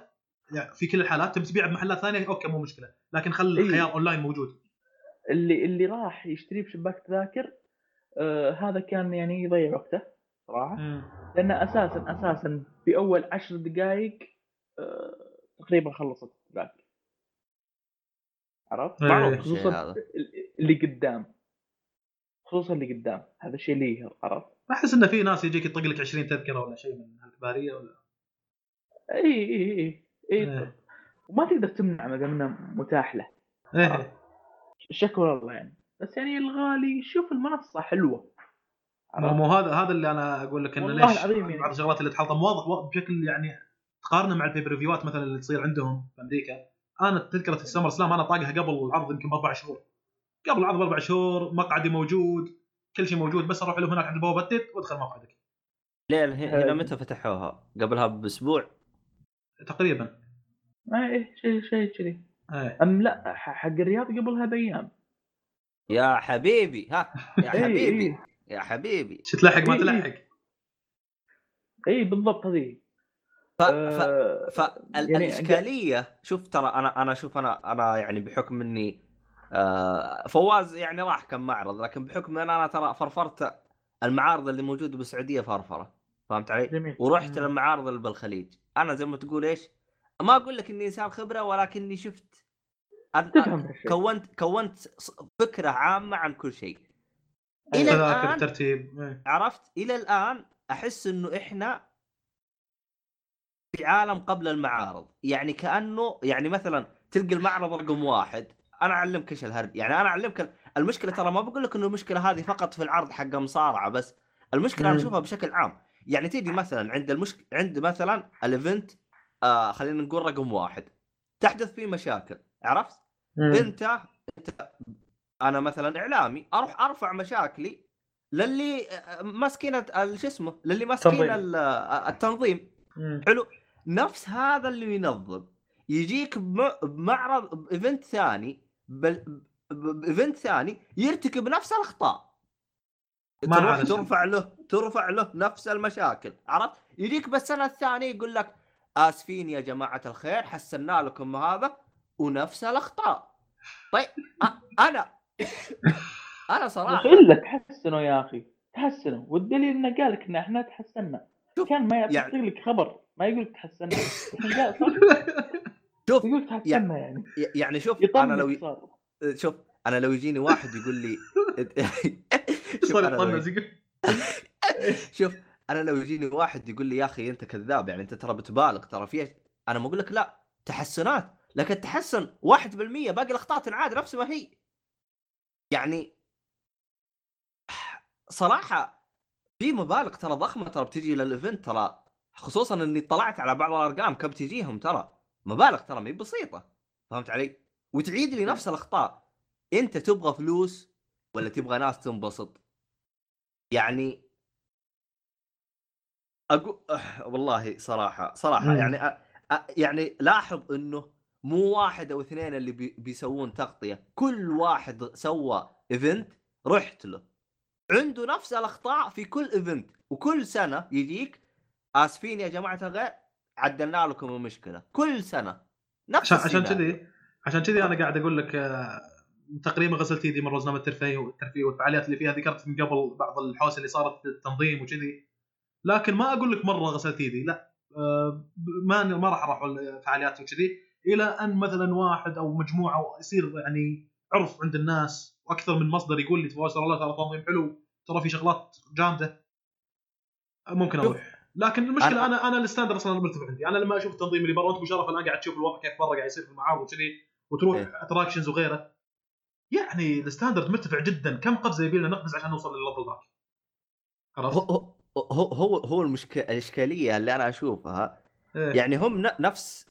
[SPEAKER 1] يعني في كل الحالات تبي تبيع بمحلات ثانية؟ okay مو مشكلة. لكن خل
[SPEAKER 2] إيه.
[SPEAKER 1] الخيار أونلاين موجود.
[SPEAKER 2] اللي اللي راح يشتري بشباك تذاكر آه هذا كان يعني يضيع وقته. صراحة. لأن أساسا أساسا في أول عشر دقائق آه تقريبا خلصت التذاكر عرفت؟
[SPEAKER 1] إيه.
[SPEAKER 3] معروف.
[SPEAKER 2] خصوصا اللي قدام. خصوصا اللي قدام. هذا الشيء اللي يقهر عرفت؟
[SPEAKER 1] أحس انه في ناس يجيك يطق لك 20 تذكرة ولا شيء من هالكبارية ولا؟
[SPEAKER 2] إي إي إي إي.
[SPEAKER 1] إيه.
[SPEAKER 2] وما تقدر تمنع ما دام إنه متاح له.
[SPEAKER 1] إيه.
[SPEAKER 2] شكر الله يعني. بس يعني الغالي شوف المنصة حلوة.
[SPEAKER 1] مو مو هذا هذا اللي أنا أقول لك
[SPEAKER 2] إنه
[SPEAKER 1] ليش
[SPEAKER 2] العظيم يعني.
[SPEAKER 1] بعض الشغلات اللي تحطم واضح بشكل يعني تقارنه مع ال pay-per-view ات مثلا اللي تصير عندهم في أمريكا. أنا تذكرة ال SummerSlam أنا طاقها قبل العرض يمكن بأربع شهور. قبل العرض بأربع شهور مقعدي موجود كل شيء موجود بس أروح لهم هناك عند البوابه بدت وأدخل مقعدك.
[SPEAKER 3] ليه؟ هنا
[SPEAKER 2] آه.
[SPEAKER 3] متى فتحوها؟ قبلها بأسبوع؟
[SPEAKER 1] تقريبا.
[SPEAKER 2] ما إيه شيء شيء كذي.
[SPEAKER 1] إيه.
[SPEAKER 2] أم لا ح- حق الرياض قبلها بأيام.
[SPEAKER 3] يا حبيبي ها يا
[SPEAKER 2] إيه،
[SPEAKER 3] حبيبي.
[SPEAKER 2] إيه.
[SPEAKER 3] يا حبيبي
[SPEAKER 1] شو تلحق ما. تلحق
[SPEAKER 2] اي بالضبط هذه
[SPEAKER 3] ف... ف...
[SPEAKER 2] آه،
[SPEAKER 3] فالاشكاليه يعني شوف ترى أنا أنا شوف أنا أنا يعني بحكم إني آه فواز يعني راح كم معرض لكن بحكم إن أنا ترى فرفرت المعارض اللي موجودة بالسعودية فرفرة فهمت علي؟
[SPEAKER 2] جميل
[SPEAKER 3] ورحت
[SPEAKER 1] مم.
[SPEAKER 3] للمعارض اللي بالخليج أنا زي ما تقول إيش؟ ما أقول لك إني إنسان خبرة ولكني شفت
[SPEAKER 2] هالشيء
[SPEAKER 3] كونت كونت فكرة عامة عن كل شيء إلى
[SPEAKER 1] تذاكر
[SPEAKER 3] الآن
[SPEAKER 1] ترتيب. إيه.
[SPEAKER 3] عرفت؟ إلى الآن أحس إنه إحنا في عالم قبل المعارض. يعني كأنه يعني مثلا تلقى المعرض رقم واحد. أنا أعلمك إيش الهرج يعني أنا أعلمك المشكلة ترى ما بقول لك إنه المشكلة هذه فقط في العرض حق مصارعة بس. المشكلة
[SPEAKER 1] أنا.
[SPEAKER 3] اشوفها بشكل عام. يعني تيجي مثلا عند المشك... عند مثلا الايفنت آه خلينا نقول رقم واحد. تحدث فيه مشاكل. عرفت؟ أنت أنت أنا مثلا إعلامي أروح أرفع مشاكلي للي ماسكين شو اسمه؟ للي ماسكين
[SPEAKER 2] تنظيم.
[SPEAKER 3] ال- التنظيم.
[SPEAKER 1] مم.
[SPEAKER 3] حلو. نفس هذا اللي ينظم. يجيك بم- بمعرض ب event ثاني ب event ثاني يرتكب نفس الأخطاء.
[SPEAKER 1] ما.
[SPEAKER 3] ترفع له ترفع له نفس المشاكل عرفت؟ يجيك بالسنة الثانية يقول لك آسفين يا جماعة الخير حسنا لكم هذا ونفس الأخطاء. طيب أنا أنا صراحة.
[SPEAKER 2] الا تحسنوا يا أخي. تحسنوا. والدليل إنه قال لك إن إحنا تحسنا
[SPEAKER 3] شوف،
[SPEAKER 2] كان ما يعطيك
[SPEAKER 3] يعني-
[SPEAKER 2] لك خبر. ما يقول لك تحسنا
[SPEAKER 3] شوف
[SPEAKER 2] يقول لك تحسنا يعني.
[SPEAKER 3] يعني شوف أنا لو
[SPEAKER 2] صار
[SPEAKER 3] شوف أنا لو يجيني واحد يقول لي شوف
[SPEAKER 1] صار
[SPEAKER 3] أنا لو- شوف أنا لو يجيني واحد يقول لي يا أخي أنت كذاب يعني أنت ترى بتبالغ ترى في أنا ما أقول لك لا تحسنات. لكن التحسن 1% باقي الأخطاء تنعاد نفس ما هي. يعني صراحة في مبالغ ترى ضخمة ترى بتجي للايفنت ترى خصوصا إني طلعت على بعض الأرقام كم تجيهم ترى مبالغ ترى ما بسيطة فهمت علي؟ وتعيد لي نفس الأخطاء أنت تبغى فلوس ولا تبغى ناس تنبسط؟ يعني أقول والله صراحة صراحة
[SPEAKER 1] مم.
[SPEAKER 3] يعني أ... أ... يعني لاحظ إنه مو واحد أو اثنين اللي بي... بيسوون تغطية كل واحد سوى event رحت له. عنده نفس الأخطاء في كل event وكل سنة يجيك آسفين يا جماعة الغير عدلنا لكم المشكلة. كل سنة نفس
[SPEAKER 1] عشان. كذي عشان كذي أنا قاعد أقول لك آه، تقريبا غسلت يدي من روزنامة الترفيه والترفيه والفعاليات اللي فيها ذكرت من قبل بعض الحوسة اللي صارت في التنظيم وكذي. لكن ما أقول لك مرة غسلت يدي لا آه، ما ما راح أروح الفعاليات وكذي. إلى أن مثلا واحد أو مجموعة يصير يعني عرف عند الناس وأكثر من مصدر يقول لي تبارك الله ترى تنظيم حلو ترى في شغلات جامدة ممكن أروح لكن المشكلة
[SPEAKER 3] أنا
[SPEAKER 1] أنا ال standard أصلا مرتفع عندي أنا لما أشوف التنظيم اللي برا وانت بشرف الان قاعد تشوف الوضع كيف برا قاعد يصير في المعارض وكذي وتروح
[SPEAKER 3] إيه.
[SPEAKER 1] attractions وغيره يعني ال standard مرتفع جدا كم قفزة يبي لنا نقفز عشان نوصل للل level ذاك
[SPEAKER 3] هو
[SPEAKER 1] عرفت؟
[SPEAKER 3] هو هو المشكلة الإشكالية اللي أنا أشوفها
[SPEAKER 1] إيه.
[SPEAKER 3] يعني هم نفس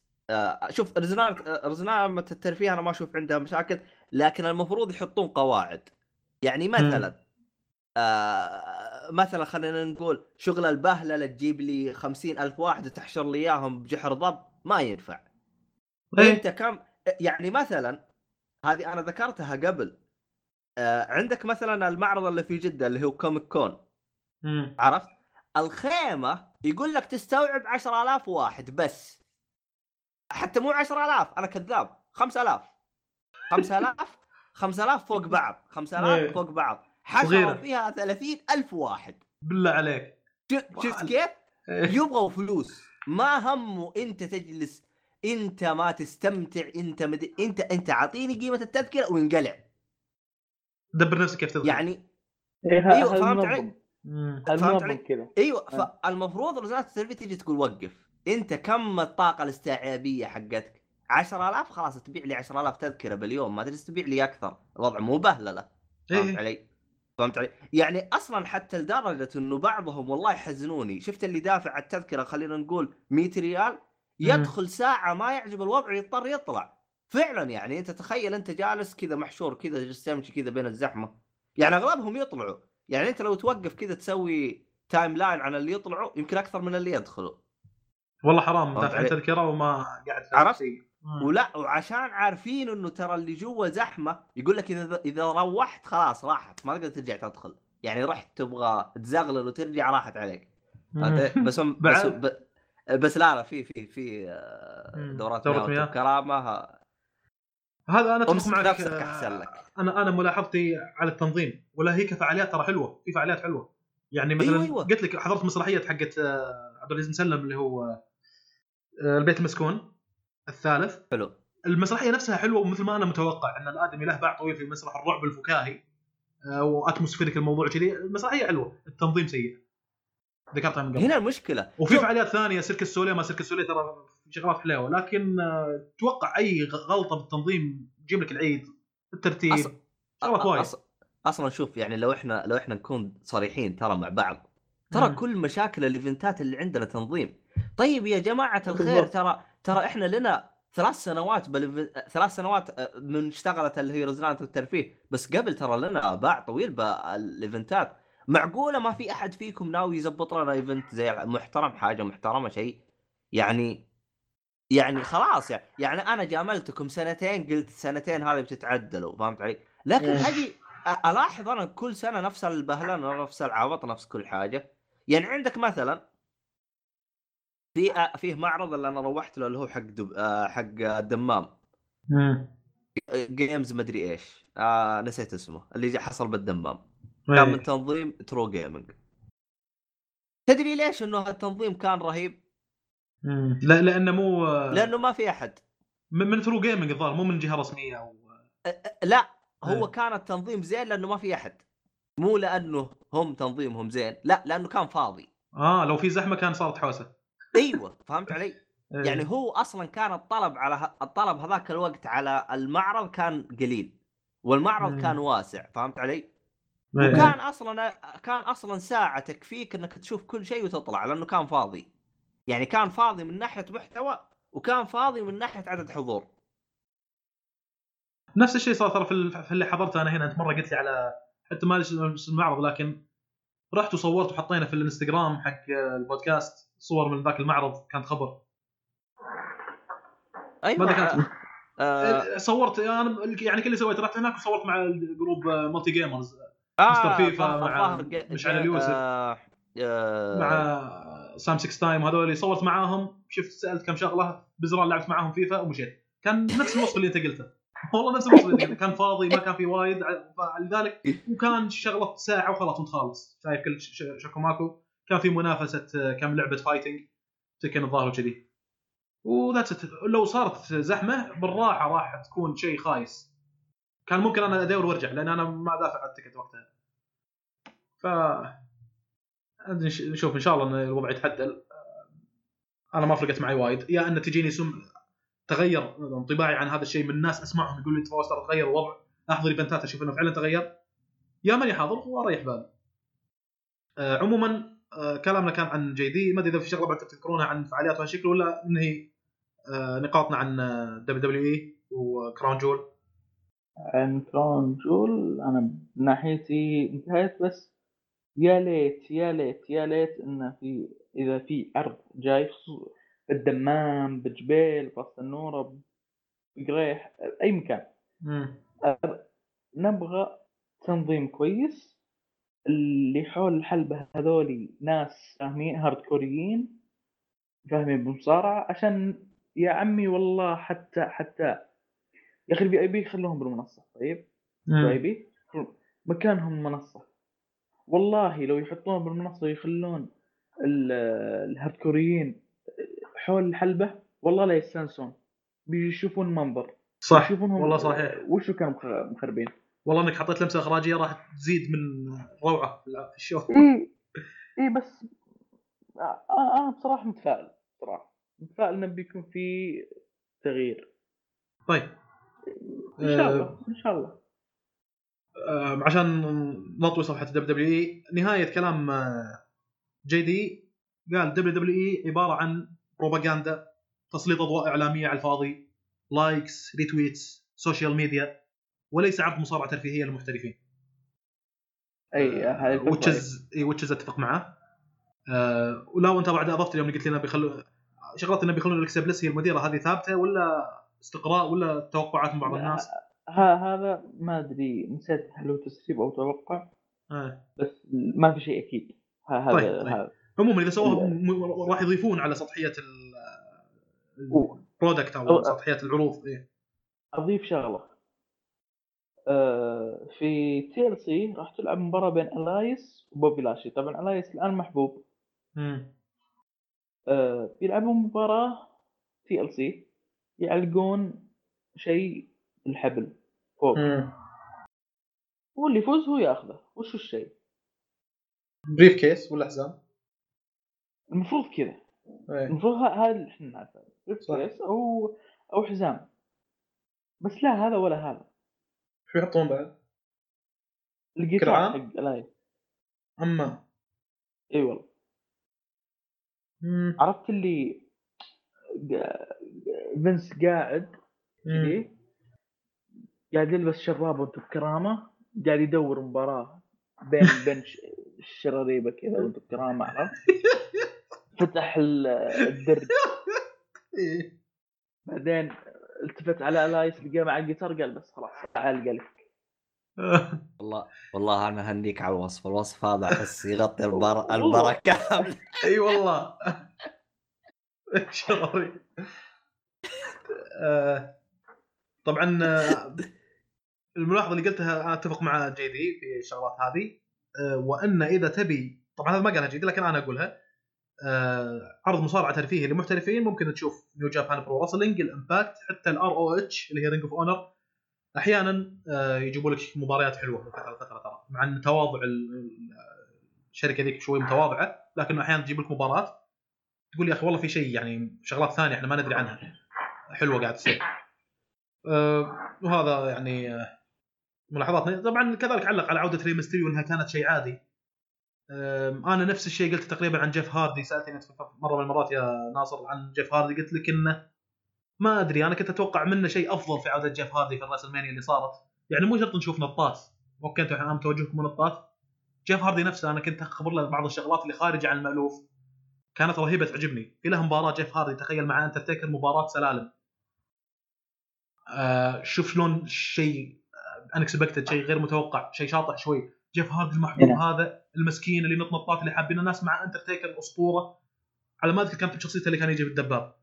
[SPEAKER 3] شوف رزنامة آه، رزنامة الترفيه أنا ما أشوف عندها مشاكل لكن المفروض يحطون قواعد يعني مثلا آه مثلا خلينا نقول شغل البهلة اللي تجيب لي خمسين ألف واحد تحشر لي إياهم بجحر ضب ما ينفع
[SPEAKER 1] إيه.
[SPEAKER 3] أنت كم يعني مثلا هذه أنا ذكرتها قبل آه عندك مثلا المعرض اللي في جدة اللي هو كوميك كون. عرفت؟ الخيمة يقول لك تستوعب 10000 واحد بس حتى مو 10000 أنا كذاب. 5000 5000 5000 فوق بعض. 5000
[SPEAKER 1] إيه.
[SPEAKER 3] فوق بعض. حشروا. فيها 30000 واحد.
[SPEAKER 1] بالله عليك.
[SPEAKER 3] شو- شفت كيف؟
[SPEAKER 1] إيه.
[SPEAKER 3] يبغوا فلوس. ما همه أنت تجلس. أنت ما تستمتع. أنت مد... أنت أنت اعطيني قيمة التذكرة وانقلع.
[SPEAKER 1] دبر نفسك كيف تدخل
[SPEAKER 3] يعني
[SPEAKER 2] إيه، هذا
[SPEAKER 3] فهمت علي؟ فهمت علي؟
[SPEAKER 2] أيوه.
[SPEAKER 3] فالمفروض وزارة التربيه تجي تقول وقف. انت كم الطاقة الاستيعابية حقتك؟ 10000 خلاص تبيع لي 10000 تذكرة باليوم ما تجلس تبيع لي أكثر. الوضع مو بهللة. فهمت
[SPEAKER 1] إيه.
[SPEAKER 3] علي؟ فهمت علي؟ يعني أصلا حتى لدرجة إنه بعضهم والله يحزنوني. شفت اللي دافع على التذكرة خلينا نقول 100 ريال؟ يدخل ساعة ما يعجب الوضع يضطر يطلع. فعلا يعني أنت تخيل أنت جالس كذا محشور كذا جالس تمشي كذا بين الزحمة. يعني أغلبهم يطلعوا. يعني أنت لو توقف كذا تسوي timeline عن اللي يطلعوا يمكن أكثر من اللي يدخلوا.
[SPEAKER 1] والله حرام
[SPEAKER 3] علي؟
[SPEAKER 1] تذكرة وما قاعد
[SPEAKER 3] عرفت؟ ولا وعشان عارفين إنه ترى اللي جوا زحمة يقول لك إذا إذا روحت خلاص راحت ما تقدر ترجع تدخل يعني رحت تبغى تزغلل وترجع راحت عليك؟ بس هم بس
[SPEAKER 1] بعد-
[SPEAKER 3] ب- بس لا لا في في في آه،. دورات
[SPEAKER 1] دورة.
[SPEAKER 3] كرامه
[SPEAKER 1] هذا أنا
[SPEAKER 3] أتفق
[SPEAKER 1] معك
[SPEAKER 3] نفسك
[SPEAKER 1] آه،
[SPEAKER 3] أحسن لك
[SPEAKER 1] أنا أنا ملاحظتي على التنظيم ولا هي كفعاليات ترى حلوة في فعاليات حلوة يعني مثلا
[SPEAKER 3] أيوة، أيوة.
[SPEAKER 1] قلت لك حضرت مسرحية حقت آه، عبد العزيز مسلم اللي هو البيت المسكون الثالث.
[SPEAKER 3] حلو.
[SPEAKER 1] المسرحية نفسها حلوة ومثل ما أنا متوقع إن الآدمي له باع طويل في مسرح الرعب الفكاهي آه، و atmospheric الموضوع كذي. المسرحية حلوة التنظيم سيء. ذكرتها من قبل.
[SPEAKER 3] هنا المشكلة.
[SPEAKER 1] وفي
[SPEAKER 3] شوف،
[SPEAKER 1] فعاليات ثانية Cirque du Soleil ما Cirque du Soleil ترى شغلات حلوة لكن آه، توقع أي غلطة بالتنظيم تجيب لك العيد الترتيب.
[SPEAKER 3] أص-
[SPEAKER 1] شغلات وايد.
[SPEAKER 3] أص... أصلا شوف يعني لو إحنا لو إحنا نكون صريحين ترى مع بعض ترى
[SPEAKER 1] مم.
[SPEAKER 3] كل مشاكل ال event ات اللي عندنا تنظيم. طيب يا جماعة الخير. ترى ترى إحنا لنا ثلاث سنوات بل... ثلاث سنوات آه، من اشتغلت اللي هي رزنامة الترفيه بس قبل ترى لنا باع طويل بال event ات معقولة ما في أحد فيكم ناوي يزبط لنا event زي محترم حاجة محترمة شيء يعني يعني خلاص يعني يعني أنا جاملتكم سنتين قلت سنتين هذه بتتعدلوا فهمت علي؟ لكن
[SPEAKER 2] إيه.
[SPEAKER 3] أ- ألاحظ أنا كل سنة نفس البهلنه نفس العبط نفس كل حاجة يعني عندك مثلا في آه، فيه معرض اللي أنا روحت له اللي هو حق دب... آه، حق الدمام.
[SPEAKER 1] مم.
[SPEAKER 3] Games مدري إيش. آه نسيت اسمه. اللي حصل بالدمام. كان من
[SPEAKER 1] إيه.
[SPEAKER 3] تنظيم True Gaming تدري ليش إنه التنظيم كان رهيب؟
[SPEAKER 1] مم. لا لأنه مو
[SPEAKER 3] لأنه ما في أحد.
[SPEAKER 1] من من True Gaming الظاهر مو من جهة رسمية أو
[SPEAKER 3] لا. هو
[SPEAKER 1] إيه.
[SPEAKER 3] كان التنظيم زين لأنه ما في أحد. مو لأنه هم تنظيمهم زين لا لأنه كان فاضي.
[SPEAKER 1] آه لو في زحمة كان صارت حوسة.
[SPEAKER 3] أيوه فهمت علي؟
[SPEAKER 1] إيه.
[SPEAKER 3] يعني هو أصلا كان الطلب على ه... الطلب هذاك الوقت على المعرض كان قليل والمعرض
[SPEAKER 1] مم.
[SPEAKER 3] كان واسع فهمت علي؟
[SPEAKER 1] إيه.
[SPEAKER 3] وكان أصلا كان أصلا ساعه تكفيك إنك تشوف كل شيء وتطلع لأنه كان فاضي يعني كان فاضي من ناحية محتوى وكان فاضي من ناحية عدد حضور
[SPEAKER 1] نفس الشيء صار ترى في ال- في اللي حضرته أنا هنا أنت مرة قلت لي على حتى ما المعرض لكن رحت وصورت وحطينا في الإنستغرام حق البودكاست صور من ذاك المعرض كانت خبر.
[SPEAKER 3] أيوه.
[SPEAKER 1] ماذا كانت؟
[SPEAKER 3] آه.
[SPEAKER 1] صورت أنا يعني كل اللي سويته رحت هناك وصورت مع ال group مالتي gamers.
[SPEAKER 3] آه
[SPEAKER 1] Mr.
[SPEAKER 3] FIFA
[SPEAKER 1] مع مشعل اليوسف.
[SPEAKER 3] آه آه.
[SPEAKER 1] مع سام 6 تايم وهذول صورت معاهم. شفت سألت كم شغلة بزران لعبت معاهم فيفا ومشيت. كان نفس الوصف اللي أنت قلته. والله نفس الوصف اللي أنت قلته. كان فاضي ما كان في وايد لذلك وكان شغلة ساعة وخلاص وانت خالص. شايف كل شكو ماكو كان في منافسة آه، كم لعبة fighting تكن الظاهر وكذي وذاتس لو صارت زحمة بالراحة راح تكون شيء خايس. كان ممكن أنا أدور وأرجع لأن أنا ما دافع عن التكت وقتها. ف نش- نشوف إن شاء الله إن الوضع يتعدل أنا ما فرقت معي وايد. يا أن تجيني سم تغير انطباعي عن هذا الشيء من ناس أسمعهم يقول لي ترى تغير الوضع. أحضر إيفنتات أشوف إنه فعلا تغير. يا ماني حاضر وأريح بالي آه، عموما كلامنا كان عن JD ما أدري إذا في شغلة بعد تذكرونها عن فعاليات وهالشكل ولا ننهي آه، نقاطنا عن WWE و Crown Jewel
[SPEAKER 2] عن Crown Jewel أنا من ناحيتي انتهيت بس يا ليت يا ليت يا ليت انه في إذا في عرض جاي بالدمام بجبيل براس النوره بقريح أي مكان. نبغى تنظيم كويس اللي حول الحلبة هذولي ناس فاهمين hardcore يين فاهمين بالمصارعة عشان يا عمي والله حتى حتى يا أخي ال VIP خلوهم بالمنصة طيب؟ ال VIP مكانهم منصة والله لو يحطون بالمنصة يخلون ال- ال hardcore يين حول الحلبة والله لا يستانسون. بيشوفون منظر
[SPEAKER 1] صح.
[SPEAKER 2] يشوفونهم
[SPEAKER 1] والله صحيح.
[SPEAKER 2] وشو كانوا مخ- مخربين.
[SPEAKER 1] والله انك حطيت لمسة إخراجية راح تزيد من روعة في ال show.
[SPEAKER 2] إي. إي بس آه، أنا بصراحة متفائل صراحة متفائل إنه بيكون في تغيير.
[SPEAKER 1] طيب.
[SPEAKER 2] إن شاء
[SPEAKER 1] آه،
[SPEAKER 2] الله إن شاء الله.
[SPEAKER 1] آه، عشان نطوي صفحة WWE نهاية كلام آه، JD قال WWE عبارة عن بروباغندا تسليط أضواء إعلامية على الفاضي likes retweets social media وليس عرض مصارعة ترفيهية للمحترفين
[SPEAKER 2] أي هذا.
[SPEAKER 1] وتشز وتشز أتفق معه آه ولا وأنت بعد أضفت اليوم اللي قلت لنا بيخلوا شغلات إنه بيخلون Alexa Bliss هي المديرة هذه ثابتة ولا استقراء ولا توقعات من بعض الناس؟
[SPEAKER 2] ها هذا ما أدري نسيت هل هو تسريب أو توقع
[SPEAKER 1] آه.
[SPEAKER 2] بس ما في شيء أكيد ها- هذا
[SPEAKER 1] طيب، طيب.
[SPEAKER 2] هذا
[SPEAKER 1] عموما إذا سووها. م- راح يضيفون على سطحية.
[SPEAKER 2] ال
[SPEAKER 1] product أو
[SPEAKER 2] أو-
[SPEAKER 1] سطحية العروض إيه.
[SPEAKER 2] أضيف شغلة آه، في TLC راح تلعب مباراة بين Elias و Bobby Lashley طبعا Elias الآن محبوب
[SPEAKER 1] مم.
[SPEAKER 2] آه، بيلعبوا مباراة TLC يعلقون شيء الحبل فوق
[SPEAKER 1] مم.
[SPEAKER 2] واللي يفوز هو ياخذه وش الشيء
[SPEAKER 1] briefcase ولا حزام؟
[SPEAKER 2] المفروض كذا
[SPEAKER 1] إيه.
[SPEAKER 2] المفروض هذا اللي إحنا نعرفه
[SPEAKER 1] صح.
[SPEAKER 2] case أو أو حزام بس لا هذا ولا هذا
[SPEAKER 1] شو يحطون بعد؟
[SPEAKER 2] الجيتار؟ حق Elias
[SPEAKER 1] أما
[SPEAKER 2] إي والله. عرفت اللي فينس قاعد قاعد يلبس شراب وانت بكرامة قاعد يدور مباراة بين بنش الشراريبة كذا وانت بكرامة عرفت فتح ال- الدرج
[SPEAKER 1] إيه.
[SPEAKER 2] بعدين التفت على الايس لقاه مع الجيتار قال بس خلاص تعال قال
[SPEAKER 3] والله والله أنا أهنيك على الوصف الوصف هذا أحس يغطي البر... المباراه كامله
[SPEAKER 1] أي والله. شراري آه، طبعا آه، الملاحظة اللي قلتها أنا أتفق مع JD في الشغلات هذه. آه، وأن إذا تبي طبعا هذا ما قالها JD لكن أنا أقولها. عرض مصارعة ترفيهي للمحترفين ممكن تشوف New Japan Pro Wrestling ال Impact حتى ال ROH اللي هي Ring of Honor أحيانا آه، يجيبوا لك مباريات حلوة من فتره لفتره ترى. مع إن تواضع ال- ال- الشركة ذيك شوي متواضعة لكن أحيانا تجيب لك مباراه تقول يا أخي والله في شيء يعني شغلات ثانية إحنا ما ندري عنها. حلوة قاعد تصير. أه وهذا يعني آه، ملاحظات طبعا كذلك علق على عودة Rey Mysterio إنها كانت شيء عادي. أنا نفس الشيء قلت تقريبا عن Jeff Hardy سألتني مرة من المرات يا ناصر عن Jeff Hardy قلت لك إنه ما أدري أنا كنت أتوقع منه شيء أفضل في عوده Jeff Hardy في ال WrestleMania اللي صارت. يعني مو شرط نشوف نطات okay أنتم الحين توجهكم نطات Jeff Hardy نفسه أنا كنت أخبر له بعض الشغلات اللي خارجه عن المألوف. كانت رهيبة تعجبني. في له مباراة Jeff Hardy تخيل مع انترتيكر مباراة سلالم. آه شوف شلون شيء unexpected شيء غير متوقع شيء شاطح شوي. Jeff Hardy المحبوب
[SPEAKER 2] نعم.
[SPEAKER 1] هذا المسكين اللي نط نطات اللي حابين الناس مع انترتيكر اسطوره على ما أذكر كانت شخصيته اللي كان يجي بالدباب.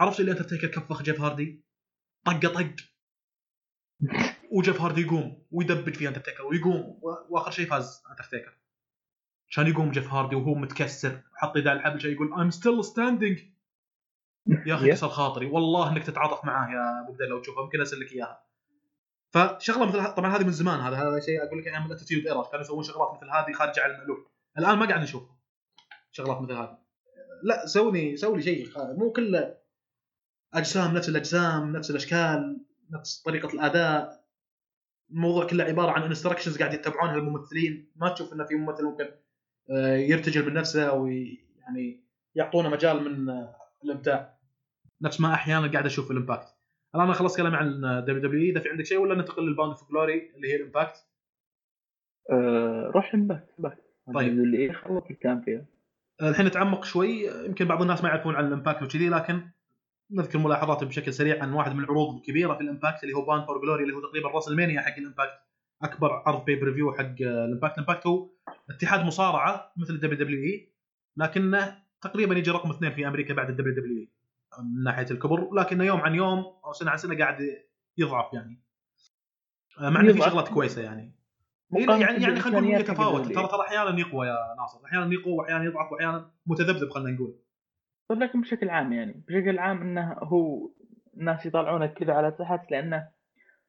[SPEAKER 1] عرفت اللي انترتيكر كفخ Jeff Hardy؟ طقه طق. و Jeff Hardy يقوم ويدبج في انترتيكر ويقوم وآخر شيء فاز انترتيكر عشان يقوم Jeff Hardy وهو متكسر حط يده على الحبل شيء يقول I'm still standing. يا
[SPEAKER 2] أخي.
[SPEAKER 1] كسر خاطري. والله إنك تتعاطف معاه يا أبو لو تشوفه. يمكن أرسل لك إياها. فشغلة مثل طبعا هذه من زمان هذا هذا شيء أقول لك أيام ال Attitude Era كانوا يسوون شغلات مثل هذه خارجه عن المالوف الآن ما قاعد نشوفها شغلات مثل هذه. لا سوي سوي شيء مو كله أجسام نفس الأجسام نفس الأشكال نفس طريقة الأداء. الموضوع كله عبارة عن instructions قاعد يتبعونها الممثلين. ما تشوف انه في ممثل ممكن آه، يرتجل من نفسه أو يعني يعطونا مجال من آه، الإبداع. نفس ما أحيانا قاعد أشوف ال Impact. الآن أنا خلصت كلامي عن WWE إذا في عندك شيء ولا ننتقل لل Bound for Glory اللي هي ال Impact
[SPEAKER 2] آه، روح Impact Impact
[SPEAKER 1] طيب.
[SPEAKER 2] اللي خلص الكلام فيها.
[SPEAKER 1] الحين نتعمق شوي. يمكن بعض الناس ما يعرفون عن ال Impact وكذي لكن نذكر ملاحظات بشكل سريع عن واحد من العروض الكبيرة في ال Impact اللي هو Bound for Glory اللي هو تقريبا WrestleMania حق ال Impact أكبر عرض pay-per-view حق ال Impact ال Impact هو اتحاد مصارعة مثل ال WWE لكنه تقريبا يجي رقم اثنين في أمريكا بعد ال WWE. من ناحية الكبر لكنه يوم عن يوم أو سنة عن سنة قاعد يضعف يعني. مع إنه في. شغلات كويسة يعني.
[SPEAKER 2] مقارنة
[SPEAKER 1] يعني يعني خلينا نقول يتفاوت. ترى ترى أحيانا يقوى يا ناصر. أحيانا يقوى واحيانا يضعف وأحيانا متذبذب خلينا نقول.
[SPEAKER 2] طيب لكن بشكل عام يعني بشكل عام إنه هو الناس يطالعونه كذا على تحت لأنه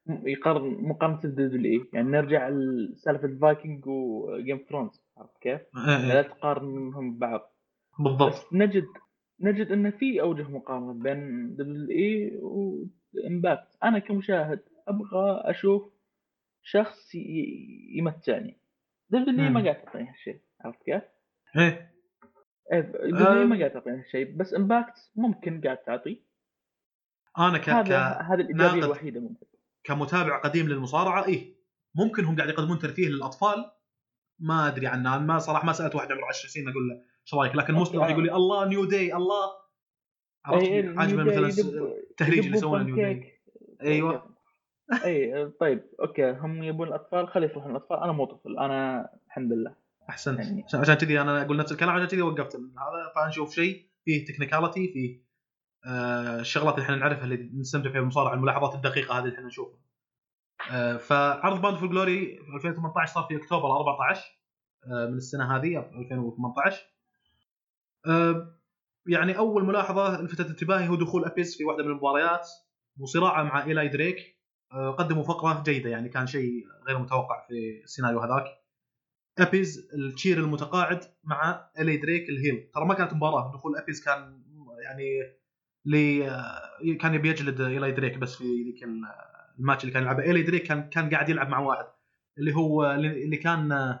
[SPEAKER 2] يقارن مقارنة بال WWE يعني نرجع لسالفه ال Vikings و Game of Thrones عرفت كيف؟
[SPEAKER 1] إيه،
[SPEAKER 2] لا
[SPEAKER 1] إيه،
[SPEAKER 2] تقارنهم ببعض.
[SPEAKER 1] بالضبط.
[SPEAKER 2] بس نجد نجد أن في أوجه مقارنة بين WWE و Impact أنا كمشاهد أبغى أشوف شخص يمتعني
[SPEAKER 1] WWE.
[SPEAKER 2] ما قاعد تعطيني هالشيء عرفت كيف؟
[SPEAKER 1] إيه
[SPEAKER 2] إيه، WWE
[SPEAKER 1] آه.
[SPEAKER 2] ما قاعد تعطيني هالشيء بس Impact ممكن قاعد تعطي
[SPEAKER 1] أنا ك...
[SPEAKER 2] هذا
[SPEAKER 1] ك...
[SPEAKER 2] هذا
[SPEAKER 1] الإيجابية.
[SPEAKER 2] الوحيدة ممكن
[SPEAKER 1] كمتابع قديم للمصارعة إيه ممكن هم قاعد يقدمون ترفيه للأطفال ما أدري عنه ما صراحة ما سألت واحد عمره 10 سنين أقول له إيش رايك لكن. مسلم راح يقول لي الله New Day الله. عرفت
[SPEAKER 2] إيه،
[SPEAKER 1] عاجبه مثلا التهريج اللي يسوونه New
[SPEAKER 2] Day.
[SPEAKER 1] أيوه
[SPEAKER 2] اي طيب أوكي. هم يبون الأطفال خلي يروحون الأطفال. أنا مو طفل أنا الحمد لله.
[SPEAKER 1] أحسنت.
[SPEAKER 2] يعني-
[SPEAKER 1] عشان- كذي أنا أقول نفس الكلام عشان كذي وقفت. هذا فنشوف شيء فيه technicality فيه آه الشغلات اللي إحنا نعرفها اللي نستمتع فيها بالمصارعه الملاحظات الدقيقة هذه اللي إحنا نشوفها. آه فعرض Bound for Glory في 2018 صار في أكتوبر 14 آه من السنة هذه 2018 آه يعني أول ملاحظة لفتت انتباهي هو دخول ابيز في واحدة من المباريات وصراعه مع إيلاي دريك. آه قدموا فقرة جيدة يعني كان شيء غير متوقع في السيناريو هذاك. ابيز التشير المتقاعد مع الي دريك ال heel. ترى ما كانت مباراة دخول ابيز كان يعني لي كان يبي يجلد إيلاي دريك بس في ذيك ال- الماتش اللي كان يلعبه. إيلاي دريك كان كان قاعد يلعب مع واحد اللي هو اللي كان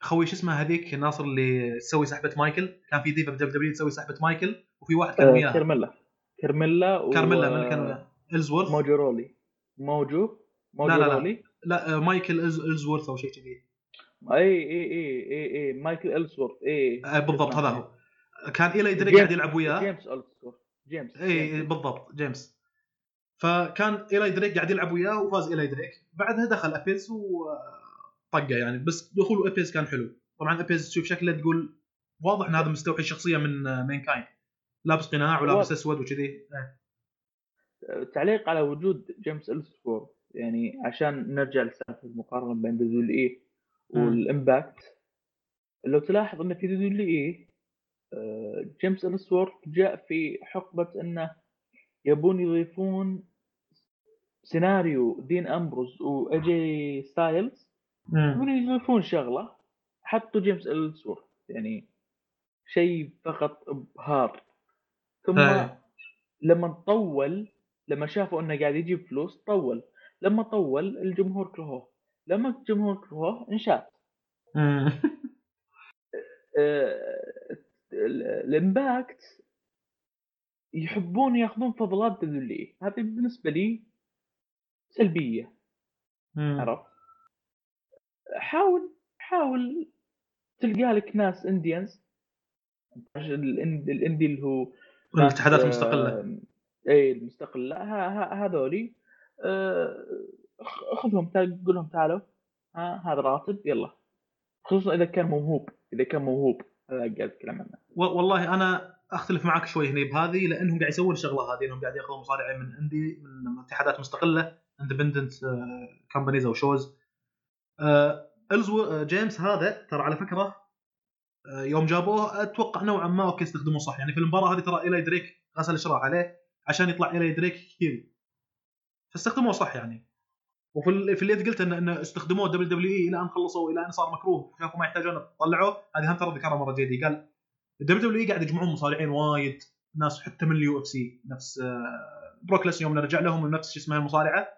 [SPEAKER 1] خوي شو اسمه هذيك ناصر اللي تسوي سحبة مايكل؟ كان في ديفا في WWE تسوي سحبة مايكل وفي واحد كان
[SPEAKER 2] آه،
[SPEAKER 1] وياه.
[SPEAKER 2] كرميلا كرميلا و...
[SPEAKER 1] كارميلا من اللي كان وياه. إلزورث.
[SPEAKER 2] موجو رولي. موجو؟ موجو
[SPEAKER 1] لا، لا.
[SPEAKER 2] رولي؟
[SPEAKER 1] لا آه، مايكل إلزورث أو شيء كذي.
[SPEAKER 2] إي إي إي إي إي مايكل إلزورث إي
[SPEAKER 1] آه، بالضبط هذا هو. كان ايلاي دريك
[SPEAKER 2] جيمس-
[SPEAKER 1] قاعد يلعب وياه.
[SPEAKER 2] جيمس إلزورث جيمس إي.
[SPEAKER 1] بالضبط جيمس. فكان ايلاي دريك قاعد يلعب وياه وفاز ايلاي دريك بعدها دخل ابيز وطقه يعني بس دخول ابيز كان حلو. طبعا ابيز تشوف شكله تقول واضح إن هذا مستوحي شخصيه من مين كين لابس قناع ولابس أسود وكذي. إيه.
[SPEAKER 2] تعليق على وجود جيمس إلزورث يعني عشان نرجع لسالفة المقارنة بين WWE.
[SPEAKER 1] وال
[SPEAKER 2] Impact لو تلاحظ إن في WWE آه، جيمس إلزورث جاء في حقبة إنه يبون يضيفون سيناريو دين أمبروز وإيه جي ستايلز
[SPEAKER 1] مم.
[SPEAKER 2] يبون يضيفون شغلة. حطوا جيمس إلزورث يعني شيء فقط إبهار. ثم
[SPEAKER 1] إيه.
[SPEAKER 2] لما طول لما شافوا إنه قاعد يجيب فلوس طول. لما طول الجمهور كرهوه. لما الجمهور كرهوه انشاف. آه، ال- ال Impact يحبون ياخذون فضلات WWE هذه بالنسبة لي
[SPEAKER 1] سلبية.
[SPEAKER 2] عرفت؟ حاول حاول تلقى لك ناس indies ال indie اللي هو
[SPEAKER 1] الاتحادات المستقلة.
[SPEAKER 2] آه، اي المستقلة. هذولي آه، خذهم قول لهم تعالوا. ها هذا راتب يلا. خصوصا إذا كان موهوب إذا كان موهوب. هذا قاعد اتكلم عنه.
[SPEAKER 1] والله أنا أختلف معك شوي هنا بهذه لأنهم قاعد يسوون الشغلة هذه إنهم قاعد ياخذون مصارعين من indie من اتحادات مستقلة independent companies أو shows إلزو آه، جيمس هذا ترى على فكرة آه، يوم جابوه أتوقع نوعا ما أوكي استخدموه صح. يعني في المباراة هذه ترى ايلاي دريك غسل الشراع عليه عشان يطلع ايلاي دريك heel فاستخدموه صح يعني. وفي ال- في اللي قلت انه انه استخدموه WWE إلى أن خلصوا إلى أن صار مكروه. شافوا ما يحتاجون طلعوه هذه هم ترى ذكرها مرة جدي قال ال WWE قاعد يجمعون مصارعين وايد ناس حتى من ال UFC نفس آه، بروك ليسنر يوم نرجع لهم نفس شو اسمها المصارعة.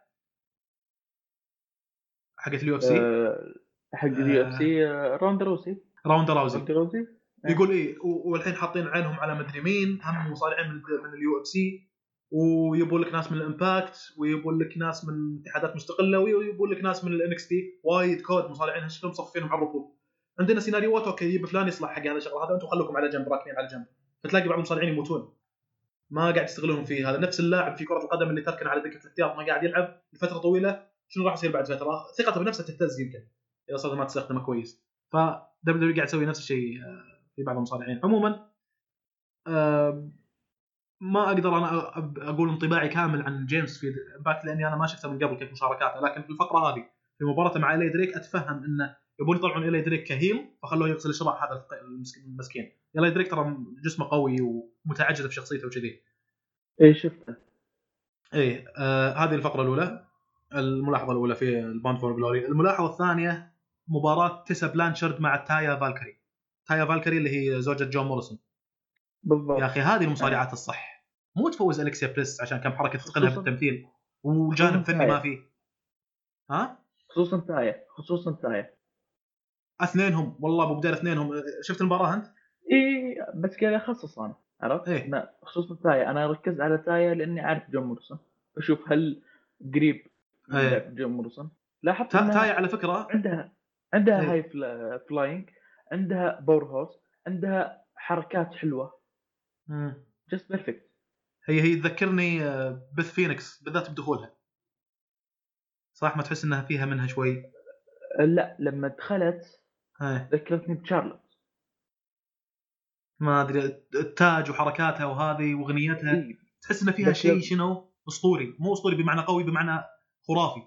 [SPEAKER 1] حقت ال UFC؟
[SPEAKER 2] آه، حق ال UFC آه، روندا روسي.
[SPEAKER 1] راوندا راوزي
[SPEAKER 2] روندا روسي؟ إيه.
[SPEAKER 1] يقول إيه والحين حاطين عينهم على مدري مين هم مصارعين من من ال UFC ويبون لك ناس من ال Impact ويبون لك ناس من اتحادات مستقلة ويبون لك ناس من ال NXT. وايد كود مصارعين شكلهم مصفينهم على الرفوف عندنا سيناريوهات أوكي يجيب فلان يصلح حق هذا الشغله هذا أنتم خلوكم على جنب راكنين على جنب. فتلاقي بعض المصارعين يموتون. ما قاعد يستغلون في هذا نفس اللاعب في كرة القدم اللي تركن على دكة الاحتياط ما قاعد يلعب لفترة طويلة. شنو راح يصير بعد فترة؟ ثقته بنفسه تهتز يمكن إذا صار ما تستخدمه كويس. ف WWE قاعد تسوي نفس الشيء آه، في بعض المصارعين. عموما ما أقدر أنا أقول انطباعي كامل عن جيمس في Impact لأني أنا ما شفته من قبل كيف مشاركاته. لكن في الفقرة هذه في مباراته مع إلي دريك أتفهم انه يبون يطلعون إلي دريك ك heel فخلوه يغسل الشراع هذا المسكين. إلي دريك ترى جسمه قوي ومتعجل في شخصيته وكذي.
[SPEAKER 2] اي شفته.
[SPEAKER 1] إيه آه هذه الفقرة الأولى. الملاحظة الأولى في ال Bound for Glory الملاحظة الثانية مباراة تيسا بلانشارد مع تايا فالكري تايا فالكري اللي هي زوجة جون موريسون.
[SPEAKER 2] بالضبط.
[SPEAKER 1] يا أخي هذه المصارعات الصح. مو تفوز الكسا بليس عشان كم حركة تتقنها
[SPEAKER 2] خصوصاً-
[SPEAKER 1] بالتمثيل وجانب فني ما. فيه ها؟
[SPEAKER 2] خصوصا تايا. خصوصا تايا.
[SPEAKER 1] اثنينهم. والله أبو بدير اثنينهم. شفت المباراة أنت؟
[SPEAKER 2] اي بس قاعد اخصص أنا عرفت؟
[SPEAKER 1] إيه.
[SPEAKER 2] خصوصا تايا. أنا ركزت على تايا لأني عارف جون موريسون بشوف هل قريب جون موريسون لاحظت
[SPEAKER 1] تا-
[SPEAKER 2] إنها
[SPEAKER 1] تايا على فكرة.
[SPEAKER 2] عندها عندها
[SPEAKER 1] إيه.
[SPEAKER 2] high fly- flying عندها powerhouse عندها حركات
[SPEAKER 1] حلوة.
[SPEAKER 2] just perfect
[SPEAKER 1] هي هي تذكرني آه، بث فينيكس بالذات بدخولها. صح؟ ما تحس إنها فيها منها شوي؟
[SPEAKER 2] لا لما دخلت
[SPEAKER 1] إيه.
[SPEAKER 2] ذكرتني بشارلوت
[SPEAKER 1] ما أدري التاج وحركاتها وهذه وأغنيتها.
[SPEAKER 2] إيه.
[SPEAKER 1] تحس إن فيها شيء شنو؟ أسطوري. مو أسطوري بمعنى قوي بمعنى خرافي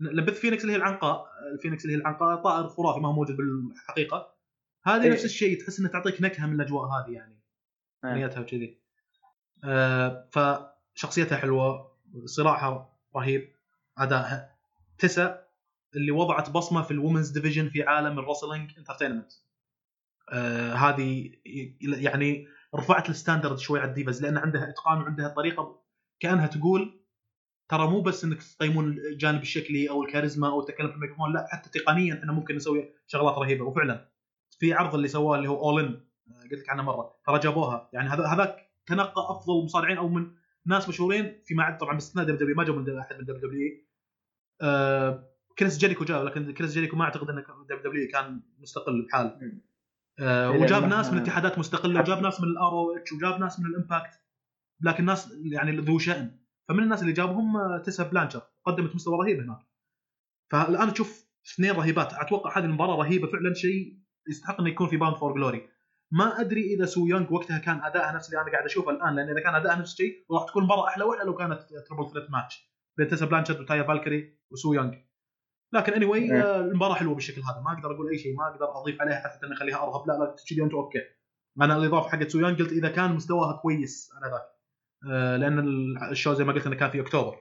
[SPEAKER 1] لبث فينيكس اللي هي العنقاء الفينيكس اللي هي العنقاء طائر خرافي ما هو موجود بالحقيقة هذه
[SPEAKER 2] إيه.
[SPEAKER 1] نفس الشيء تحس انها تعطيك نكهة من الأجواء هذه يعني
[SPEAKER 2] آه.
[SPEAKER 1] اغنيتها وكذي آه فشخصيتها حلوة صراعها رهيب ادائها تيسا اللي وضعت بصمة في ال women's division في عالم ال wrestling entertainment آه هذه يعني رفعت ال standard شوي على ال divas لأن عندها إتقان وعندها طريقة كأنها تقول ترى مو بس إنك تقيمون الجانب الشكلي أو الكاريزما أو التكلم في الميكروفون لا حتى تقنيا إحنا ممكن نسوي شغلات رهيبة. وفعلا في عرض اللي سواه اللي هو All In قلت لك عنه مرة ترى جابوها. يعني هذا هذاك تنقى أفضل مصارعين أو من ناس مشهورين فيما عدا طبعا باستثناء WWE ما جابوا من أحد من WWE آه كريس جيريكو جاب لكن كريس جيريكو ما أعتقد ان WWE كان مستقل بحاله. آه وجاب ناس من
[SPEAKER 2] إحنا-
[SPEAKER 1] اتحادات مستقلة وجاب ناس من ال ROH وجاب ناس من ال Impact لكن ناس يعني ذو شأن. فمن الناس اللي جابهم آه، تيسا بلانشارد. قدمت مستوى رهيب هناك. فالآن تشوف اثنين رهيبات. أتوقع هذه المباراة رهيبة. فعلا شيء يستحق إنه يكون في Bound for Glory ما أدري إذا سو يونغ وقتها كان أداءها نفس اللي أنا قاعد أشوفه الآن لأن إذا كان أداءها نفس الشيء راح تكون مباراة أحلى وأحلى لو كانت triple threat match بين تيسا بلانشارد وتايا فالكري وسو يونغ. لكن anyway,
[SPEAKER 2] إيه.
[SPEAKER 1] آه، المباراة حلوة بالشكل هذا. ما أقدر أقول أي شيء ما أقدر أضيف عليها حتى إني أخليها أرهب. لا لا كذي أنت أوكي. أنا الإضافة حقت سو يونغ قلت إذا كان مستواها كويس على ذاك. لأن ال show زي ما قلت إنه كان في أكتوبر.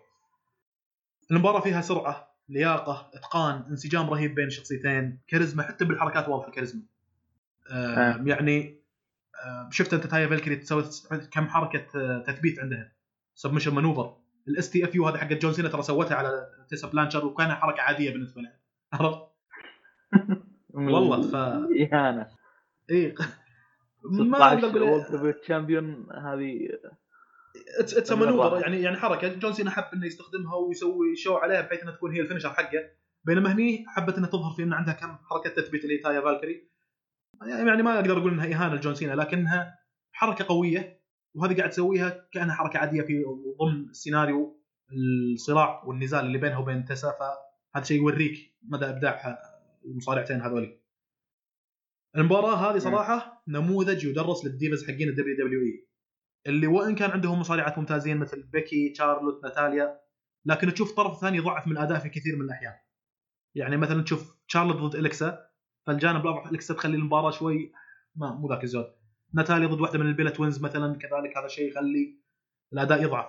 [SPEAKER 1] المباراة فيها سرعة لياقة إتقان انسجام رهيب بين الشخصيتين كاريزما حتى بالحركات واضحة الكاريزما آه
[SPEAKER 2] آه.
[SPEAKER 1] يعني آه شفت أنت تايا فالكري تسوي كم حركة آه، تثبيت عندها. submission maneuver ال STFU هذه حقت جون سينا ترى سوتها على تيسا بلانشارد وكانها حركة عادية بالنسبة لها. عرفت؟ والله ف
[SPEAKER 2] اهانه
[SPEAKER 1] اي ما أقدر
[SPEAKER 2] 16 أقول champion هذه
[SPEAKER 1] it's
[SPEAKER 2] maneuver.
[SPEAKER 1] يعني يعني حركة. جون سينا حب إنه يستخدمها ويسوي show عليها بحيث إنها تكون هي ال finisher حقه. بينما هني حبت إنها تظهر في إن عندها كم حركة تثبيت اللي تايا فالكري. يعني ما أقدر أقول إنها إهانة لجون سينا لكنها حركة قوية وهذه قاعد تسويها كأنها حركة عادية في ضمن سيناريو الصراع والنزال اللي بينها وبين تيسا. فهذا شيء يوريك مدى إبداع المصارعتين هذولي. المباراة هذه صراحة نموذج يدرس لل divas حقين ال WWE اللي وان كان عندهم مصارعات ممتازين مثل بيكي، شارلوت، ناتاليا لكن تشوف الطرف الثاني ضعف من اداء في كثير من الأحيان. يعني مثلا تشوف شارلوت ضد الكسا فالجانب الأضعف الكسا تخلي المباراة شوي ما مو ذاك الزود. ناتاليا ضد واحدة من البيلا twins مثلا كذلك هذا الشيء يخلي الأداء يضعف.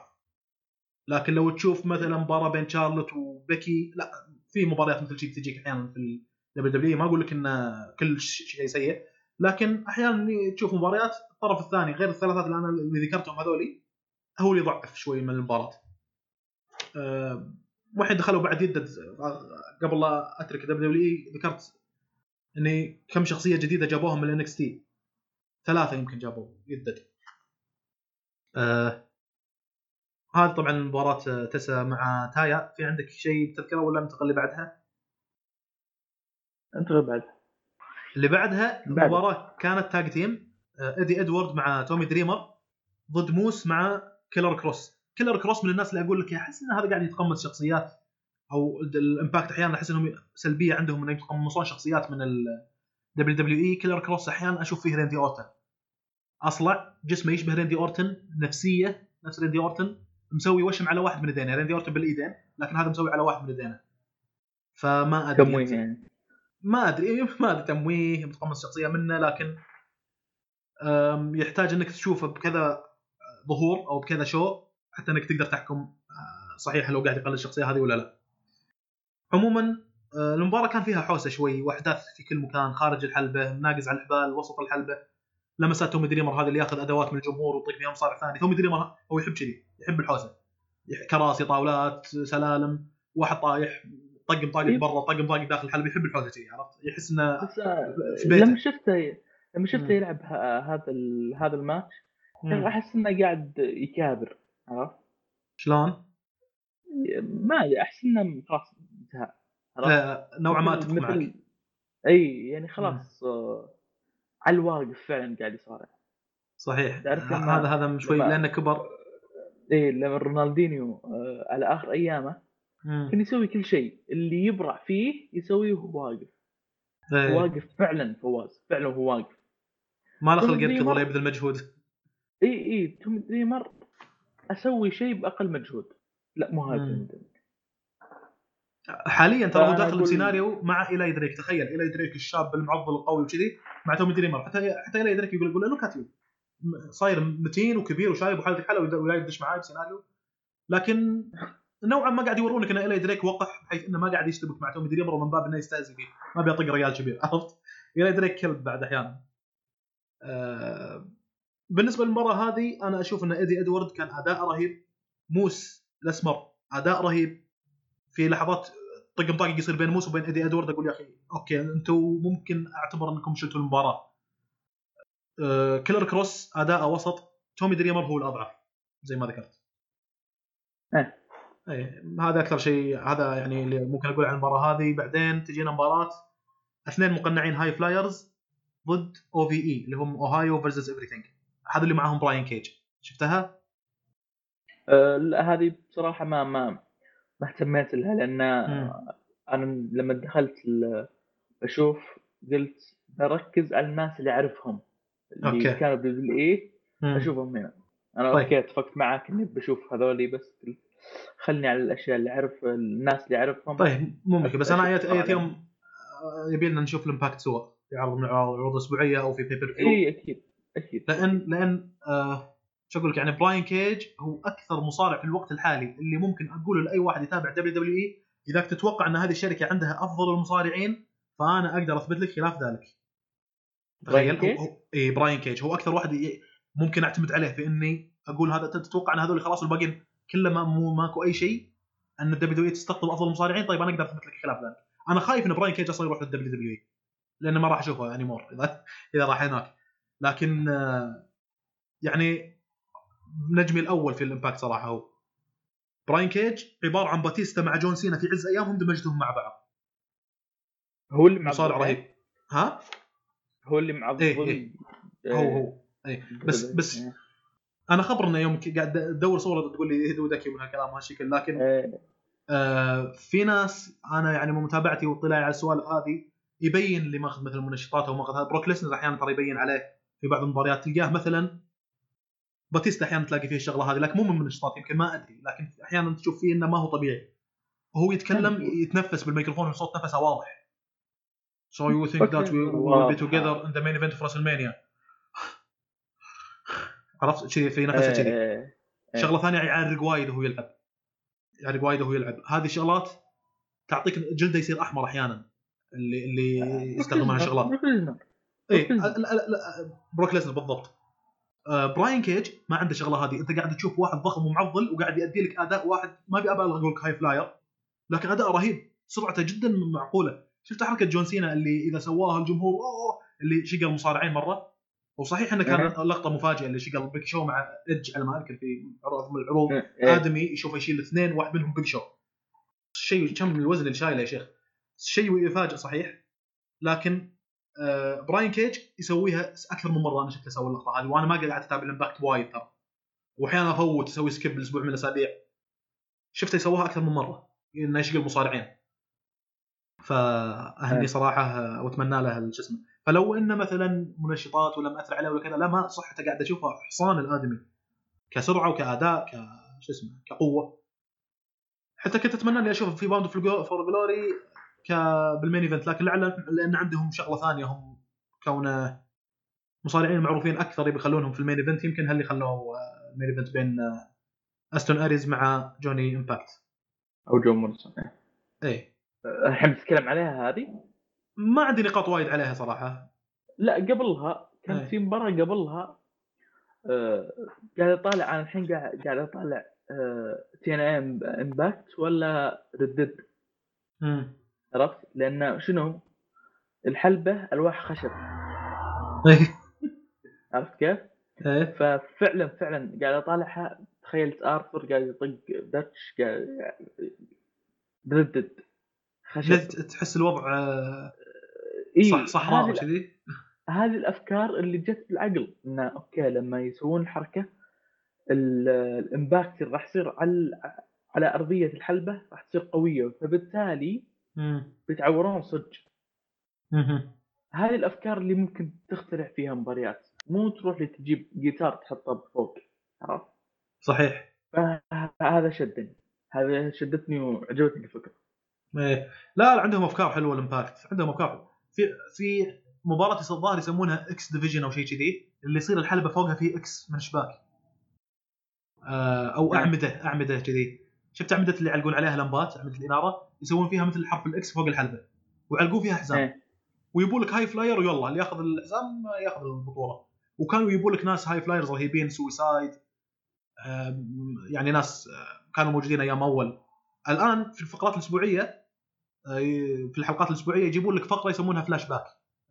[SPEAKER 1] لكن لو تشوف مثلا مباراة بين شارلوت وبيكي لا في مباريات مثل شيء تجيك أحيانا في ال WWE ما أقول لك انه كل شيء سيء لكن أحيانا تشوف مباريات الطرف الثاني غير الثلاثات اللي أنا اللي ذكرتهم هذولي هو اللي يضعف شوي من المباراة. أه والحين دخلوا بعد يدد قبل لا أترك WWE ذكرت إني كم شخصية جديدة جابوهم من NXT ثلاثة يمكن جابوه يدد. أه هذه طبعا مباراة تيسا مع تايا في عندك شيء تذكره ولا ننتقل اللي بعدها؟
[SPEAKER 2] انت بعد
[SPEAKER 1] اللي بعدها
[SPEAKER 2] بعد.
[SPEAKER 1] مباراة كانت tag team آه، إيدي إدوارد مع تومي دريمر ضد موس مع كيلر كروس. كيلر كروس من الناس اللي أقول لك أحس إن هذا قاعد يتقمص شخصيات أو ال- ال Impact أحيانا أحس إنهم سلبية عندهم إنهم يتقمصون شخصيات من ال WWE. كيلر كروس أحيانا أشوف فيه ريندي أورتن. أصلع جسمه يشبه ريندي أورتن نفسية نفس ريندي أورتن مسوي وشم على واحد من إيدينه. ريندي أورتن بالإيدين لكن هذا مسوي على واحد من إيدينه. فما
[SPEAKER 2] أدري. يعني؟
[SPEAKER 1] ما أدري ما أدري تمويه متقمص شخصية منه لكن يحتاج إنك تشوفه بكذا ظهور أو بكذا show حتى إنك تقدر تحكم أه، صحيح لو قاعد يقلد الشخصية هذه ولا لا. عموما أه، المباراة كان فيها حوسة شوي وأحداث في كل مكان خارج الحلبة ناقز على الحبال وسط الحلبة لمسات تومي دريمر هذا اللي يأخذ أدوات من الجمهور ويطق فيها مصارع ثاني تومي دريمر هو يحب كذي يحب الحوسة كراسي طاولات سلالم واحد طايح طق مطاقق
[SPEAKER 2] إيه.
[SPEAKER 1] برا طق مطاقق داخل الحلبة يحب الحوسه كذي عرفت يحس
[SPEAKER 2] إنه آه،
[SPEAKER 1] في بيته.
[SPEAKER 2] لما شفته لما شفته. يلعب هذا هذا الماتش. أحس إنه قاعد يكابر عرفت؟
[SPEAKER 1] شلون؟
[SPEAKER 2] ما أحس إنه خلاص انتهى
[SPEAKER 1] نوعا ما أتفق معك
[SPEAKER 2] إي يعني خلاص آه على الواقف فعلا قاعد يصارع
[SPEAKER 1] صحيح هذا هذا شوي لأنه كبر
[SPEAKER 2] إي لما رونالدينيو آه على آخر
[SPEAKER 1] أيامه.
[SPEAKER 2] كان يسوي كل شيء. اللي يبرع فيه يسويه وهو واقف.
[SPEAKER 1] إيه.
[SPEAKER 2] واقف فعلا فواز. فعلا وهو واقف.
[SPEAKER 1] ما له خلق
[SPEAKER 2] توم
[SPEAKER 1] يركض. ولا يبذل مجهود؟
[SPEAKER 2] إي إي. توم دريمر أسوي شيء بأقل مجهود. لا مو هذا. توم.
[SPEAKER 1] حاليا ترى هو داخل بسيناريو مع إيلاي دريك. تخيل إيلاي دريك الشاب المعضل القوي وكذي مع تومي دريمر حتى حتى إيلاي دريك يقول يقول له كاتيو صاير متين وكبير وشايب وحالته حالة ويا يدش معاي بسيناريو. لكن نوعا ما قاعد يورونك إن ايلاي دريك وقح بحيث إنه ما قاعد يشتبك مع تومي دريمر ومن باب إنه يستهزئ فيه. ما بيطق ريال كبير عرفت؟ ايلاي دريك كلب بعد أحيانا. آه بالنسبة للمره هذه أنا أشوف إن إيدي إدوارد كان أداء رهيب. موس الأسمر أداء رهيب. في لحظات طق مطاقق يصير بين موس وبين إيدي إدوارد أقول يا أخي okay أنتم ممكن أعتبر إنكم شلتوا المباراة. آه كيلر كروس اداءه وسط. تومي دريمر هو الأضعف زي ما ذكرت.
[SPEAKER 2] إيه.
[SPEAKER 1] إيه هذا أكثر شيء هذا يعني اللي ممكن أقول عن المباراة هذه بعدين تجينا مباراة اثنين مقنعين high flyers ضد OVE اللي هم Ohio Versus Everything هذا اللي معاهم براين كيج شفتها؟
[SPEAKER 2] آه لا هذه بصراحة ما ما ما اهتميت لها
[SPEAKER 1] لأن.
[SPEAKER 2] أنا لما دخلت بشوف قلت بركز على الناس اللي أعرفهم اللي
[SPEAKER 1] okay.
[SPEAKER 2] كانوا ب WWE
[SPEAKER 1] مم.
[SPEAKER 2] أشوفهم هنا أنا
[SPEAKER 1] طيب.
[SPEAKER 2] okay اتفقت معاك إني بشوف هذولي بس خلني على الأشياء اللي أعرف الناس اللي أعرفهم.
[SPEAKER 1] طيب مشكلة. بس أنا
[SPEAKER 2] عليهم.
[SPEAKER 1] يوم آه، يبي لنا نشوف ال Impact سوا. في عرض من العروض الاسبوعيه أو في pay-per-view
[SPEAKER 2] اي أكيد أكيد.
[SPEAKER 1] لأن لأن آه شو أقول لك يعني براين كيج هو أكثر مصارع في الوقت الحالي اللي ممكن أقوله لأي واحد يتابع WWE إذا تتوقع إن هذه الشركة عندها أفضل المصارعين فأنا أقدر أثبت لك خلاف ذلك. تخيل اي براين كيج هو أكثر واحد ممكن أعتمد عليه في إني أقول هذا تتوقع إن هذول خلاص الباقيين كله ما مو ماكو أي شيء أن ال WW تستقطب أفضل المصارعين طيب أنا أقدر أثبت لك خلاف ذلك. أنا خايف إن براين كيج أصلا يروح لل WWE لأنه ما راح أشوفه any more اذا إذا راح هناك. لكن آه، يعني نجمي الأول في ال Impact صراحة هو براين كيج عبارة عن باتيستا مع جون سينا في عز أيامهم دمجتهم مع بعض.
[SPEAKER 2] هو اللي
[SPEAKER 1] مصارع رهيب. ها؟
[SPEAKER 2] هو اللي معضل
[SPEAKER 1] إيه، إيه. هو هو. اي بس بس أنا خبرنا يوم ك- قاعد ادور صورة تقول لي هدودك من هالكلام وهالشكل لكن
[SPEAKER 2] إيه،
[SPEAKER 1] آه في ناس أنا يعني من متابعتي واطلاعي على السوالف هذه يبين اللي ماخذ مثل منشطات أو ماخذ بروك ليسنر أحيانا ترى يبين عليه في بعض المباريات تلقاه مثلا باتيستا أحيانا تلاقي فيه الشغلة هذه لكن مو من منشطات يمكن ما أدري لكن أحيانا تشوف فيه إنه ما هو طبيعي. وهو يتكلم يتنفس بالميكروفون وصوت نفسه واضح. So you think that we will be together in the main event of WrestleMania عرفت؟ شيء في نفسه كذي.
[SPEAKER 2] إيه،.
[SPEAKER 1] شغلة ثانية يعرق وايد وهو يلعب. يعرق وايد وهو يلعب. هذه الشغلات تعطيك جلده يصير أحمر أحيانا اللي اللي يستخدمها
[SPEAKER 2] ليسنر.
[SPEAKER 1] اي
[SPEAKER 2] بروك
[SPEAKER 1] ليسنر بالضبط. آه، براين كيج ما عنده شغلة هذه. أنت قاعد تشوف واحد ضخم ومعضل وقاعد يؤدي لك أداء واحد. ما أبي أبالغ أقول لك high flyer لكن أداء رهيب. سرعته جدا معقولة. شفت حركه جون سينا اللي إذا سواها الجمهور أوه اللي شقل مصارعين مرة؟ وصحيح إنه كان
[SPEAKER 2] أه.
[SPEAKER 1] لقطة مفاجئة اللي شقل بيك شو مع ايدج على ما أذكر في عروض من العروض.
[SPEAKER 2] إيه.
[SPEAKER 1] آدمي يشوفه يشيل اثنين واحد منهم بيج شو. شيء كم الوزن اللي شايله يا شيخ. شيء يفاجئ صحيح. لكن آه براين كيج يسويها أكثر من مرة أنا شفته يسوي اللقطة هذه وأنا ما قاعد أتابع ال Impact وايد ترى. وأحيانا أفوت أسوي skip الأسبوع من الأسابيع. شفته يسويها أكثر من مرة. إنه يشقل مصارعين فأهني
[SPEAKER 2] إيه.
[SPEAKER 1] صراحة آه، وأتمنى له شو اسمه فلو انه مثلا منشطات ولا مأثر عليه ولا كذا لا ما صحته قاعد أشوفها حصان الآدمي. كسرعة وكأداء ك شو اسمه كقوة. حتى كنت أتمنى إني أشوف في Bound for Glory ك بال main event لكن لعل لأن عندهم شغلة ثانية هم كونه مصارعين معروفين أكثر يبي يخلونهم في ال main event يمكن هاللي خلوه آه، ال main event بين آه، أوستن أريز مع جوني إمباكت.
[SPEAKER 2] أو جون مورسون إيه.
[SPEAKER 1] إيه.
[SPEAKER 2] الحين بتتكلم عليها هذه؟
[SPEAKER 1] ما عندي نقاط وايد عليها صراحة.
[SPEAKER 2] لا قبلها
[SPEAKER 1] إيه.
[SPEAKER 2] كان في مباراة قبلها آه، قاعد أطالع أنا الحين قاعد قاعد أطالع TNA Impact ولا ردد عرفت؟ لأن شنو؟ الحلبة ألواح خشب.
[SPEAKER 1] إيه.
[SPEAKER 2] عرفت كيف؟ ففعلا فعلا قاعد أطالعها. تخيلت آرثر قاعد يطق داتش قاعد ردد خشب.
[SPEAKER 1] تحس الوضع آه،
[SPEAKER 2] إيه،
[SPEAKER 1] صح صحراء
[SPEAKER 2] هذه
[SPEAKER 1] كذي؟
[SPEAKER 2] هذه الأفكار اللي جت بالعقل انه أوكي لما يسوون الحركه ال- ال Impact راح يصير على على أرضية الحلبة راح تصير قوية فبالتالي بيتعورون صدق. هذه الأفكار اللي ممكن تخترع فيها مباريات. مو تروح لي تجيب جيتار تحطه فوق عرفت؟
[SPEAKER 1] صحيح.
[SPEAKER 2] فهذا شدني. هذا شدتني وعجبتني الفكرة.
[SPEAKER 1] إيه. لا لا عندهم أفكار حلوة ال Impact. عندهم أفكار في في مباراة الظاهر يسمونها X Division أو شيء كذي اللي يصير الحلبة فوقها في X من شباك آه أو
[SPEAKER 2] نعم.
[SPEAKER 1] أعمدة أعمدة كذي. شفت أعمدة اللي يعلقون عليها لمبات أعمدة الإنارة؟ يسوون فيها مثل حرف ال X فوق الحلبة. ويعلقون فيها حزام.
[SPEAKER 2] إيه.
[SPEAKER 1] ويبوا لك high flyer ويلا اللي ياخذ الحزام ياخذ البطولة. وكانوا يبوا لك ناس high flyers رهيبين Suicide يعني ناس آه، كانوا موجودين أيام أول. الآن في الفقرات الأسبوعية في الحلقات الأسبوعية يجيبون لك فقرة يسمونها flashback ال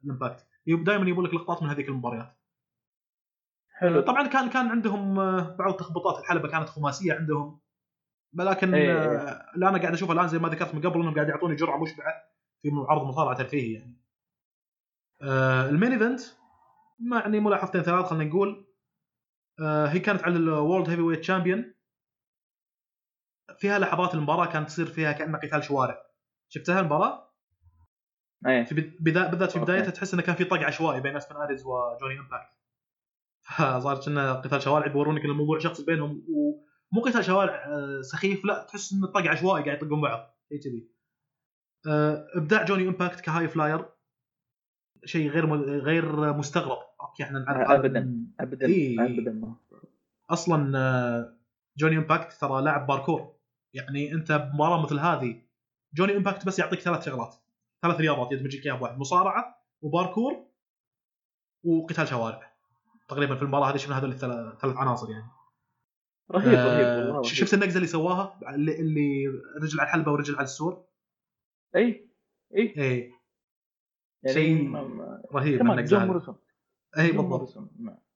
[SPEAKER 1] Impact دائما يجيبون لك لقطات من هذيك المباريات.
[SPEAKER 2] حلو.
[SPEAKER 1] طبعا كان كان عندهم آه، بعض تخبطات الحلبة كانت خماسية عندهم. لكن
[SPEAKER 2] إيه.
[SPEAKER 1] آه، اللي أنا قاعد اشوفه الآن زي ما ذكرت من قبل إنهم قاعد يعطوني جرعة مشبعة في عرض مصارعه ترفيهي يعني. آه، ال main event يعني ملاحظتين ثلاث خلينا نقول. آه، هي كانت على ال World Heavyweight Champion فيها لحظات المباراة كانت تصير فيها كانها قتال شوارع. شفتها المباراة؟
[SPEAKER 2] إيه.
[SPEAKER 1] في بد- بدا- بالذات في. بدايتها تحس إنه كان في طق عشوائي بين أوستن آريز وجوني Impact. فصار كأنه قتال شوارع بيورونك ان الموضوع شخصي بينهم ومو قتال شوارع آه، سخيف لا تحس إنه طق عشوائي قاعد يطقون بعض شيء كذي. آه، إبداع جوني Impact ك high flyer شيء غير م- غير مستغرب. أوكي إحنا نعرف
[SPEAKER 2] ابدا ابدا.
[SPEAKER 1] إيه.
[SPEAKER 2] ابدا. ما
[SPEAKER 1] أصلا آه، جوني Impact ترى لاعب باركور. يعني أنت بمباراة مثل هذه جوني Impact بس يعطيك ثلاث شغلات. ثلاث رياضات يدمج لك اياها بواحد مصارعة وباركور وقتال شوارع. تقريبا في المباراة هذه شفنا هذول الثلاث ثلاث عناصر يعني.
[SPEAKER 2] رهيب
[SPEAKER 1] آه،
[SPEAKER 2] رهيب. والله.
[SPEAKER 1] شفت النقزة اللي سواها؟ اللي, اللي رجل على الحلبة ورجل على السور؟
[SPEAKER 2] اي اي
[SPEAKER 1] إيه.
[SPEAKER 2] يعني
[SPEAKER 1] شيء رهيب
[SPEAKER 2] كمان النقزة
[SPEAKER 1] هذه. اي بالضبط.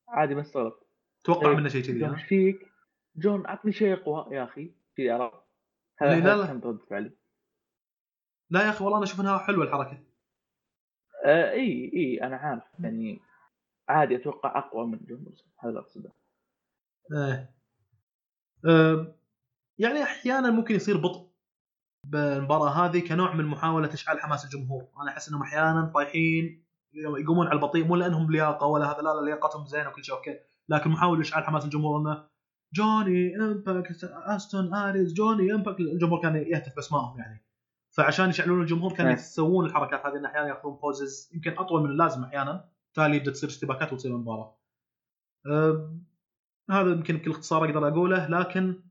[SPEAKER 2] عادي ما استغربت
[SPEAKER 1] توقع
[SPEAKER 2] إيه.
[SPEAKER 1] منه شيء كذي
[SPEAKER 2] جون فيك؟ جون عطني شيء أقوى يا أخي في عرفت
[SPEAKER 1] لا، لا،
[SPEAKER 2] رد فعلي.
[SPEAKER 1] لا يا أخي والله أنا أشوف إنها حلوة الحركة.
[SPEAKER 2] آه إي إي أنا عارف. يعني عادي أتوقع أقوى من جون هذا اللي أقصده.
[SPEAKER 1] إيه. أم، يعني أحيانا ممكن يصير بطء بالمباراة هذه كنوع من محاولة إشعال حماس الجمهور، أنا أحس إنهم أحيانا طايحين يقومون على البطيء مو لأنهم لياقة ولا هذا لا لا لياقتهم زينه وكل شيء أوكي، لكن محاولة إشعال حماس الجمهور إنه جوني Impact أوستن آريز جوني Impact الجمهور كان يهتف بأسمائهم يعني. فعشان يشعلون الجمهور كانوا
[SPEAKER 2] نعم.
[SPEAKER 1] يسوون الحركات هذه إن أحيانا ياخذون pauses يمكن أطول من اللازم أحيانا بالتالي يبدأ تصير اشتباكات وتصير المباراه. هذا يمكن بكل اختصار أقدر أقوله لكن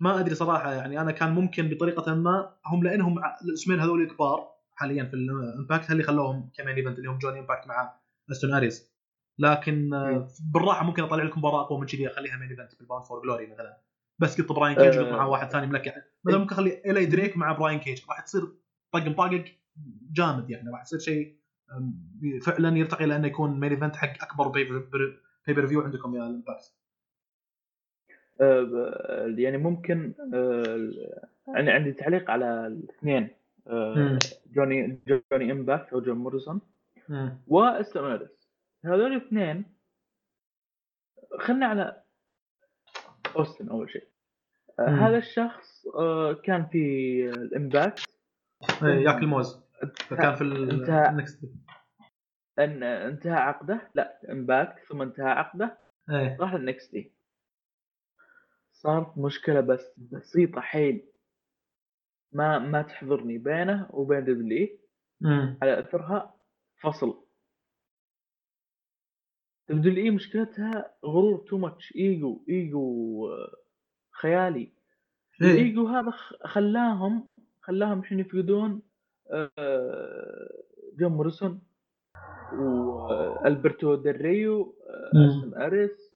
[SPEAKER 1] ما أدري صراحة يعني أنا كان ممكن بطريقة ما هم لأنهم الاسمين هذول كبار حاليا في ال Impact اللي خلوهم ك main event اللي هم جوني Impact مع أوستن آريز لكن آه،
[SPEAKER 2] مم.
[SPEAKER 1] بالراحة ممكن أطلع لكم مباراة أقوى من كذي أخليها main event في ال Bound for Glory مثلا بس قلت براين كيج
[SPEAKER 2] آه.
[SPEAKER 1] مع واحد ثاني ملكع. مثلا ممكن أخلي إيلاي دريك مع براين كيج. راح تصير طق مطاقق جامد يعني. راح يصير شيء فعلا يرتقي لأنه يكون main event حق أكبر pay-per-view عندكم يا ال
[SPEAKER 2] Impact آه، يعني ممكن آه، يعني عندي تعليق على الاثنين. آه،. جوني جوني Impact أو جون موريسون. آريز هذول الاثنين خلنا على أوستن أول شيء. آه،. هذا الشخص آه، كان في ال Impact.
[SPEAKER 1] إيه، ياكل موز فكان في.
[SPEAKER 2] ال
[SPEAKER 1] NXT
[SPEAKER 2] إن انتهى عقده. لا Impact ثم انتهى عقده.
[SPEAKER 1] إيه.
[SPEAKER 2] راح لل NXT دي صارت مشكلة بس بسيطة حيل. ما ما تحضرني بينه وبين
[SPEAKER 1] دبليو.
[SPEAKER 2] على أثرها فصل. WWE مشكلتها غرور too much ego ego آه، خيالي
[SPEAKER 1] إيه.
[SPEAKER 2] الايجو هذا خلاهم خلاهم الحين يفقدون آه، جون موريسون والبرتو دريو آه،
[SPEAKER 1] مم.
[SPEAKER 2] أوستن آريز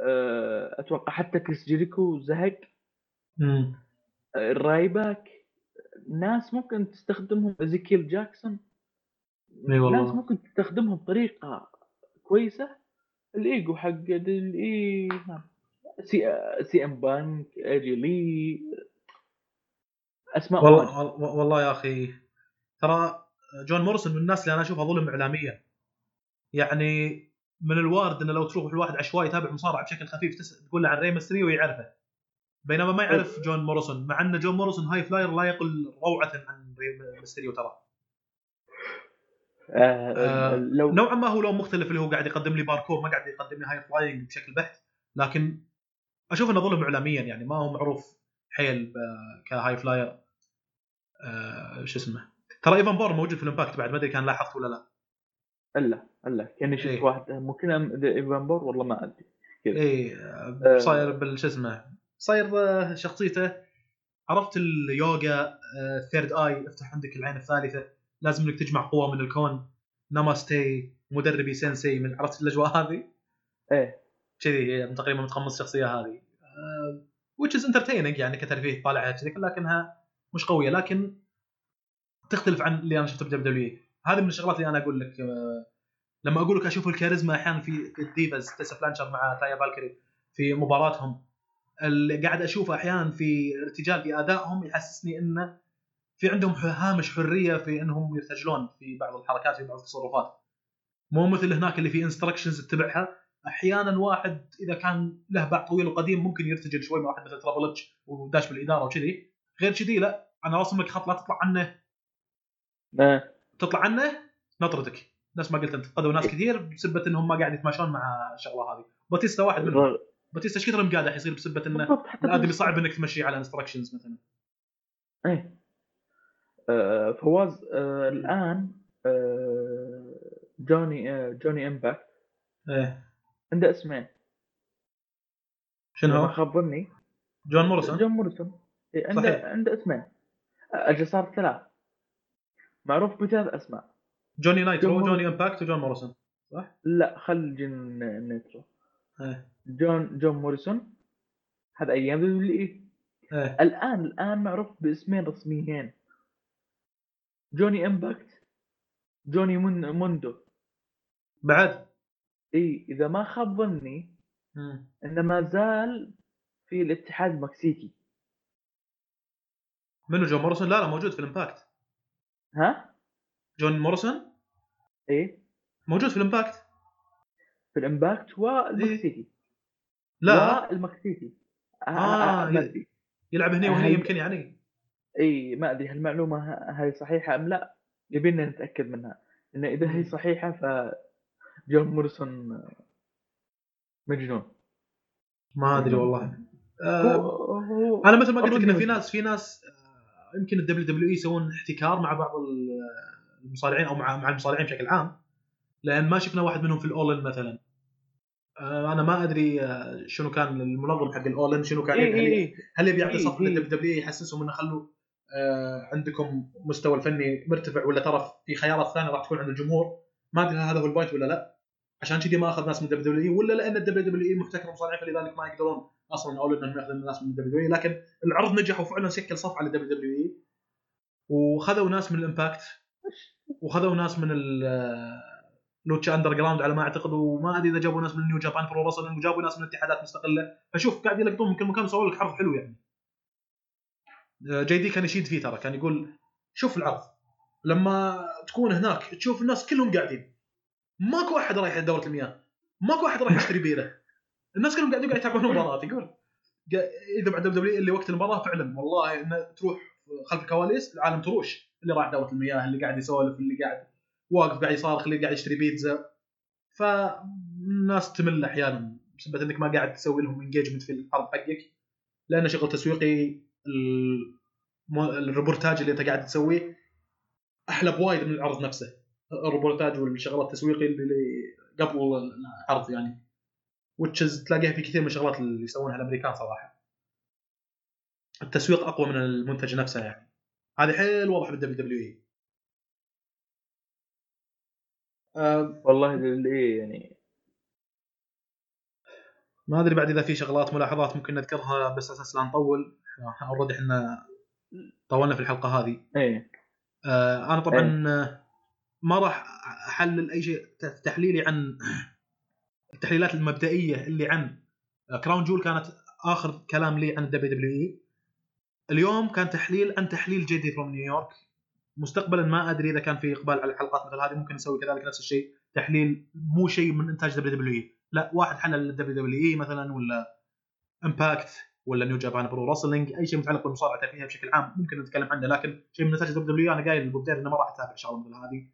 [SPEAKER 2] آه، أتوقع حتى كريس جيريكو زهق. آه، الرايباك ناس ممكن تستخدمهم إيزيكيل جاكسون
[SPEAKER 1] إي والله.
[SPEAKER 2] ناس ممكن تستخدمهم بطريقة كويسة الإيجو حق الاي سي CM Punk AJ Lee. أسماء.
[SPEAKER 1] والله والله يا أخي. ترى جون موريسون من الناس اللي أنا أشوفها ظلم اعلاميا. يعني من الوارد إنه لو تروح الواحد عشوائي يتابع مصارعة بشكل خفيف. تقول له عن ري ميستريو ويعرفه. بينما ما يعرف جون موريسون مع إن جون موريسون high flyer لا يقل روعة عن ري ميستريو ترى
[SPEAKER 2] آه
[SPEAKER 1] آه،
[SPEAKER 2] لو
[SPEAKER 1] نوعا ما هو لون مختلف اللي هو قاعد يقدم لي باركور ما قاعد يقدم لي high flying بشكل بحت لكن أشوف إنه ظلم اعلاميا يعني ما هو معروف حيل ك high flyer آه شو اسمه؟ ترى إيفان بورن موجود في ال Impact بعد ما أدري كان لاحظت ولا لا.
[SPEAKER 2] إلا إلا. كاني شفت
[SPEAKER 1] إيه.
[SPEAKER 2] واحد ممكن إيفان بور والله ما أدري.
[SPEAKER 1] اي آه، صاير بالش اسمه؟ صاير شخصيته. عرفت اليوغا third eye افتح عندك العين الثالثة. لازم انك تجمع قوة من الكون. ناماستي مدربي sensei من عرفت الأجواء هذه؟
[SPEAKER 2] إيه.
[SPEAKER 1] كذي هي تقريبا متقمص الشخصية هذه. آه، which is entertaining يعني كترفيه طالعها كذي لكنها مش قوية. لكن تختلف عن اللي أنا شفته في WWE هذه من الشغلات اللي أنا أقول لك آه، لما أقول لك أشوف الكاريزما أحيانا في ال divas تيسا فلانشر مع تايا فالكري في مباراتهم اللي قاعد أشوفه أحيانا في ارتجال في أدائهم يحسسني إنه في عندهم هامش حرية في إنهم يرتجلون في بعض الحركات في بعض التصرفات. مو مثل هناك اللي في instructions تتبعها أحيانا واحد إذا كان له باع طويل وقديم ممكن يرتجل شوي مع واحد مثل تريبل اتش وداش بالإدارة وكذي. غير كذي لا أنا راسم لك خط لا تطلع عنه. تطلع عنه نطردك. نفس ما قلت أنت فقدوا ناس كثير بسبة إنهم ما قاعد يتماشون مع الشغلة هذه. باتيستا واحد منهم. باتيستا إيش كثر مقادح يصير
[SPEAKER 2] بسبة إنه
[SPEAKER 1] الادمي صعب إنك تمشي على instructions مثلا؟
[SPEAKER 2] إيه. فواز آه، الآن آه، جوني آه، جوني إمباكت.
[SPEAKER 1] إيه.
[SPEAKER 2] عنده اسمين.
[SPEAKER 1] شنو هو؟
[SPEAKER 2] خاب ظني.
[SPEAKER 1] جون موريسون.
[SPEAKER 2] جون موريسون. إيه، عنده
[SPEAKER 1] صحيح.
[SPEAKER 2] عنده اسمين. أجل صار ثلاث. معروف بثلاث أسماء.
[SPEAKER 1] جوني نايترو
[SPEAKER 2] جون-
[SPEAKER 1] جوني إمباكت وجون موريسون.
[SPEAKER 2] لا خل جون نيترو
[SPEAKER 1] إيه.
[SPEAKER 2] جون جون موريسون. هذا أيام دبليو
[SPEAKER 1] إيه.
[SPEAKER 2] الآن الآن معروف باسمين رسميين. جوني إمباكت جوني من موندو.
[SPEAKER 1] بعد
[SPEAKER 2] إي إذا ما خاب ظني. إنه ما زال في الاتحاد المكسيكي
[SPEAKER 1] منو؟ جون موريسون؟ لا لا موجود في الإمباكت.
[SPEAKER 2] ها؟
[SPEAKER 1] جون موريسون؟
[SPEAKER 2] إيه
[SPEAKER 1] موجود في الإمباكت.
[SPEAKER 2] في الإمباكت والمكسيكي
[SPEAKER 1] لا.
[SPEAKER 2] والمكسيكي آه
[SPEAKER 1] آه،
[SPEAKER 2] آه ادري
[SPEAKER 1] يلعب هنا وهنا
[SPEAKER 2] هل-
[SPEAKER 1] يمكن يعني.
[SPEAKER 2] إي ما أدري هالمعلومه ه- هذه صحيحة أم لا يبينا نتأكد منها ان إذا هي صحيحة ف جون موريسون مجنون.
[SPEAKER 1] ما أدري والله. آه
[SPEAKER 2] هو
[SPEAKER 1] أنا مثل ما قلت لك انه في. ناس في ناس آه، يمكن الدبليو دبليو إي يسوون احتكار مع بعض ال- المصارعين أو مع مع المصارعين بشكل عام لأن ما شفنا واحد منهم في ال All In مثلا. آه، أنا ما أدري آه، شنو كان المنظم حق ال All In شنو كان
[SPEAKER 2] إي
[SPEAKER 1] يبي- هل- يبي يعطي
[SPEAKER 2] إيه،
[SPEAKER 1] صف
[SPEAKER 2] إيه.
[SPEAKER 1] دبليو يحسسهم إنه خلوا آه، عندكم مستوى الفني مرتفع ولا ترى في خيارات ثانية راح تكون عند الجمهور؟ ما أدري هذا هو ال point ولا لا. عشان كذي ما أخذ ناس من الدبليو دبليو ولا لأن الدبليو دبليو اي محتكر مصارعين فلذلك ما يقدرون أصلا أول إنهم يأخذون الناس من الدبليو اي لكن العرض نجح وفعلا شكل صف على دبليو اي وخذوا ناس من الإمباكت وخذوا ناس من ال Lucha Underground على ما أعتقد وما أدري إذا جابوا ناس من New Japan Pro Wrestling وجابوا ناس من اتحادات مستقلة. فشوف قاعد يلقطون من كل مكان وسووا لك عرض حلو يعني. آه، جي دي كان يشيد فيه ترى كان يقول شوف العرض. لما تكون هناك تشوف الناس كلهم قاعدين. ماكو أحد رايح دوره المياه. ماكو أحد رايح يشتري بيره. الناس كلهم قاعدين قاعد يتابعون المباراة يقول إذا بعد دبليو اللي وقت المباراة فعلا والله إنه تروح خلف الكواليس العالم تروش. اللي راح دورة المياه اللي قاعد يسولف اللي قاعد واقف قاعد يصارخ اللي قاعد يشتري بيتزا. فالناس تمل أحيانا بسبب إنك ما قاعد تسوي لهم engagement في العرض حقك. لأنه شغل تسويقي الريبورتاج اللي انت قاعد تسويه أحلى بوايد من العرض نفسه. الريبورتاج والشغلات التسويقي اللي قبل العرض يعني. which is تلاقيها في كثير من الشغلات اللي يسوونها الأمريكان صراحة. التسويق أقوى من المنتج نفسه يعني. هذه حيل واضح بالدبليو دبليو إي.
[SPEAKER 2] والله اللي يعني
[SPEAKER 1] ما أدري بعد إذا في شغلات ملاحظات ممكن نذكرها بس أساس لا نطول. already إحنا طولنا في الحلقة هذه.
[SPEAKER 2] إيه.
[SPEAKER 1] آه، أنا طبعا آه، ما راح أحلل أي شيء تحليلي عن التحليلات المبدئية اللي عن كراون جول كانت آخر كلام لي عن الدبليو دبليو إي. اليوم كان تحليل عن تحليل JD from New York مستقبلا ما أدري إذا كان في إقبال على الحلقات مثل هذه. ممكن نسوي كذلك نفس الشيء. تحليل مو شيء من إنتاج دبليو دبليو إي. لا واحد حلل الدبليو دبليو إي مثلا ولا امباكت ولا New Japan Pro Wrestling أي شيء متعلق بالمصارعة التاريخيه بشكل عام ممكن نتكلم عنه لكن شيء من نتائج دبليو دبليو أنا قايل للبدير إنه ما راح اتابع شغله مثل هذه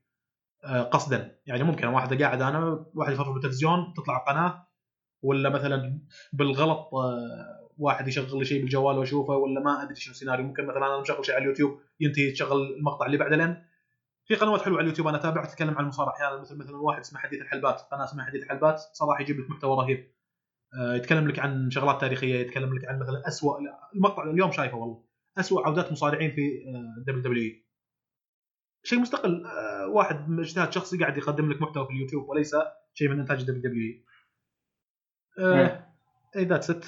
[SPEAKER 1] آه، قصدا. يعني ممكن واحد قاعد أنا واحد يفرج بالتلفزيون تطلع قناه ولا مثلا بالغلط آه، واحد يشغل لي شيء بالجوال وأشوفه ولا ما أدري شنو السيناريو ممكن مثلا أنا مشغل شيء على اليوتيوب ينتهي تشغل المقطع اللي بعده لأن في قنوات حلوة على اليوتيوب أنا اتابعها تتكلم عن المصارعة. أحيانا مثل مثلا واحد اسمه حديث الحلبات قناة اسمها حديث الحلبات صراحة يجيب لك محتوى رهيب. آه، يتكلم لك عن شغلات تاريخية يتكلم لك عن مثلا اسوء المقطع اليوم شايفه والله. اسوء عودات مصارعين في دبليو دبليو شيء مستقل آه، واحد اجتهاد شخصي قاعد يقدم لك محتوى في اليوتيوب وليس شيء من إنتاج دبليو دبليو
[SPEAKER 2] نعم.
[SPEAKER 1] إي that's it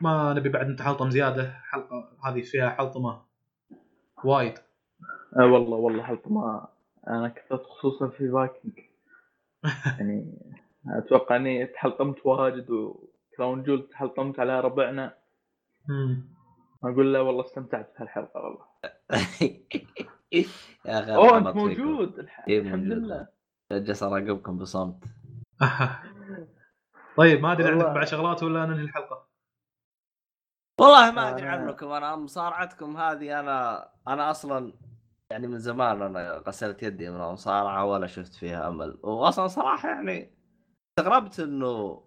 [SPEAKER 1] ما نبي بعد نتحلطم زيادة حلقة هذه فيها حلطمة وايد.
[SPEAKER 2] آه والله والله حلقة ما أنا كثرت خصوصا في فايكنج يعني أتوقع إني تحلطمت واجد وكراون جول تحلطمت على ربعنا. أقول له والله استمتعت بهالحلقة والله
[SPEAKER 3] يا أخي
[SPEAKER 2] أوه
[SPEAKER 3] أنت فيكم.
[SPEAKER 2] موجود الح-
[SPEAKER 3] إيه
[SPEAKER 2] الحمد. لله
[SPEAKER 3] جالس اراقبكم بصمت
[SPEAKER 1] طيب ما أدري عندك. بعد شغلات ولا ننهي الحلقة
[SPEAKER 3] والله ما
[SPEAKER 2] أدري
[SPEAKER 3] عنكم أنا مصارعتكم هذه أنا أنا أصلا يعني من زمان أنا غسلت يدي من المصارعة ولا شفت فيها أمل. واصلا صراحة يعني استغربت إنه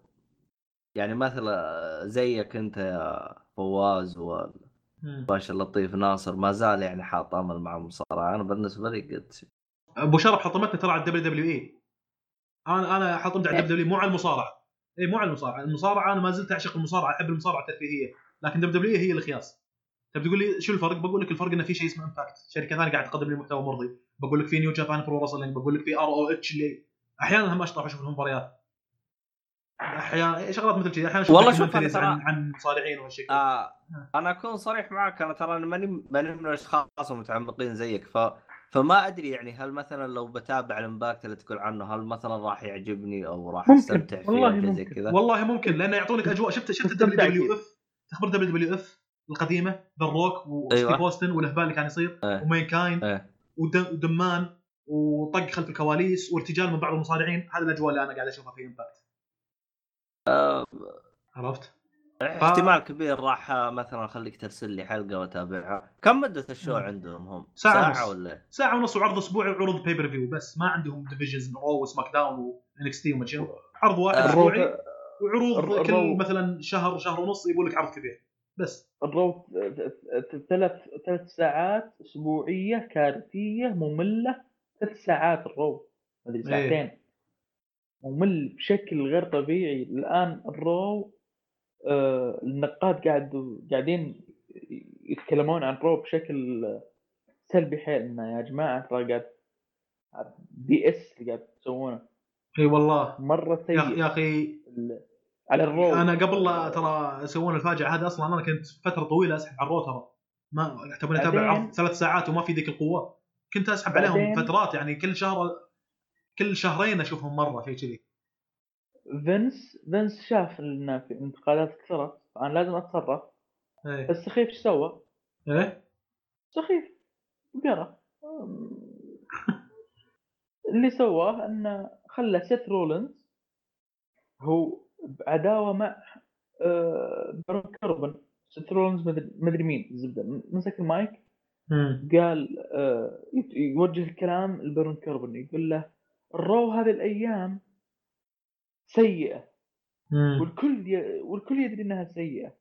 [SPEAKER 3] يعني مثلا زيك أنت يا فواز والباشا اللطيف ناصر ما زال يعني حاط أمل مع المصارعة. أنا بالنسبة لي قلت
[SPEAKER 1] أبو شرف حطمتنا ترى على ال WWE. أنا أنا حطمت على ال WW مو على المصارعة. اي مو على المصارعة. المصارعة أنا ما زلت أعشق المصارعة أحب المصارعة الترفيهية. لكن WWE الخياس تبي تقول لي شو الفرق؟ بقول لك الفرق إنه في شيء اسمه Impact، شركة ثانية قاعد تقدم لي محتوى مرضي، بقول لك في New Japan Pro Wrestling، بقول لك في ROH اللي أحيانا هم اشطح أشوف المباريات. أحيانا شغلات مثل كذي. أحيانا أشوف
[SPEAKER 3] والله شوف ترى-
[SPEAKER 1] عن عن مصارعين وهالشيء كذا.
[SPEAKER 3] آه أنا أكون صريح معك. أنا ترى ماني ماني من الأشخاص المتعمقين زيك. ف فما أدري يعني هل مثلا لو بتابع ال Impact اللي تقول عنه هل مثلا راح يعجبني أو راح
[SPEAKER 2] ممكن،
[SPEAKER 3] أستمتع فيه
[SPEAKER 2] والله
[SPEAKER 3] شيء زي
[SPEAKER 2] ممكن.
[SPEAKER 3] كذا؟
[SPEAKER 1] والله ممكن لأنه يعطونك أجواء. شفت شفت ال
[SPEAKER 2] WW.
[SPEAKER 1] F تخبر WWF القديمة The Rock وستيف
[SPEAKER 3] أيوة.
[SPEAKER 1] اوستن والهبال اللي كان يصير
[SPEAKER 3] إيه.
[SPEAKER 1] و Mankind
[SPEAKER 3] إيه.
[SPEAKER 1] ودم ودمان وطق خلف الكواليس وارتجال من بعض المصارعين هذه الأجواء اللي أنا قاعد أشوفها في Impact
[SPEAKER 3] آه
[SPEAKER 1] عرفت؟
[SPEAKER 3] احتمال كبير راح آه، مثلا اخليك ترسل لي حلقة وأتابعها كم مدة ال
[SPEAKER 1] show.
[SPEAKER 3] عندهم هم
[SPEAKER 1] ساعة
[SPEAKER 3] ساعة
[SPEAKER 1] ونص.
[SPEAKER 3] ولا
[SPEAKER 1] ساعة ونص وعرض أسبوعي وعروض pay-per-view بس ما عندهم divisions Raw و SmackDown و NXT وما شنو عرض واحد
[SPEAKER 3] آه،
[SPEAKER 2] أسبوعي
[SPEAKER 1] وعروض كل مثلا شهر شهر ونص يقول لك عرض كبير بس.
[SPEAKER 2] ال Raw ثلاث ثلاث ساعات أسبوعية كارثية مملة ثلاث ساعات ال Raw مدري
[SPEAKER 1] إيه.
[SPEAKER 2] ساعتين. ممل بشكل غير طبيعي. الآن ال Raw آه النقاد قاعد قاعدين يتكلمون عن Raw بشكل سلبي حيل انه يا جماعة. ترى قاعد BS اللي قاعد تسوونه
[SPEAKER 1] إي والله. مرة
[SPEAKER 2] سيء.
[SPEAKER 1] يا أخي
[SPEAKER 2] ال- على ال
[SPEAKER 1] Raw أنا قبل لا ترى يسوون الفاجعة هذه أصلا أنا كنت فترة طويلة أسحب على ال Raw ترى ما تبغى اتابع عرض ثلاث ساعات وما في ذيك القوة. كنت أسحب عليهم فترات يعني كل شهر كل شهرين أشوفهم مرة شيء كذي.
[SPEAKER 2] فينس فينس شاف ان في انتقادات كثرت فانا لازم أتصرف.
[SPEAKER 1] إيه.
[SPEAKER 2] السخيف إيش سوى؟
[SPEAKER 1] إيه؟
[SPEAKER 2] سخيف. قرأ. اللي سواه إنه خلى سيث رولنز هو بعداوه مع آه، بارون كاربن سيث رولنز مدري مين الزبده مسك المايك. قال آه، يوجه الكلام لبارون كاربن يقول له ال Raw هذه الأيام سيئة
[SPEAKER 1] مم.
[SPEAKER 2] والكل ي... والكل يدري إنها سيئة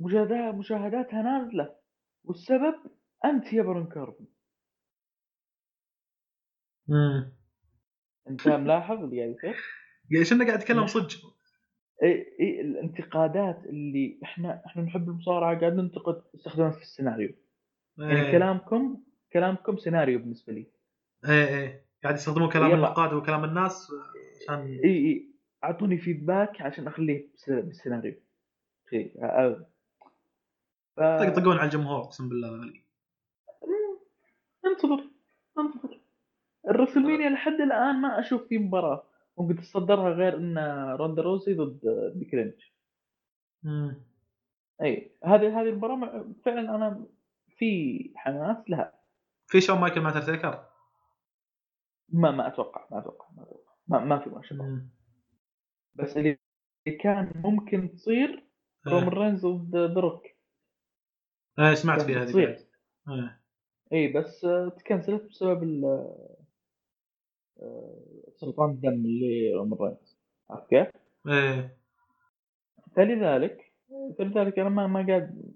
[SPEAKER 2] مشاهدات مشاهداتها نازلة والسبب أنت يا بارون كاربن. أنت ملاحظ اللي قاعد يصير؟
[SPEAKER 1] يعني شنو قاعد يتكلم صدق
[SPEAKER 2] إي إي الانتقادات اللي إحنا إحنا نحب المصارعة قاعد ننتقد استخدامها في السيناريو. يعني
[SPEAKER 1] إيه.
[SPEAKER 2] كلامكم كلامكم سيناريو بالنسبة لي.
[SPEAKER 1] إيه إيه. قاعد يستخدمون كلام. النقاد وكلام الناس عشان
[SPEAKER 2] إي إي. أعطوني feedback عشان أخليه بالس- بالسيناريو. أ- ف...
[SPEAKER 1] يطقطقون على الجمهور أقسم بالله
[SPEAKER 2] انتظر انتظر. ال WrestleMania لحد الآن ما أشوف في مباراة. ممكن تتصدرها غير إن روندا روزي ضد بيكي لينش
[SPEAKER 1] مم.
[SPEAKER 2] إي هذه هذه المباراة فعلا أنا في حماس لها.
[SPEAKER 1] في شون مايكل مع تيكر
[SPEAKER 2] ما ما أتوقع ما أتوقع ما أتوقع. ما, ما في مشكله. بس اللي كان ممكن تصير رومان
[SPEAKER 1] إيه
[SPEAKER 2] رينز ضد The Rock
[SPEAKER 1] إيه، سمعت فيها هذه. إيه.
[SPEAKER 2] إي بس تكنسلت بسبب ال سرطان الدم اللي رينز عرفت كيف؟
[SPEAKER 1] إيه
[SPEAKER 2] فلذلك فلذلك أنا ما ما قاعد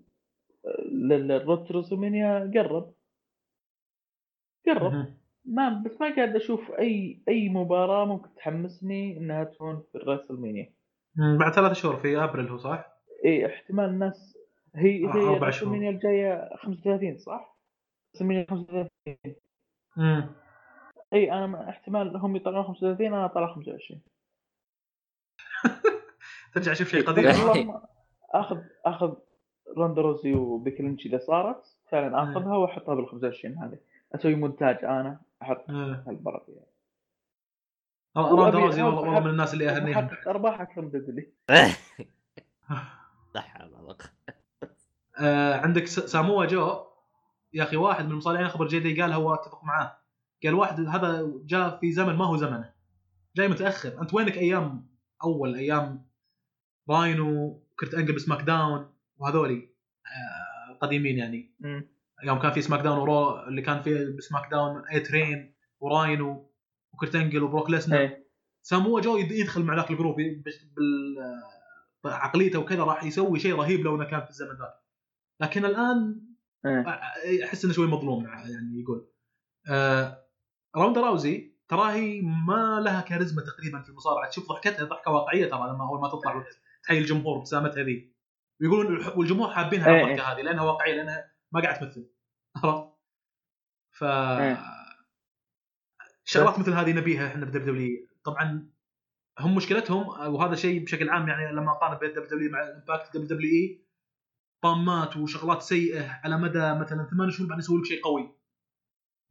[SPEAKER 2] رسلمانيا قرب قرب. ما بس ما قاعد أشوف اي أي مباراة ممكن تحمسني إنها تكون في الرسلمانيا
[SPEAKER 1] مم. بعد ثلاث شهور في أبريل هو صح؟
[SPEAKER 2] اي احتمال الناس هي
[SPEAKER 1] آه،
[SPEAKER 2] هي الجاية 35 صح؟ رسلمانيا 35
[SPEAKER 1] مم.
[SPEAKER 2] إي أنا ما- احتمال هم يطلعون 35 أنا أطلع 25
[SPEAKER 1] ترجع تشوف شيء قديم.
[SPEAKER 2] والله أخذ أخذ روندا روزي وبيكي لينش إذا صارت فعلا آخذها وأحطها بال 25 هذه. أسوي مونتاج أنا أحط
[SPEAKER 1] إيه.
[SPEAKER 2] هالمباراه فيها
[SPEAKER 1] روندا
[SPEAKER 2] وأبي-
[SPEAKER 1] روزي والله من الناس اللي
[SPEAKER 2] أهنيهم. ارباح أكثر من
[SPEAKER 3] قوة.
[SPEAKER 1] آه عندك ساموا جو. يا أخي واحد من المصارعين خبر جيدي قال هو أتفق معاه. قال واحد هذا جاء في زمن ما هو زمنه. جاي متأخر. أنت وينك أيام أول؟ أيام راينو كرت انجل ب SmackDown وهذولي آه قديمين يعني. يوم كان في SmackDown و Raw اللي كان فيه ب SmackDown A-Train وراينو وكرتنجل وبروك ليسنر.
[SPEAKER 2] إيه.
[SPEAKER 1] ساموا جو يد- يدخل مع ذاك ال group بعقليته وكذا راح يسوي شيء رهيب لو إنه كان في الزمن ذاك. لكن الآن
[SPEAKER 2] إيه.
[SPEAKER 1] أحس إنه شوي مظلوم يعني يقول. آه راوندا راوزي تراهي ما لها كاريزما تقريبا في المصارعة. تشوف ضحكتها ضحكة واقعية ترى لما أول ما تطلع تحيي الجمهور ابتسامتها ذي. ويقولون والجمهور حابينها
[SPEAKER 2] إيه،
[SPEAKER 1] الضحكة هذه لأنها واقعية لأنها ما قاعد تمثل. عرفت؟ ف
[SPEAKER 2] إيه.
[SPEAKER 1] شغلات مثل هذه نبيها إحنا ب WW طبعا هم مشكلتهم وهذا شيء بشكل عام يعني لما أقارن بين دبليو دبليو مع الامباكت دبليو دبليو إي طامات وشغلات سيئة على مدى مثلا ثمان شهور بعدين يسوي لك شيء قوي.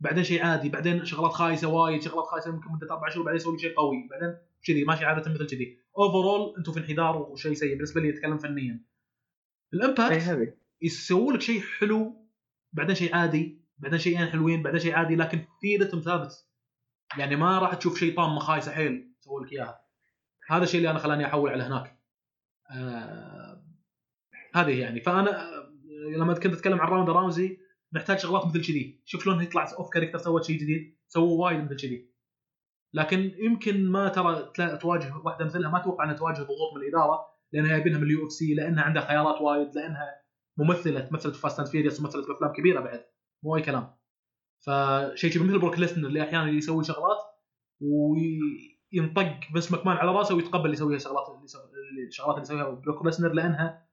[SPEAKER 1] بعدين شيء عادي بعدين شغلات خايسة وايد شغلات خايسة يمكن مدة أربع شهور بعدين يسوي شيء قوي بعدين كذي ماشي عادة مثل كذي. overall أنتم في انحدار وشيء سيء بالنسبة لي أتكلم فنيا. ال
[SPEAKER 2] Impact
[SPEAKER 1] يسووا لك شيء حلو بعدين شيء عادي بعدين شيئين حلوين بعدين شيء عادي لكن في rhythm ثابت يعني ما راح تشوف شيء طامة خايسة حيل يسوي لك إياها. هذا الشيء اللي أنا خلاني احول على هناك. آه هذه يعني. فأنا آه، لما كنت أتكلم عن راوند راوزي نحتاج شغلات مثل كذي. شوف شلون يطلع off character سوت شيء جديد سووا وايد مثل كذي. لكن يمكن ما ترى تواجه واحدة مثلها ما أتوقع إنها تواجه ضغوط من الإدارة لأنها جايبينها من ال UFC لأنها عندها خيارات وايد لأنها ممثلة مثلت Fast and Furious ومثلت بافلام كبيرة بعد. مو اي كلام. فشيء مثل بروك ليسنر اللي أحيانا يسوي شغلات وينطق بس مكمان على راسه ويتقبل يسوي شغلات الشغلات اللي يسويها بروك ليسنر لأنها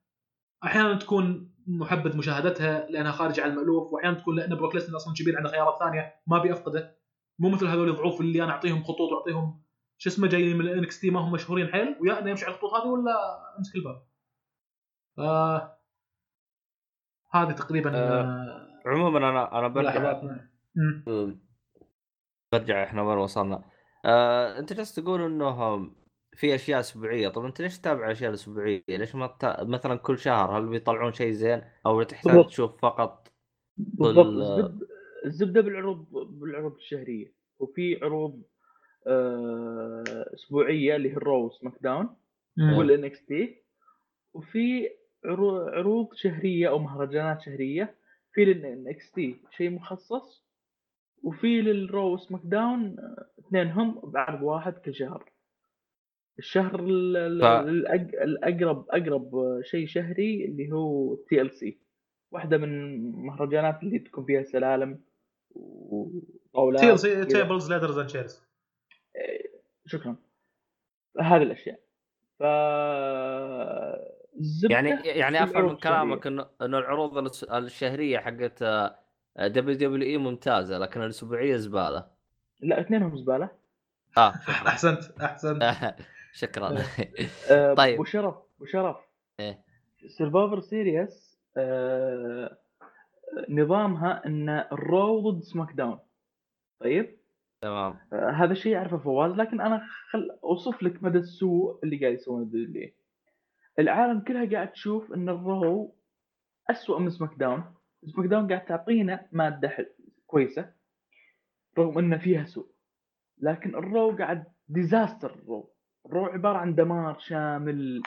[SPEAKER 1] أحيانا تكون محبذ مشاهدتها لأنها خارجه عن المألوف وأحيانا تكون لأن بروك ليسنر أصلا كبير عنده خيارات ثانية ما بيفقده مو مثل هذول الضعوف اللي أنا أعطيهم خطوط وأعطيهم شو اسمه جايين من ال NXT ما هم مشهورين حيل ويا إنه يمشي على الخطوط هذه ولا أمسك الباب. ف هذه تقريبا
[SPEAKER 3] آه، عموما أنا أنا برجع.
[SPEAKER 1] مم.
[SPEAKER 3] برجع إحنا وين وصلنا آه، أنت جالس تقول إنه في أشياء أسبوعية. طب أنت ليش تتابع الاشياء الاسبوعيه؟ ليش ما تتا... مثلا كل شهر هل بيطلعون شيء زين؟ أو تحتاج
[SPEAKER 2] بالضبط.
[SPEAKER 3] تشوف فقط
[SPEAKER 2] بالضبط.
[SPEAKER 3] كل-
[SPEAKER 2] الزبدة بالعروض بالعروض الشهرية. وفي عروض آه، أسبوعية اللي هي ال Raw SmackDown
[SPEAKER 1] مم.
[SPEAKER 2] وال NXT. وفي عرو- عروض شهرية أو مهرجانات شهرية. في لل NXT شيء مخصص. وفي لل Raw SmackDown آه، اثنينهم بعرض واحد كل شهر. الشهر ال- ال-
[SPEAKER 3] ف-
[SPEAKER 2] الأق- الأقرب أقرب شيء شهري اللي هو TLC واحدة من المهرجانات اللي تكون فيها سلالم وطاولات TLC.
[SPEAKER 1] Tables Ladders and Chairs
[SPEAKER 2] شكرا. هذه الأشياء. ف
[SPEAKER 3] يعني يعني
[SPEAKER 2] أفهم
[SPEAKER 3] من كلامك. إنه إنه العروض الشهرية حقت WWE ممتازة لكن الأسبوعية زبالة.
[SPEAKER 2] لا اثنينهم
[SPEAKER 3] زبالة. آه
[SPEAKER 1] أحسنت أحسنت.
[SPEAKER 3] شكرا.
[SPEAKER 2] آه،
[SPEAKER 3] طيب.
[SPEAKER 2] ابو شرف ابو شرف
[SPEAKER 3] إيه.
[SPEAKER 2] Survivor Series نظامها إن ال Raw ضد SmackDown طيب؟
[SPEAKER 3] تمام.
[SPEAKER 2] آه، هذا الشيء يعرفه فواز لكن أنا خل أوصف لك مدى السوء اللي قاعد يسوونه W العالم كلها قاعد تشوف إن ال Raw اسوء من SmackDown SmackDown قاعد تعطينا مادة حل- كويسة رغم ان فيها سوء. لكن ال Raw قاعد disaster ال Raw. ال Raw عبارة عن دمار شامل.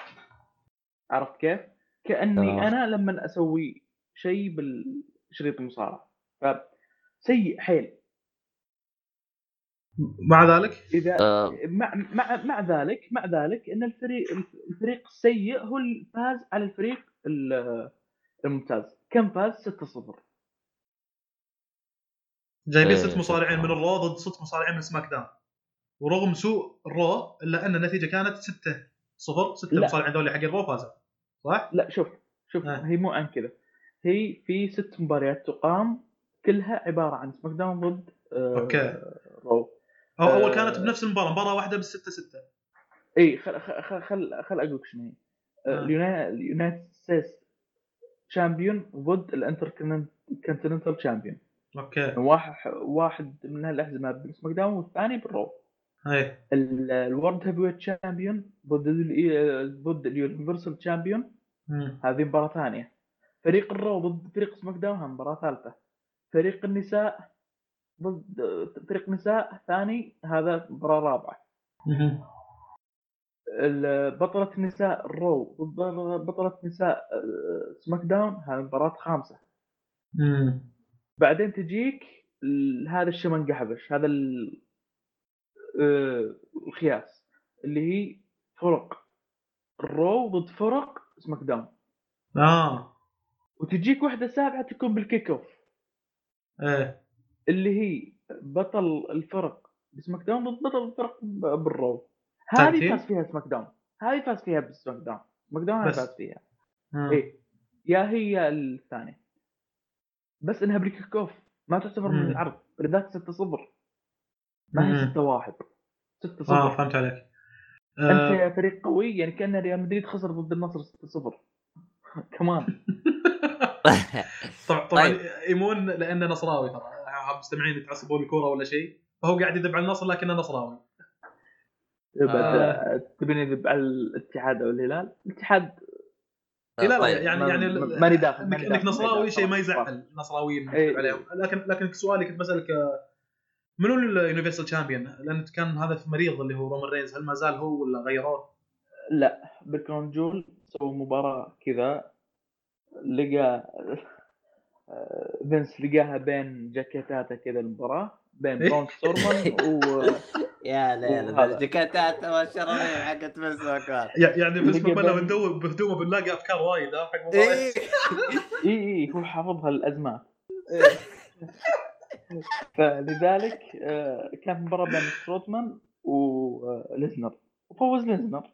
[SPEAKER 2] عرفت كيف؟ كأني
[SPEAKER 3] تمام.
[SPEAKER 2] أنا لما أسوي شيء بالشريط المصارعه فسيء حيل.
[SPEAKER 1] مع ذلك؟
[SPEAKER 2] إذا
[SPEAKER 3] آه،
[SPEAKER 2] مع مع مع ذلك مع ذلك إن الفريق الفريق السيء هو اللي فاز على الفريق ال- الممتاز. كم فاز؟ 6-0
[SPEAKER 1] جايبين
[SPEAKER 3] إيه،
[SPEAKER 1] ست مصارعين من ال Raw ضد ست مصارعين من SmackDown. ورغم سوء ال Raw إلا أن النتيجة كانت 6 0 6
[SPEAKER 2] لا.
[SPEAKER 1] مصارعين ذول حق ال Raw فازوا صح؟
[SPEAKER 2] لا شوف شوف
[SPEAKER 1] آه.
[SPEAKER 2] هي مو عن كذا هي في ست مباريات تقام كلها عبارة عن SmackDown ضد آه،
[SPEAKER 1] أوكي. Raw أول
[SPEAKER 2] آه.
[SPEAKER 1] كانت بنفس المباراة مباراة واحدة بس 6 6
[SPEAKER 2] إي خل خل خل, خل أقول لك شنو هي
[SPEAKER 1] آه.
[SPEAKER 2] ال Uni- ال United States Champion ضد ال Intercontinental Champion
[SPEAKER 1] okay
[SPEAKER 2] واحد واحد من الاحزمه بال SmackDown والثاني بال
[SPEAKER 1] Raw
[SPEAKER 2] ال World Heavyweight Champion ضد ال- ضد ال Universal Champion
[SPEAKER 1] مم.
[SPEAKER 2] هذه مباراة ثانية. فريق ال Raw ضد فريق SmackDown مباراة ثالثة. فريق النساء ضد فريق نساء ثاني هذا
[SPEAKER 1] مباراة
[SPEAKER 2] رابعة. بطلة نساء ال Raw ضد بطلة نساء SmackDown هذه مباراة خامسة. بعدين تجيك هذا الشمن قحبش هذا ال- آه، الخياس اللي هي فرق. ال Raw ضد فرق SmackDown
[SPEAKER 1] آه.
[SPEAKER 2] وتجيك واحدة سابعة تكون بال kickoff
[SPEAKER 1] إيه.
[SPEAKER 2] اللي هي بطل الفرق ب SmackDown ضد بطل الفرق بال
[SPEAKER 1] Raw.
[SPEAKER 2] هذه؟ فاز فيها SmackDown هذه فاز فيها ب SmackDown
[SPEAKER 1] SmackDown.
[SPEAKER 2] فاز فيها.
[SPEAKER 1] آه.
[SPEAKER 2] إيه. يا هي الثانية. بس إنها بال kickoff ما تعتبر من. العرض. لذلك 6 0 ما هي
[SPEAKER 1] مم.
[SPEAKER 2] 6 1 6
[SPEAKER 1] آه
[SPEAKER 2] 0
[SPEAKER 1] فهمت عليك.
[SPEAKER 2] أنت
[SPEAKER 1] آه.
[SPEAKER 2] يا فريق قوي يعني كأن ريال مدريد خسر ضد النصر 6 0 كمان.
[SPEAKER 1] طبعا طبعا
[SPEAKER 3] طيب.
[SPEAKER 1] إيمون لأنه نصراوي ترى. مستمعين يتعصبون الكوره ولا شيء. فهو قاعد يذب على النصر لكنه نصراوي.
[SPEAKER 2] بعد تبيني يذب على الاتحاد أو الهلال؟ الاتحاد.
[SPEAKER 1] لا لا
[SPEAKER 3] طيب.
[SPEAKER 1] يعني يعني
[SPEAKER 2] ماني داخل، إنك
[SPEAKER 1] نصراوي شيء ما. يزعل. النصراويين
[SPEAKER 2] إيه.
[SPEAKER 1] عليهم. لكن لكن سؤالي كنت بسألك آه، منو اليونيفرسال شامبيون؟ لأن كان هذا في مريض اللي هو رومان رينز هل ما زال هو ولا غيروه؟
[SPEAKER 2] لا بيركون جول سووا مباراة كذا لقى آه، فينس لقاها بين جاكيتاته كذا المباراة بين
[SPEAKER 1] إيه.
[SPEAKER 2] برون ستورمان و
[SPEAKER 3] يا ليل. الجاكيتات والشرايين حقت
[SPEAKER 1] يع- يعني كنا
[SPEAKER 2] قبل-
[SPEAKER 1] بندور بهدومه بنلاقي أفكار وايد ها حق
[SPEAKER 2] اي اي هو حافظها الازمات فلذلك آه، كانت مباراة بين سترومان وليسنر وفوز ليسنر.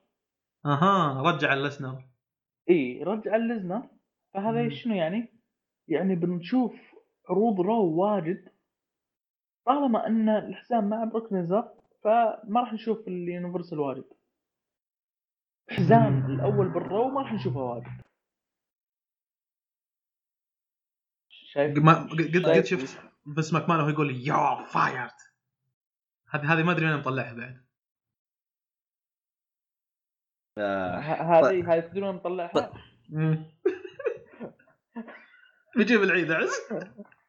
[SPEAKER 1] أها رجع اللسنر
[SPEAKER 2] إي رجع ليسنر. فهذا. شنو يعني؟ يعني بنشوف عروض Raw واجد. طالما أن الحزام مع بروك ليسنر فما راح نشوف ال Universal واجد. حزام
[SPEAKER 1] مم.
[SPEAKER 2] الأول بال Raw ما راح نشوفه واجد. شايف؟
[SPEAKER 1] قد قد شفت؟ فينس ماكمان وهو يقول you're fired هذه هذه ما أدري وين مطلعها بعد.
[SPEAKER 3] آه،
[SPEAKER 2] هذه هذه تدرون نطلعها
[SPEAKER 1] بيجيب العيد عز.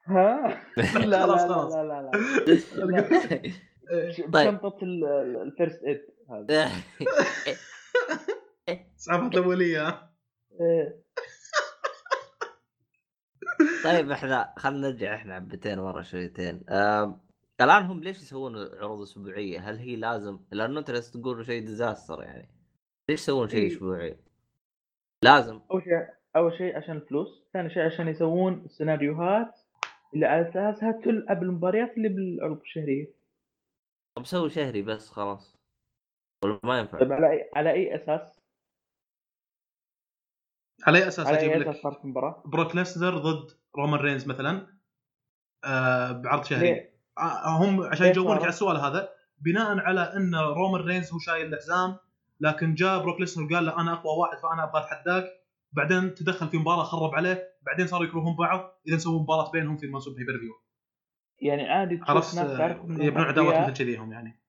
[SPEAKER 2] ها؟ لا لا
[SPEAKER 1] خلاص،
[SPEAKER 2] لا
[SPEAKER 1] خلاص.
[SPEAKER 2] لا لا
[SPEAKER 3] طيب.
[SPEAKER 2] شنطة ال- ال- ال first aid هذا؟
[SPEAKER 1] اسعافات الأولية. ها؟
[SPEAKER 2] إيه.
[SPEAKER 3] طيب إحنا خلينا نرجع إحنا حبتين ورا شويتين الان هم ليش يسوون عروض اسبوعيه؟ هل هي لازم؟ لأنه أنت تقول شيء ديزاستر يعني ليش يسوون شيء
[SPEAKER 2] إيه.
[SPEAKER 3] أسبوعي؟ لازم
[SPEAKER 2] أول شيء أول شيء عشان الفلوس ثاني شيء عشان يسوون السيناريوهات اللي على اساسها تلعب المباريات اللي بالعروض الشهرية
[SPEAKER 3] طب سوي شهري بس خلاص ولا ما ينفع؟
[SPEAKER 2] طيب على اي على أي أساس
[SPEAKER 1] على أي أساس
[SPEAKER 2] على أجيب
[SPEAKER 1] لك
[SPEAKER 2] صارت المباراة
[SPEAKER 1] بروك ليسنر ضد رومان رينز مثلا آه بعرض شهري
[SPEAKER 2] ليه؟
[SPEAKER 1] آه هم عشان يجاوبونك؟ على السؤال هذا بناء على إن رومان رينز هو شايل الحزام لكن جاء بروك ليسنر قال له أنا أقوى واحد فأنا أبغى اتحداك بعدين تدخل في مباراة خرب عليه بعدين صاروا يكرهون بعض إذا سووا مباراة بينهم في موسم بيبر فيو
[SPEAKER 2] يعني عادي تشوف
[SPEAKER 1] عرفت
[SPEAKER 2] ناس تعرف
[SPEAKER 1] آه،
[SPEAKER 2] إنهم
[SPEAKER 1] يبنون عداوات. مثل كذي هم يعني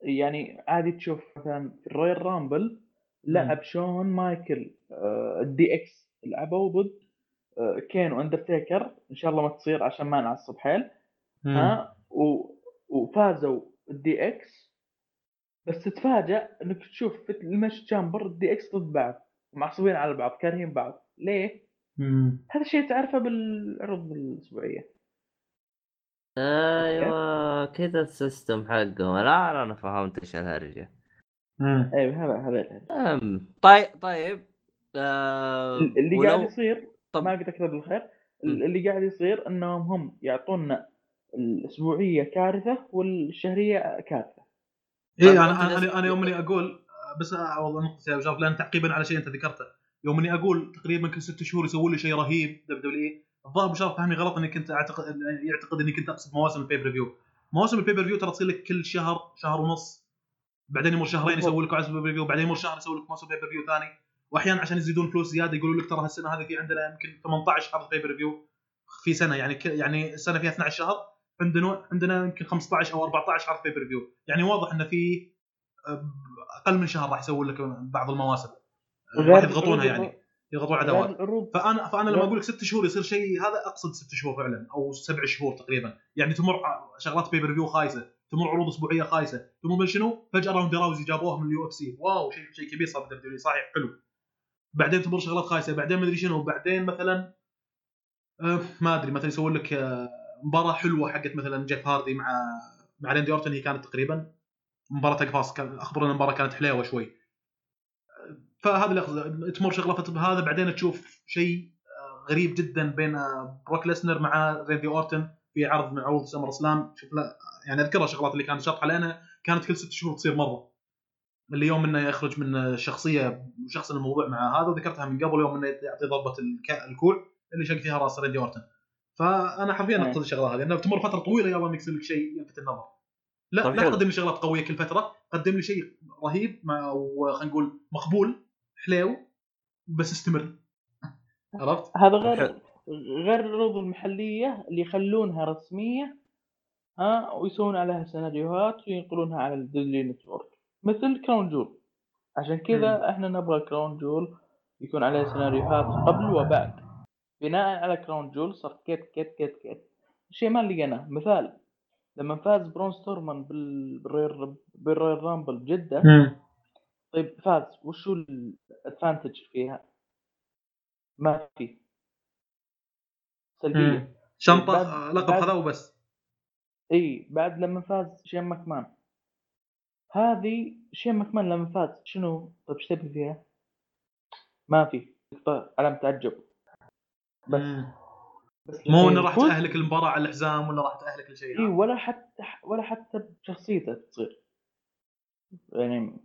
[SPEAKER 2] يعني عادي تشوف مثلا في الرويال رامبل لعب شون مايكل آه، الدي إكس لعبوا ضد آه، كين وأندرتيكر. إن شاء الله ما تصير عشان ما نعصب حيل. ها؟ و... وفازوا الدي إكس. بس تتفاجأ إنك تشوف في الإلمنيشن تشامبر الدي إكس ضد بعض معصبين على بعض كارهين بعض. ليه؟
[SPEAKER 1] مم.
[SPEAKER 2] هذا الشيء تعرفه بالعروض الأسبوعية.
[SPEAKER 3] أيوه كذا ال system حقهم. الان أنا فهمت إيش
[SPEAKER 1] الهرجة.
[SPEAKER 2] أيوه هذا هذا
[SPEAKER 3] طيب طيب آه
[SPEAKER 2] اللي
[SPEAKER 3] ولو-
[SPEAKER 2] قاعد يصير
[SPEAKER 3] طب-
[SPEAKER 2] ما قلت أكثر بالخير اللي قاعد يصير إنهم هم يعطونا الأسبوعية كارثة والشهرية
[SPEAKER 1] كارثة.
[SPEAKER 3] طيب،
[SPEAKER 1] أنا
[SPEAKER 3] أنا
[SPEAKER 1] أنا, أنا يوم اني أقول بس اوضح نقطه يا نواف لأن تعقيبا على شيء أنت ذكرته. يوم اني أقول تقريبا كل ست شهور يسوون لي شيء رهيب دبليو دبليو الظاهر مشرف فهمني غلط إني كنت اعتقد يعتقد إني كنت أقصد مواسم ال pay-per-view مواسم ال pay-per-view ترى تصير لك كل شهر شهر ونص بعدين يمر شهرين. يسوي لك عرض pay-per-view بعدين يمر شهر يسوي لك موسم pay-per-view ثاني. وأحيانا عشان يزيدون فلوس زيادة يقولوا لك ترى هالسنة هذه في عندنا يمكن 18 عرض pay-per-view في سنة. يعني ك... يعني السنة فيها 12 شهر عندنا عندنا يمكن 15 أو 14 عرض pay-per-view يعني واضح انه في أه، أقل من شهر راح يسوون لك بعض المواسم. راح يضغطونها يعني. يضغطون
[SPEAKER 2] العروض
[SPEAKER 1] فانا فأنا لما. أقول لك ست شهور يصير شيء هذا أقصد ست شهور فعلا أو سبع شهور تقريبا. يعني تمر شغلات pay-per-view خايسة. تمر عروض أسبوعية خايسة. من شنو؟ فجأة روندا راوزي جابوها من اليو إف سي. wow شيء شيء كبير صار بالدبليو صحيح حلو. بعدين تمر شغلات خايسة. بعدين ما أدري شنو. بعدين مثلا آه ما أدري مثلا يسوون لك آه مباراة حلوة حقت مثلا جيف هاردي مع مع ريندي اورتون هي كانت تقريبا مباراة اقفاص كان اخبر إن المباراة كانت حليوة شوي. فهذا اللي أقصده. تمر شغلة هذا. بعدين تشوف شيء آه، غريب جدا بين آه، بروك ليسنر مع ريندي اورتون في عرض من عروض سمر سلام شوف لا يعني اذكرها شغلات اللي كانت شاطحه لانها كانت كل ست شهور تصير مرة اللي يوم إنه يخرج من الشخصيه شخص الموضوع مع هذا وذكرتها من قبل يوم إنه يعطي ضربة الك- الكوع اللي شق فيها رأس ريندي اورتون فأنا حرفيا. اقصد الشغله هذه انه تمر فترة طويلة يلا انك يصير لك شيء يلفت النظر لا
[SPEAKER 3] طيب
[SPEAKER 1] لا. تقدم لي شغلات قوية كل فترة قدم لي شيء رهيب مع وخلينا نقول مقبول حليو بس استمر عرفت؟
[SPEAKER 2] هذا غير. غير العروض المحلية اللي يخلونها رسمية ها ويسوون عليها سيناريوهات وينقلونها على الديزني نتورك مثل كراون جويل. عشان كذا إحنا نبغى كراون جويل يكون عليه سيناريوهات قبل وبعد. بناء على كراون جويل صار كيت كيت كيت كيت. شيء ما لقيناه. مثال لما فاز براون سترومان بال- بالرويال بالرويال رامبل بجده طيب فاز. وشو ال advantage فيها؟ ما في.
[SPEAKER 1] سلبية.
[SPEAKER 2] شنطة
[SPEAKER 1] آه، لقب هذا وبس.
[SPEAKER 2] إي بعد لما فاز شين ماكمان. هذه شين ماكمان لما فاز. شنو؟ طيب إيش تبي فيها؟ ما في. طيب، علامة تعجب بس.
[SPEAKER 1] مم.
[SPEAKER 2] بس
[SPEAKER 1] مو إنه راح تأهلك المباراة على الحزام ولا راح تأهلك لشيء
[SPEAKER 2] إي ولا حتى ولا حتى بشخصيته تصير. يعني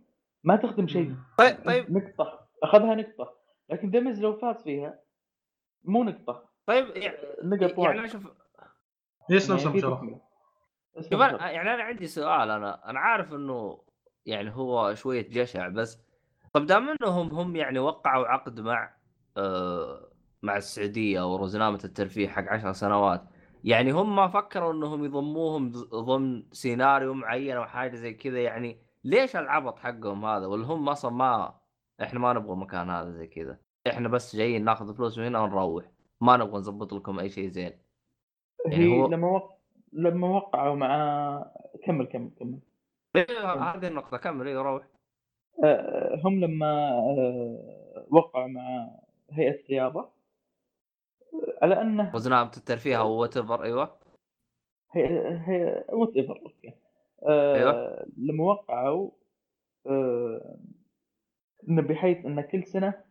[SPEAKER 2] ما تخدم شيء
[SPEAKER 3] طيب طيب.
[SPEAKER 2] نقطة. أخذها نقطة. لكن ديمز لو فاز فيها مو نقطة.
[SPEAKER 3] طيب يعني
[SPEAKER 2] نقط
[SPEAKER 3] يعني شوف
[SPEAKER 2] يعني
[SPEAKER 3] شوف أنا-
[SPEAKER 2] بالضبط.
[SPEAKER 3] يعني أنا عندي سؤال أنا أنا عارف إنه يعني هو شوية جشع بس طب دام إنهم هم يعني وقعوا عقد مع آه مع السعودية أو رزنامة الترفيه حق عشر سنوات يعني هم ما فكروا إنهم يضموهم ضمن سيناريو معين أو حاجة زي كذا يعني ليش العبط حقهم هذا؟ ولا هم أصلا ما إحنا ما نبغى مكان هذا زي كذا إحنا بس جايين ناخذ فلوس من هنا ونروح. ما نبغى نظبط لكم أي شيء زين. يعني
[SPEAKER 2] هي
[SPEAKER 3] هو-
[SPEAKER 2] لما وق... لما وقعوا مع كمل كمل كمل.
[SPEAKER 3] إيه، هذه النقطة كمل إيه روح.
[SPEAKER 2] آه، هم لما آه، وقعوا مع هيئة الرياضة على أنه
[SPEAKER 3] روزنامة الترفيه أو whatever أيوه.
[SPEAKER 2] هي هي whatever okay. آه،
[SPEAKER 3] أيوة.
[SPEAKER 2] لما وقعوا آه، إنه بحيث إن كل سنة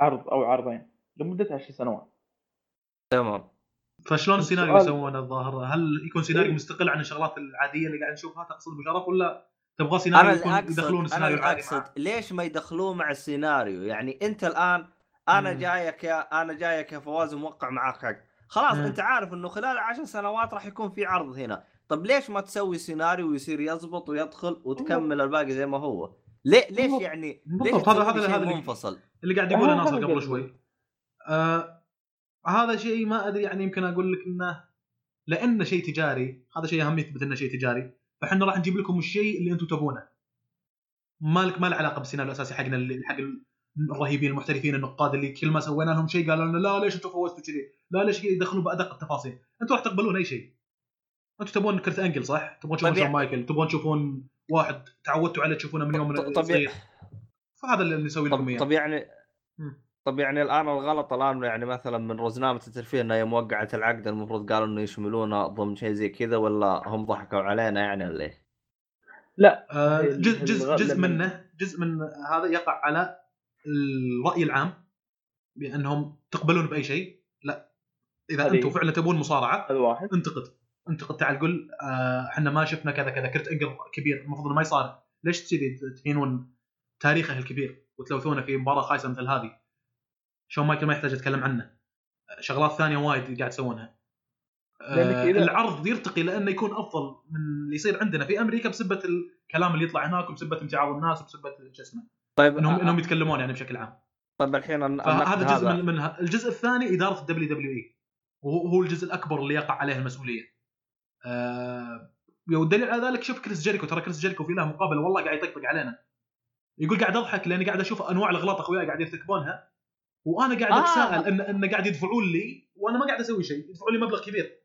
[SPEAKER 2] عرض أو عرضين. لمدة عشر سنوات
[SPEAKER 3] تمام
[SPEAKER 1] فشلون السيناريو يسوونه الظاهر هل يكون سيناريو
[SPEAKER 2] إيه.
[SPEAKER 1] مستقل عن الشغلات العاديه اللي قاعد نشوفها تقصد ابو شرف ولا تبغى سيناريو يكون يدخلون
[SPEAKER 3] اقصد أنا
[SPEAKER 1] السيناريو
[SPEAKER 3] اللي
[SPEAKER 1] العادي
[SPEAKER 3] اقصد؟ ليش ما يدخلوه مع السيناريو يعني أنت الآن أنا
[SPEAKER 1] مم.
[SPEAKER 3] جايك يا أنا جايك يا فواز موقع معاك عقد خلاص
[SPEAKER 1] مم.
[SPEAKER 3] أنت عارف إنه خلال عشر سنوات راح يكون في عرض هنا طب ليش ما تسوي سيناريو ويصير يزبط ويدخل وتكمل الباقي زي ما هو ليه ليش. يعني ليش
[SPEAKER 1] هذا هذا
[SPEAKER 3] شيء
[SPEAKER 1] هذا اللي
[SPEAKER 3] منفصل
[SPEAKER 1] اللي قاعد يقوله ناصر قبل. شوي آه هذا شيء ما أدري يعني يمكن أقول لك إنه لأنه شيء تجاري هذا شيء أهم يثبت إنه شيء تجاري فإحنا راح نجيب لكم الشيء اللي أنتم تبونه مالك ما له علاقة بالسيناريو الأساسي حقنا اللي حق الرهيبين المحترفين النقاد اللي كل ما سوينا لهم شيء قالوا لنا لا ليش أنتم فوزتوا كذي؟ لا ليش يدخلون بأدق التفاصيل؟ أنتم راح تقبلون أي شيء. أنتم تبون كرت أنجل صح؟ تبون تشوفون شون مايكل، تبون تشوفون واحد تعودتوا عليه تشوفونه من يوم
[SPEAKER 3] طب- طب-
[SPEAKER 1] صغير. فهذا اللي نسوي لكم إياه.
[SPEAKER 3] طب يعني. طب يعني الآن الغلط الآن يعني مثلا من رزنامه الترفيه إنها يوم وقعت العقد المفروض قالوا إنه يشملونه ضمن شيء زي كذا ولا هم ضحكوا علينا يعني ولا إيش؟
[SPEAKER 2] لا
[SPEAKER 1] آه، جزء جزء جزء منه جزء من هذا يقع على الرأي العام بأنهم تقبلون بأي شيء. لا
[SPEAKER 2] إذا
[SPEAKER 1] أنتم فعلا تبون مصارعة
[SPEAKER 2] هذا واحد.
[SPEAKER 1] انتقد. انتقد تعال قل آه، إحنا ما شفنا كذا كذا كرت انجل كبير المفروض إنه ما يصارع. ليش تصير تهينون تاريخه الكبير وتلوثونه في مباراة خايسة مثل هذه؟ شون مايكل ما يحتاج اتكلم عنه. شغلات ثانية وايد قاعد تسوونها
[SPEAKER 2] لأنك
[SPEAKER 1] آه،
[SPEAKER 2] إذا-
[SPEAKER 1] العرض يرتقي لأنه يكون أفضل من اللي يصير عندنا في أمريكا بسبة الكلام اللي يطلع هناك وبسبة امتعاض الناس وبسبة شو اسمه.
[SPEAKER 3] طيب
[SPEAKER 1] انهم
[SPEAKER 3] آه،
[SPEAKER 1] إنهم يتكلمون يعني بشكل عام.
[SPEAKER 3] طيب الحين النقد
[SPEAKER 1] جزء
[SPEAKER 3] هذا.
[SPEAKER 1] من منها الجزء الثاني إدارة الدبليو دبليو إي. وهو هو الجزء الأكبر اللي يقع عليه المسؤولية. آه والدليل على ذلك شوف كريس جيريكو. ترى كريس جيريكو في له مقابلة والله قاعد يطقطق علينا. يقول قاعد أضحك لأني قاعد أشوف أنواع الاغلاط أخوياي قاعد يرتكبونها. وأنا قاعد
[SPEAKER 3] آه.
[SPEAKER 1] أتساءل ان إن قاعد يدفعون لي وأنا ما قاعد أسوي شيء يدفعون لي مبلغ كبير.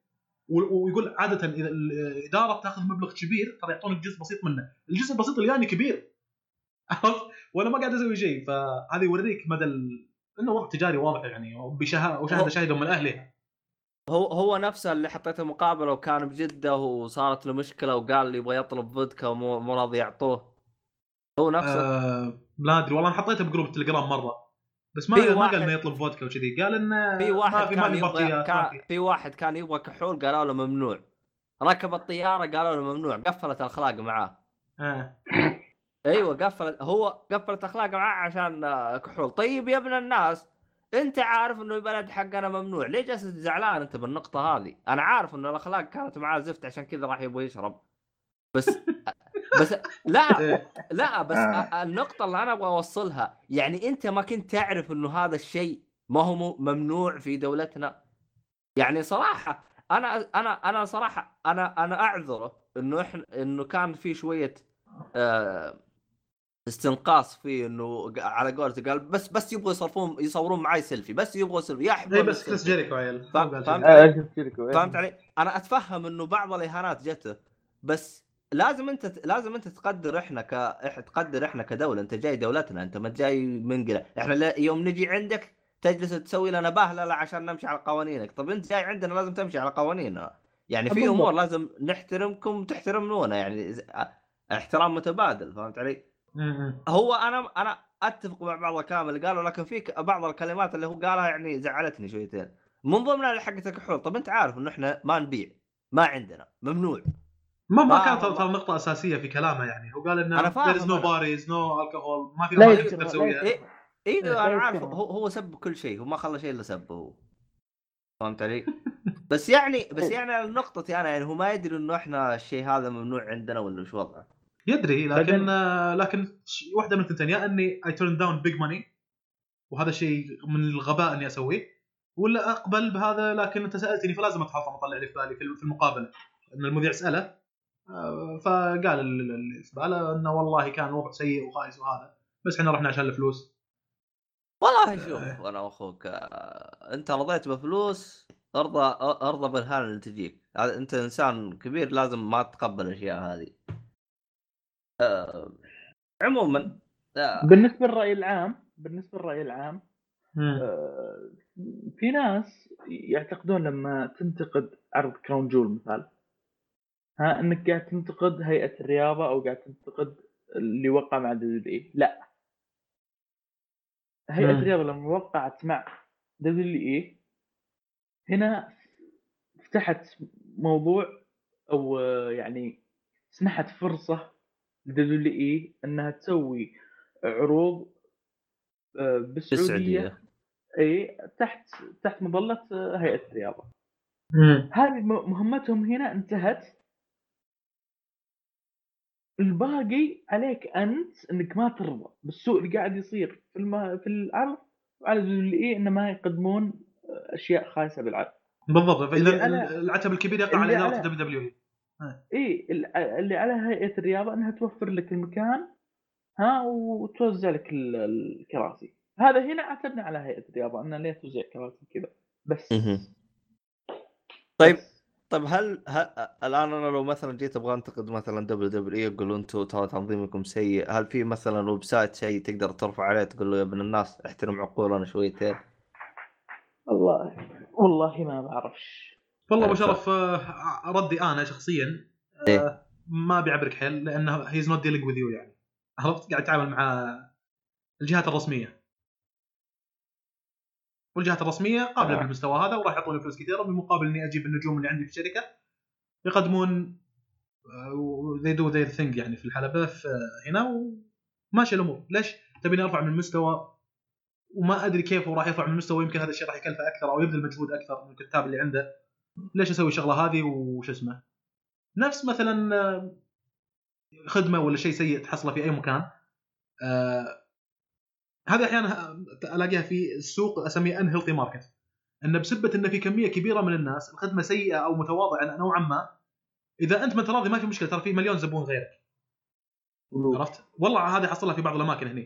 [SPEAKER 1] ويقول عادة إذا الإدارة بتاخذ مبلغ كبير ترى يعطونك جزء بسيط منه. الجزء البسيط اللي يعني كبير. عرفت؟ وأنا ما قاعد أسوي شيء. فهذا يوريك مدى ال... إنه وضع تجاري واضح يعني وبشهاده وشهاده شاهده من أهلها.
[SPEAKER 3] هو هو نفسه اللي حطيته مقابله وكان بجدة وصارت له مشكلة وقال لي يبغى يطلب فودكا ومو مو راضي يعطوه. هو نفسه.
[SPEAKER 1] آه لا أدري والله أنا حطيته بجروب التليجرام مرة. بس ما ما
[SPEAKER 3] واحد-
[SPEAKER 1] قال إنه يطلب فودكا وكذي. قال إنه
[SPEAKER 3] في
[SPEAKER 1] ما
[SPEAKER 3] واحد
[SPEAKER 1] في ما
[SPEAKER 3] كان
[SPEAKER 1] في
[SPEAKER 3] يبغى
[SPEAKER 1] بطيئات ما
[SPEAKER 3] كان
[SPEAKER 1] في.
[SPEAKER 3] واحد كان يبغى كحول قالوا له ممنوع. ركب الطيارة قالوا له ممنوع. قفلت الأخلاق معاه.
[SPEAKER 1] آه.
[SPEAKER 3] أيوه قفلت. هو قفلت اخلاقه معاه عشان آه، كحول. طيب يا ابن الناس أنت عارف إنه البلد حقنا ممنوع. ليه جالس زعلان أنت بالنقطة هذه؟ أنا عارف انه الأخلاق كانت معاه زفت عشان كذا راح يبغى يشرب. بس بس لا
[SPEAKER 1] إيه.
[SPEAKER 3] لا بس
[SPEAKER 4] آه.
[SPEAKER 3] النقطة اللي أنا أبغى أوصلها يعني أنت ما كنت تعرف إنه هذا الشيء ما هو ممنوع في دولتنا يعني صراحة أنا أنا أنا صراحة أنا أنا أعذره إنه إحنا إنه كان في شوية آه استنقاص فيه إنه ق- على قولته قال بس بس يبغوا يصرفون يصورون معي سيلفي بس يبغوا سيلفي يا حبيبي
[SPEAKER 1] إيه، بس كريس جيريكو عيل؟ كذي.
[SPEAKER 2] آه،.
[SPEAKER 3] فهمت علي؟ أنا أتفهم إنه بعض الإهانات جته بس لازم انت لازم انت تقدر إحنا ك تقدر إحنا كدولة. انت جاي دولتنا انت ما جاي منقله إحنا لا- يوم نجي عندك تجلس تسوي لنا بهذلة عشان نمشي على قوانينك. طب انت جاي عندنا لازم تمشي على قوانيننا. يعني في. أمور لازم نحترمكم وتحترمونا. يعني احترام متبادل فهمت علي؟ هو أنا أنا أتفق مع بعض الكلام اللي قاله لكن في بعض الكلمات اللي هو قالها يعني زعلتني شويتين. من ضمنها اللي حقت الكحول طب انت عارف إنه إحنا ما نبيع ما عندنا ممنوع.
[SPEAKER 1] ما ما كانت ترى نقطة أساسية في كلامه يعني. هو قال إنه
[SPEAKER 3] أنا فاهم
[SPEAKER 1] there is no bars no alcohol ما في ما تقدر تسويها
[SPEAKER 3] إيه أيوه
[SPEAKER 2] لا
[SPEAKER 3] أنا عارف. هو هو سب كل شيء هو ما خلى شيء إلا سبه هو. فهمت علي؟ بس يعني بس يعني نقطتي أنا يعني هو ما يدري إنه إحنا الشيء هذا ممنوع عندنا ولا وش وضعه.
[SPEAKER 1] يدري لكن لكن واحدة من الثنتين يا إني I turn down big money وهذا شيء من الغباء إني أسويه ولا أقبل بهذا لكن أنت سألتني فلازم اتحطم أطلع اللي في بالي في المقابلة. إن المذيع سأله فقال ال- ال- اللي في باله إنه والله كان الوضع سيء وخايس وهذا. بس إحنا رحنا عشان الفلوس.
[SPEAKER 3] والله شوف أنا وأخوك آه، أنت رضيت بفلوس أرضى أرضى بالإهانة اللي تجيك. أنت إنسان كبير لازم ما تتقبل الأشياء هذه. آه، عموما آه،
[SPEAKER 2] بالنسبة للرأي العام بالنسبة للرأي العام. آه، في ناس يعتقدون لما تنتقد عرض Crown Jewel مثال ها إنك قاعد تنتقد هيئة الرياضة أو قاعد تنتقد اللي وقع مع WWE. لا.
[SPEAKER 1] هيئة.
[SPEAKER 2] الرياضة لما وقعت مع WWE هنا فتحت موضوع أو يعني سمحت فرصة لدبليو إي إنها تسوي عروض آه،
[SPEAKER 3] بالسعودية.
[SPEAKER 2] إي تحت تحت مظلة هيئة
[SPEAKER 1] الرياضة.
[SPEAKER 2] هذه مهمتهم هنا انتهت. الباقي عليك أنت إنك ما ترضى. بالسوء اللي قاعد يصير في الم... في العرض وعلى الايه إنه ما يقدمون أشياء خايسة بالعرض
[SPEAKER 1] بالضبط.
[SPEAKER 2] فإذا على-
[SPEAKER 1] العتب الكبير يقع على اداره
[SPEAKER 2] على-
[SPEAKER 1] WWE.
[SPEAKER 2] إي ال- اللي على هيئة الرياضة إنها توفر لك المكان ها وتوزع لك ال- الكراسي. هذا هنا عتبنا على هيئة الرياضة انها ليه توزع كراسي كذا بس.
[SPEAKER 3] طيب
[SPEAKER 2] بس.
[SPEAKER 3] طيب هل, هل الآن أنا لو مثلا جيت أبغى أنتقد مثلا WWE أقول أنتم ترى تنظيمكم سيء هل في مثلا website شيء تقدر ترفع عليه تقول له يا ابن الناس احترم عقولنا شويتين؟
[SPEAKER 2] والله والله ما بعرفش.
[SPEAKER 1] والله
[SPEAKER 3] أبو
[SPEAKER 1] شرف آه، ردي أنا شخصيا
[SPEAKER 3] إيه.
[SPEAKER 1] آه، ما بيعبرك حيل لأنه he's not dealing with you يعني. عرفت؟ قاعد يتعامل مع الجهات الرسمية. والجهات الرسمية قابلة
[SPEAKER 2] آه.
[SPEAKER 1] بالمستوى هذا وراح يعطوني فلوس كثيرة بالمقابل إني أجيب النجوم اللي عندي في الشركة. يقدمون they do their thing يعني في الحلبة في هنا وماشي الأمور. ليش؟ تبيني ارفع من المستوى وما أدري كيف هو راح يرفع من المستوى يمكن هذا الشيء راح يكلفه أكثر أو يبذل مجهود أكثر من الكتاب اللي عنده. ليش أسوي الشغلة هذه؟ وش اسمه؟ نفس مثلا آه، خدمة ولا شيء سيء تحصله في أي مكان. آه هذه أحيانا ألاقيها في السوق اسميها unhealthy market انه بسبة انه في كمية كبيرة من الناس الخدمة سيئة أو متواضعة نوعا ما إذا أنت ما انت راضي ما في مشكلة ترى في مليون زبون غيرك. عرفت؟ والله هذه حصلها في بعض الأماكن هنا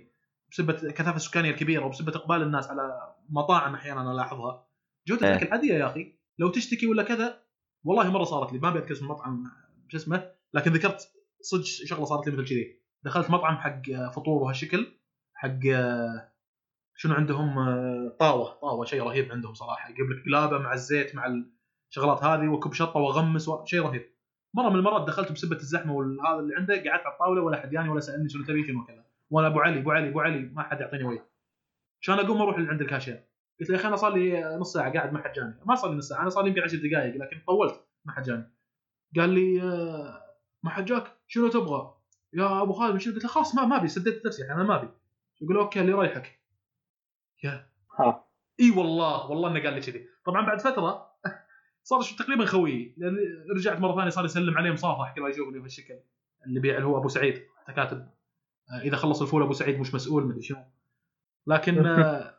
[SPEAKER 1] بسبة الكثافه السكانية الكبيرة وبسبة إقبال الناس على مطاعم أحيانا أنا الاحظها جوده
[SPEAKER 3] إيه.
[SPEAKER 1] الاكل عاديه يا أخي لو تشتكي ولا كذا والله مرة صارت لي. ما بذكر اسم المطعم شو اسمه لكن ذكرت صدق شغلة صارت لي مثل كذي. دخلت مطعم حق فطور وهالشكل. حق شنو عندهم؟ طاوة. طاوة شيء رهيب عندهم صراحة. يجيب لك قلابه مع الزيت مع ال... شغلات هذه واكب شطة واغمس و... شيء رهيب. مرة من المرات دخلت بسبة الزحمة والهذا اللي عنده قعدت على الطاولة ولا حد ياني ولا سألني شنو تبي شنو كذا. وأنا أبو علي أبو علي أبو علي ما حد يعطيني وجه عشان أقوم أروح عند الكاشير. قلت له يا أخي أنا صار لي نص ساعة قاعد ما حد جاني. ما صار لي نص ساعة أنا صار لي يمكن 10 دقائق لكن طولت ما حد جاني. قال لي آه، ما حد جاك؟ شنو تبغى؟ يا أبو خالد شنو؟ قلت له خلاص ما ما أبي سددت نفسي يعني أنا ما أبي. يقول okay اللي يريحك. يا.
[SPEAKER 2] ها.
[SPEAKER 1] إي والله والله إنه قال لي كذي. طبعا بعد فترة صار تقريبا خويي لأن رجعت مرة ثانية صار يسلم عليه مصافح كذا يشوفني بهالشكل. اللي بيع اللي هو أبو سعيد حتى كاتب. آه، إذا خلص الفول أبو سعيد مش مسؤول مدري شنو. لكن آه،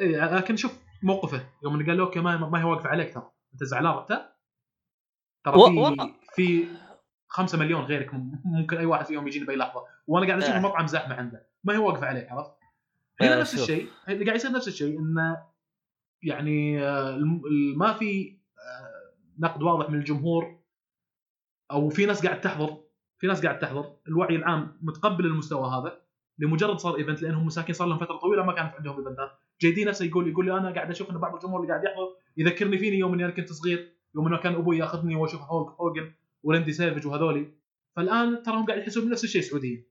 [SPEAKER 1] لكن شوف موقفه. يوم إنه قال له أوكي ما, ما هي واقفة عليك ترى. أنت زعلان انت ترى في. في 5 مليون غيرك مم- ممكن أي واحد فيهم يجيني بأي لحظة وأنا قاعد أشوف
[SPEAKER 3] إيه.
[SPEAKER 1] المطعم زحمه عنده ما هي واقفة عليك عرفت؟ هنا
[SPEAKER 3] آه،
[SPEAKER 1] نفس. الشيء اللي قاعد يصير نفس الشيء إنه يعني آه، ما في آه، نقد واضح من الجمهور أو في ناس قاعد تحضر في ناس قاعد تحضر الوعي العام متقبل المستوى هذا لمجرد صار event لأنهم مساكين صار لهم فترة طويلة ما كانت عندهم event ات JD نفسه يقول يقول لي أنا قاعد أشوف إن بعض الجمهور اللي قاعد يحضر يذكرني فيني يوم إني أنا كنت صغير يوم إنه كان أبوي ياخذني وأشوف هولك هوجن وريندي سيفج وهذولي. فالآن تراهم قاعد يحسون بنفس الشيء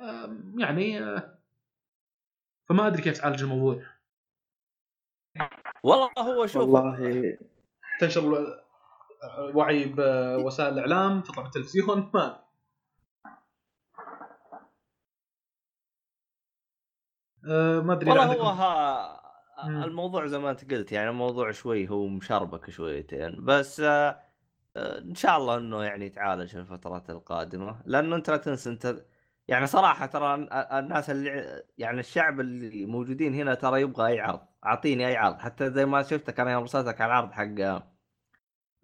[SPEAKER 1] آم، يعني آه، فما أدري كيف تعالج الموضوع.
[SPEAKER 3] والله هو شوف
[SPEAKER 2] والله.
[SPEAKER 1] تنشر وعي بوسائل الإعلام تطلع بالتلفزيون ما. آه، ما أدري
[SPEAKER 3] والله
[SPEAKER 1] عندكم
[SPEAKER 3] هو ها. الموضوع زي ما أنت قلت يعني الموضوع شوي هو مشربك شويتين. بس آه، إن شاء الله إنه يعني يتعالج في الفترات القادمة لأنه أنت لا تنسى أنت يعني صراحة ترى ال- الناس اللي يعني الشعب اللي موجودين هنا ترى يبغى أي عرض أعطيني أي عرض حتى زي ما شفتك أنا يوم رسلتك على العرض حق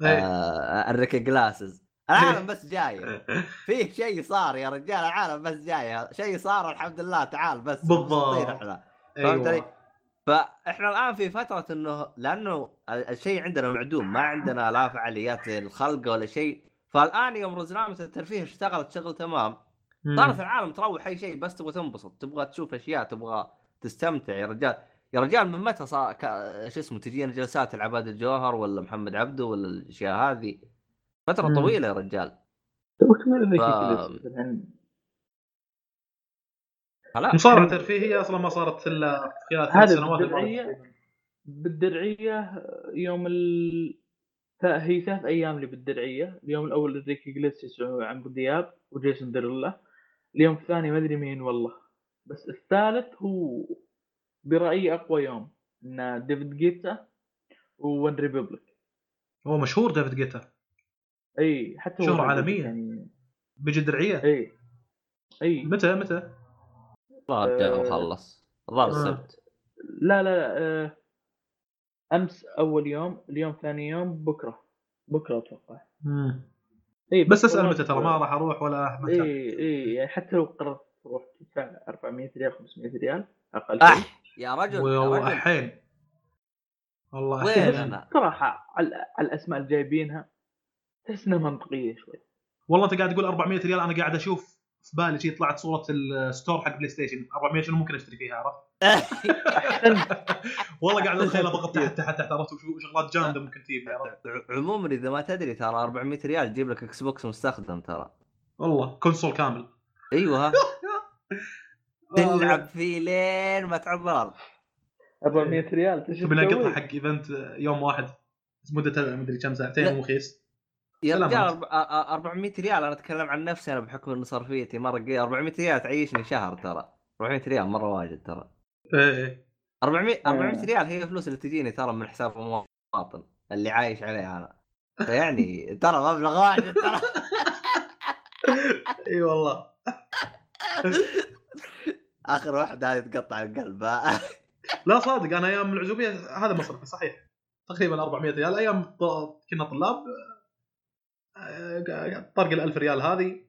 [SPEAKER 3] آه، الريك جلاسز العالم بس جاي. فيه شيء صار يا رجال العالم بس جاي. شيء صار الحمد لله تعال بس
[SPEAKER 1] بالضبط.
[SPEAKER 3] فهمت علي؟
[SPEAKER 1] أيوه
[SPEAKER 3] فاحنا الان في فتره انه لأنه ال- الشيء عندنا معدوم ما عندنا لا فعاليات الخلق ولا شيء فالان يوم رزنامه الترفيه اشتغلت شغل تمام. صارت العالم تروح اي شيء بس تبغى تنبسط تبغى تشوف اشياء تبغى تستمتع يا رجال يا رجال من متى صار ك... شو اسمه تجينا جلسات العباد الجوهر ولا محمد عبده ولا الاشياء هذه فتره
[SPEAKER 1] مم.
[SPEAKER 3] طويله يا رجال ف-
[SPEAKER 1] مصارعة ترفيهية أصلا ما صارت إلا خلال ثلاث سنوات
[SPEAKER 2] بالدرعية بالدرعية يوم ال هي ثلاث أيام اللي بالدرعية. اليوم الأول ريكي جليسيس وعمرو دياب وجيسون ديرلا اليوم الثاني ما أدري مين والله. بس الثالث هو برأيي أقوى يوم إن ديفيد جيتا OneRepublic.
[SPEAKER 1] هو مشهور ديفيد جيتا.
[SPEAKER 2] إي حتى
[SPEAKER 1] شهرة عالمية.
[SPEAKER 2] يعني
[SPEAKER 1] بيجي درعيه
[SPEAKER 2] إي إي.
[SPEAKER 1] متى متى؟
[SPEAKER 3] الظاهر جاء
[SPEAKER 2] آه،
[SPEAKER 3] وخلص. الظاهر
[SPEAKER 1] آه.
[SPEAKER 3] السبت
[SPEAKER 2] لا لا لا آه، أمس أول يوم اليوم ثاني يوم بكرة. بكرة أتوقع.
[SPEAKER 1] مم.
[SPEAKER 2] اي
[SPEAKER 1] بس أسأل متى ترى؟ ما راح أروح ولا
[SPEAKER 2] اي
[SPEAKER 1] متى
[SPEAKER 2] اي يعني حتى لو قررت تروح تدفع 400 ريال 500 ريال أقل شيء.
[SPEAKER 3] اح يا رجل يا رجل.
[SPEAKER 1] واحين والله
[SPEAKER 3] وين. أنا؟
[SPEAKER 2] صراحة على على الأسماء اللي جايبينها تحس إنها منطقية شوي.
[SPEAKER 1] والله أنت قاعد تقول 400 ريال أنا قاعد أشوف في بالي شي طلعت صورة ال store حق PlayStation 400 شنو ممكن أشتري فيها عرفت؟ والله قاعد اتخيل ضغط تحت تحت تحت عرفت؟ شغلات جامدة ممكن تجيب
[SPEAKER 3] عموما إذا ما تدري ترى 400 ريال تجيب لك Xbox مستخدم ترى.
[SPEAKER 1] والله console كامل.
[SPEAKER 3] أيوه.
[SPEAKER 1] آه،
[SPEAKER 3] تلعب فيه لين ما تعض الأرض
[SPEAKER 2] 400 ريال تشوف
[SPEAKER 1] تبي نقطها حق event يوم واحد. مدته مدري كم ساعتين. ومخيس.
[SPEAKER 3] يا. رجال أرب- أ- أ- 400 ريال أنا أتكلم عن نفسي أنا بحكم ان صرفيتي مرة قليل 400 ريال تعيشني شهر ترى 400 ريال مرة واجد ترى
[SPEAKER 1] إيه إيه.
[SPEAKER 3] 400 400
[SPEAKER 2] آه.
[SPEAKER 3] ريال هي الفلوس اللي تجيني ترى من حساب المواطن اللي عايش عليه أنا فيعني ترى مبلغ واجد ترى
[SPEAKER 1] إي والله
[SPEAKER 3] آخر واحدة هذه تقطع القلب.
[SPEAKER 1] لا صادق أنا أيام العزوبية هذا مصرفي صحيح تقريبا 400 ريال أيام كنا طلاب طرق ال 1000 ريال هذه.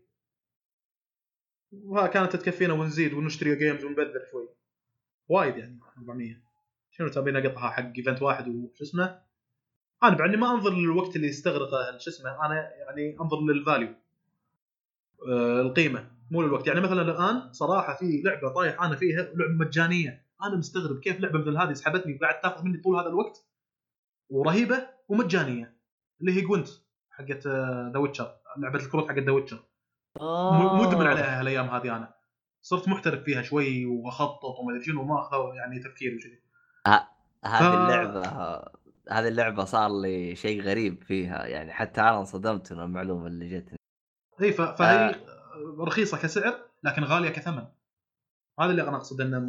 [SPEAKER 1] وكانت تكفينا ونزيد ونشتري games ونبذر شوي. وايد يعني 400 شنو تبين اقطها حق event واحد وشو اسمه؟ أنا بعدني ما أنظر للوقت اللي يستغرقه شو اسمه أنا يعني أنظر لل value آه، القيمة مو للوقت. يعني مثلا الآن صراحة في لعبة طايح أنا فيها لعبة مجانية. أنا مستغرب كيف لعبة مثل هذه سحبتني وقاعد تاخذ مني طول هذا الوقت. ورهيبة ومجانية اللي هي Gwent حقت The Witcher لعبة الكروت حقت The Witcher
[SPEAKER 3] آه.
[SPEAKER 1] مدمن عليها هالأيام هذه أنا. صرت محترف فيها شوي وأخطط وما أدري شنو ما أخذ يعني تفكير وكذي.
[SPEAKER 3] هذه اللعبة هذه اللعبة صار لي شيء غريب فيها يعني حتى أنا انصدمت من المعلومة اللي جتني.
[SPEAKER 1] إي فهي رخيصة كسعر لكن غالية كثمن. هذا اللي أنا أقصد انه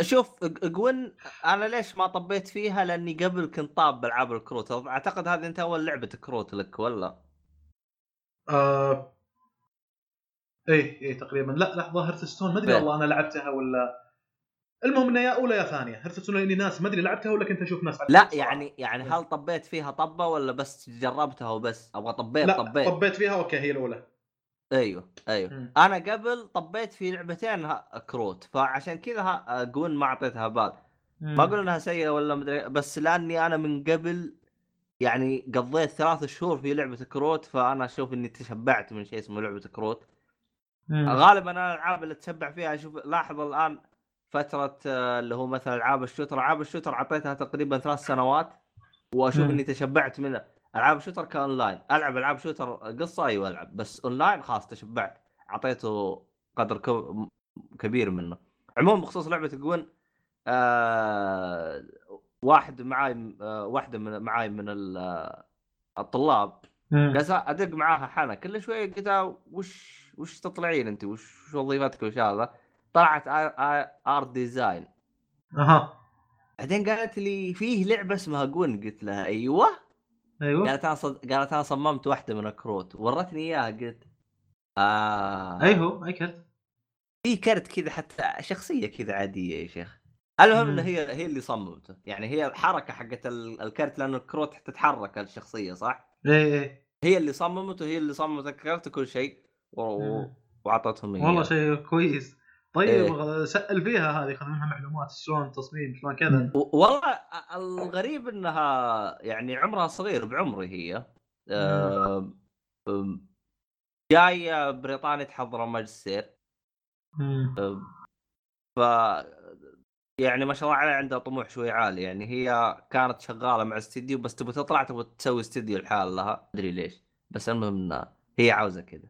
[SPEAKER 3] شوف ج- جوين أنا ليش ما طبيت فيها؟ لأني قبل كنت طاب بألعاب الكروت. أعتقد هذه أنت أول لعبة كروت لك ولا؟
[SPEAKER 1] آه... إيه إيه تقريبا. لا لحظة هيرثستون ما أدري
[SPEAKER 3] بيه.
[SPEAKER 1] والله أنا لعبتها ولا المهم إنها يا أولى يا ثانية. Hearthstone لأني ناس ما أدري لعبتها ولا كنت أشوف ناس
[SPEAKER 3] لا. يعني يعني هل طبيت فيها طبة ولا بس جربتها وبس؟ أبغى طبيت
[SPEAKER 1] لا
[SPEAKER 3] طبيت.
[SPEAKER 1] طبيت فيها أوكي هي الأولى.
[SPEAKER 3] أيوه أيوه
[SPEAKER 1] مم.
[SPEAKER 3] أنا قبل طبيت في لعبتين كروت فعشان كذا جوين ما أعطيتها بال ما أقول إنها سيئة ولا مدري بس لأني أنا من قبل يعني قضيت ثلاث شهور في لعبة كروت فأنا أشوف إني تشبعت من شيء اسمه لعبة كروت
[SPEAKER 1] مم.
[SPEAKER 3] غالبا أنا الألعاب اللي تشبع فيها أشوف لاحظ الآن فترة آه، اللي هو مثلا ألعاب ال shooter ألعاب ال shooter أعطيتها تقريبا ثلاث سنوات وأشوف
[SPEAKER 1] مم.
[SPEAKER 3] إني تشبعت منها ألعاب ال shooter ك online ألعب ألعاب shooter قصة أيوه ألعب. بس أونلاين خلاص تشبعت. أعطيته قدر كبير منه. عموما بخصوص لعبة جوين آه واحد معاي آه واحدة من معاي من آه، الطلاب. جالس أدق معاها حنا كل شوية قلت وش وش تطلعين أنت؟ وش وظيفتك وش هذا؟ طلعت art design
[SPEAKER 1] أها.
[SPEAKER 3] بعدين قالت لي فيه لعبة اسمها جوين قلت لها أيوه.
[SPEAKER 1] أيوه.
[SPEAKER 3] قالت أنا صد... قالت أنا صممت واحدة من الكروت ورتني إياها قلت آه.
[SPEAKER 1] ايهو أي كرت.
[SPEAKER 3] في كرت كذا حتى شخصية كذا عادية يا شيخ. المهم. إنه هي هي اللي صممته. يعني هي الحركة حقت ال- الكرت لأنه الكروت تتحرك الشخصية صح؟
[SPEAKER 1] اي اي
[SPEAKER 3] هي اللي صممته هي اللي صممت الكرت وكل شيء و... وأعطتهم اياه
[SPEAKER 1] والله شيء كويس. طيب
[SPEAKER 3] إيه.
[SPEAKER 1] سأل فيها هذه خذ منها معلومات شلون تصميم شلون كذا.
[SPEAKER 3] والله الغريب إنها يعني عمرها صغير بعمري هي. آه، جاية بريطانيا تحضر ماجستير.
[SPEAKER 1] مم.
[SPEAKER 3] ف يعني ما شاء الله عليها عندها طموح شوي عالي. يعني هي كانت شغالة مع استديو بس تبغى تطلع تبغى تسوي استديو لحال لها أدري ليش بس المهم هي عاوزة كذا.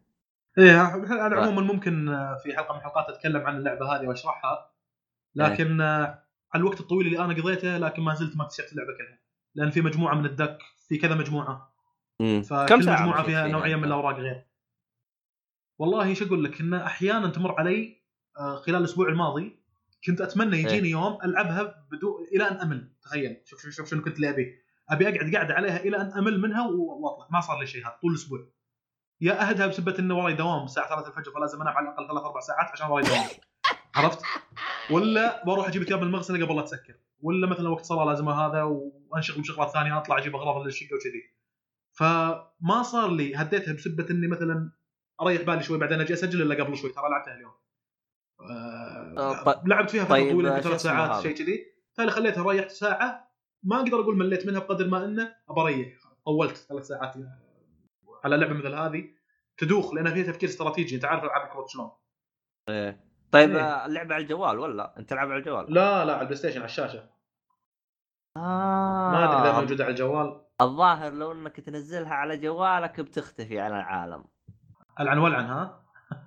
[SPEAKER 1] إيه أنا عموما ممكن آه، في حلقة من الحلقات أتكلم عن اللعبة هذه وأشرحها. لكن آه، على الوقت الطويل اللي أنا قضيته لكن ما زلت ما اكتشفت اللعبة كلها. لأن في مجموعة من الدك في كذا مجموعة.
[SPEAKER 3] مم.
[SPEAKER 1] فكل
[SPEAKER 3] ساعة مجموعة
[SPEAKER 1] فيها نوعية من؟ الأوراق غير. والله إيش أقول لك إن أحيانا تمر علي آه، خلال الأسبوع الماضي كنت أتمنى يجيني يوم ألعبها بدون إلى أن أمل. تخيل. شوف شوف شوف شنو كنت اللي أبي ابي أقعد قاعدة عليها إلى أن أمل منها وأطلع. ما صار لي شيء هذا طول الأسبوع. يا أهدها بسبة إنه وراي دوام الساعة 3 الفجر فلازم انام على الأقل ثلاث أربع ساعات عشان وراي دوام عرفت؟ ولا بروح أجيب ثياب من المغسله قبل لا تسكر. ولا مثلا وقت صلاة لازم هذا وأنشغل بشغلات ثانية أطلع أجيب أغراض للشقه وكذي. فما صار لي هديتها بسبة إني مثلا أريح بالي شوي بعدين أجي أسجل إلا قبل شوي. ترى لعبتها اليوم.
[SPEAKER 3] آه،
[SPEAKER 1] آه
[SPEAKER 3] طيب-
[SPEAKER 1] لعبت فيها فترة
[SPEAKER 3] طيب،
[SPEAKER 1] طويلة ثلاث ساعات؟ شيء كذي. فاللي خليتها ريحت ساعة. ما أقدر أقول مليت منها بقدر ما إنه أبى أريح. طولت ثلاث ساعات. على لعبة مثل هذه تدوخ لأن فيها تفكير استراتيجي. أنت عارف ألعاب الكروت شلون.
[SPEAKER 3] إيه. طيب
[SPEAKER 1] إيه.
[SPEAKER 3] آه، اللعبة على الجوال ولا؟ أنت تلعب على الجوال؟
[SPEAKER 1] لا لا على ال PlayStation على الشاشة.
[SPEAKER 3] آه.
[SPEAKER 1] ما أدري إذا موجودة على الجوال.
[SPEAKER 3] الظاهر لو إنك تنزلها على جوالك بتختفي عن العالم.
[SPEAKER 1] العن ولعن ها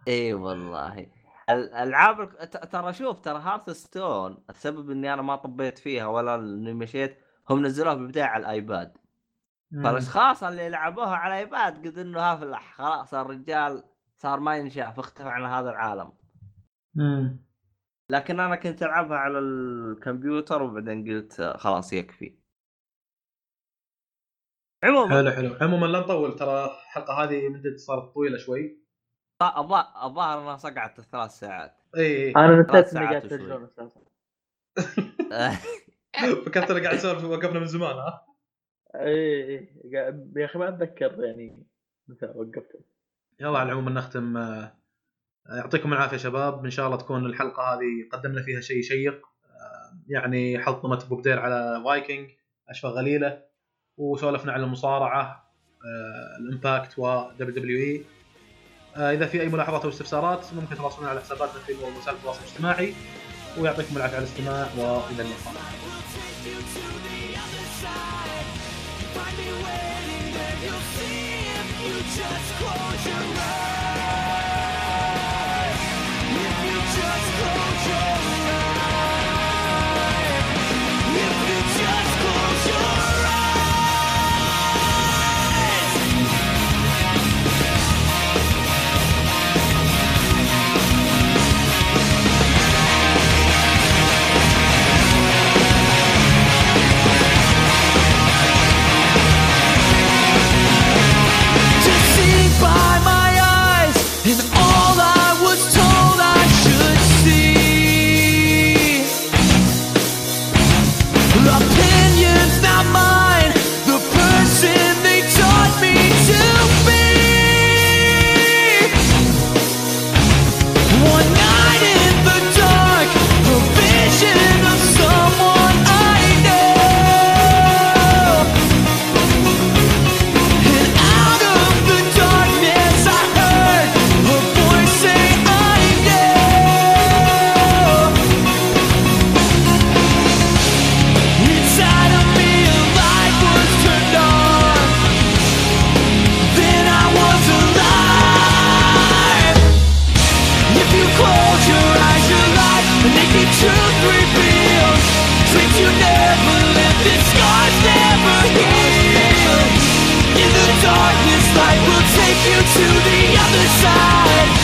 [SPEAKER 3] إي والله. الالعاب ترى شوف ترى Hearthstone السبب إني أنا ما طبيت فيها ولا إني مشيت هم نزلوها بالبدايه على ال iPad. فالاشخاص اللي لعبوها على ال iPad قد إنه ها فلح خلاص الرجال صار ما ينشاف اختفى عن هذا العالم.
[SPEAKER 1] مم.
[SPEAKER 3] لكن أنا كنت ألعبها على الكمبيوتر وبعدين قلت خلاص يكفي. عموما
[SPEAKER 1] حلو حلو. عموما لا نطول ترى الحلقة هذه مدة صارت طويلة شوي.
[SPEAKER 3] الظا- الظاهر إنها صقعت ثلاث ساعات.
[SPEAKER 2] إي
[SPEAKER 3] أنا
[SPEAKER 2] نسيت اني
[SPEAKER 3] ساعات
[SPEAKER 2] قاعد أساسا.
[SPEAKER 1] فكرت أنا قاعد اسولف وقفنا من زمان ها؟
[SPEAKER 2] اي اي قاعد- يا أخي ما أتذكر يعني متى وقفت
[SPEAKER 1] يلا على العموم نختم آه، يعطيكم العافية شباب. إن شاء الله تكون الحلقة هذه قدمنا فيها شيء شيق. آه، يعني حطمت ابو بدير على فايكنج اشفى غليلة وسولفنا عن المصارعة آه، ال Impact و WWE إذا في أي ملاحظات أو استفسارات ممكن تواصلون على حساباتنا في وسائل التواصل الاجتماعي. ويعطيكم العافية على الاستماع وإلى اللقاء.
[SPEAKER 4] waiting there, you'll see if you just close your eyes. you to the other side.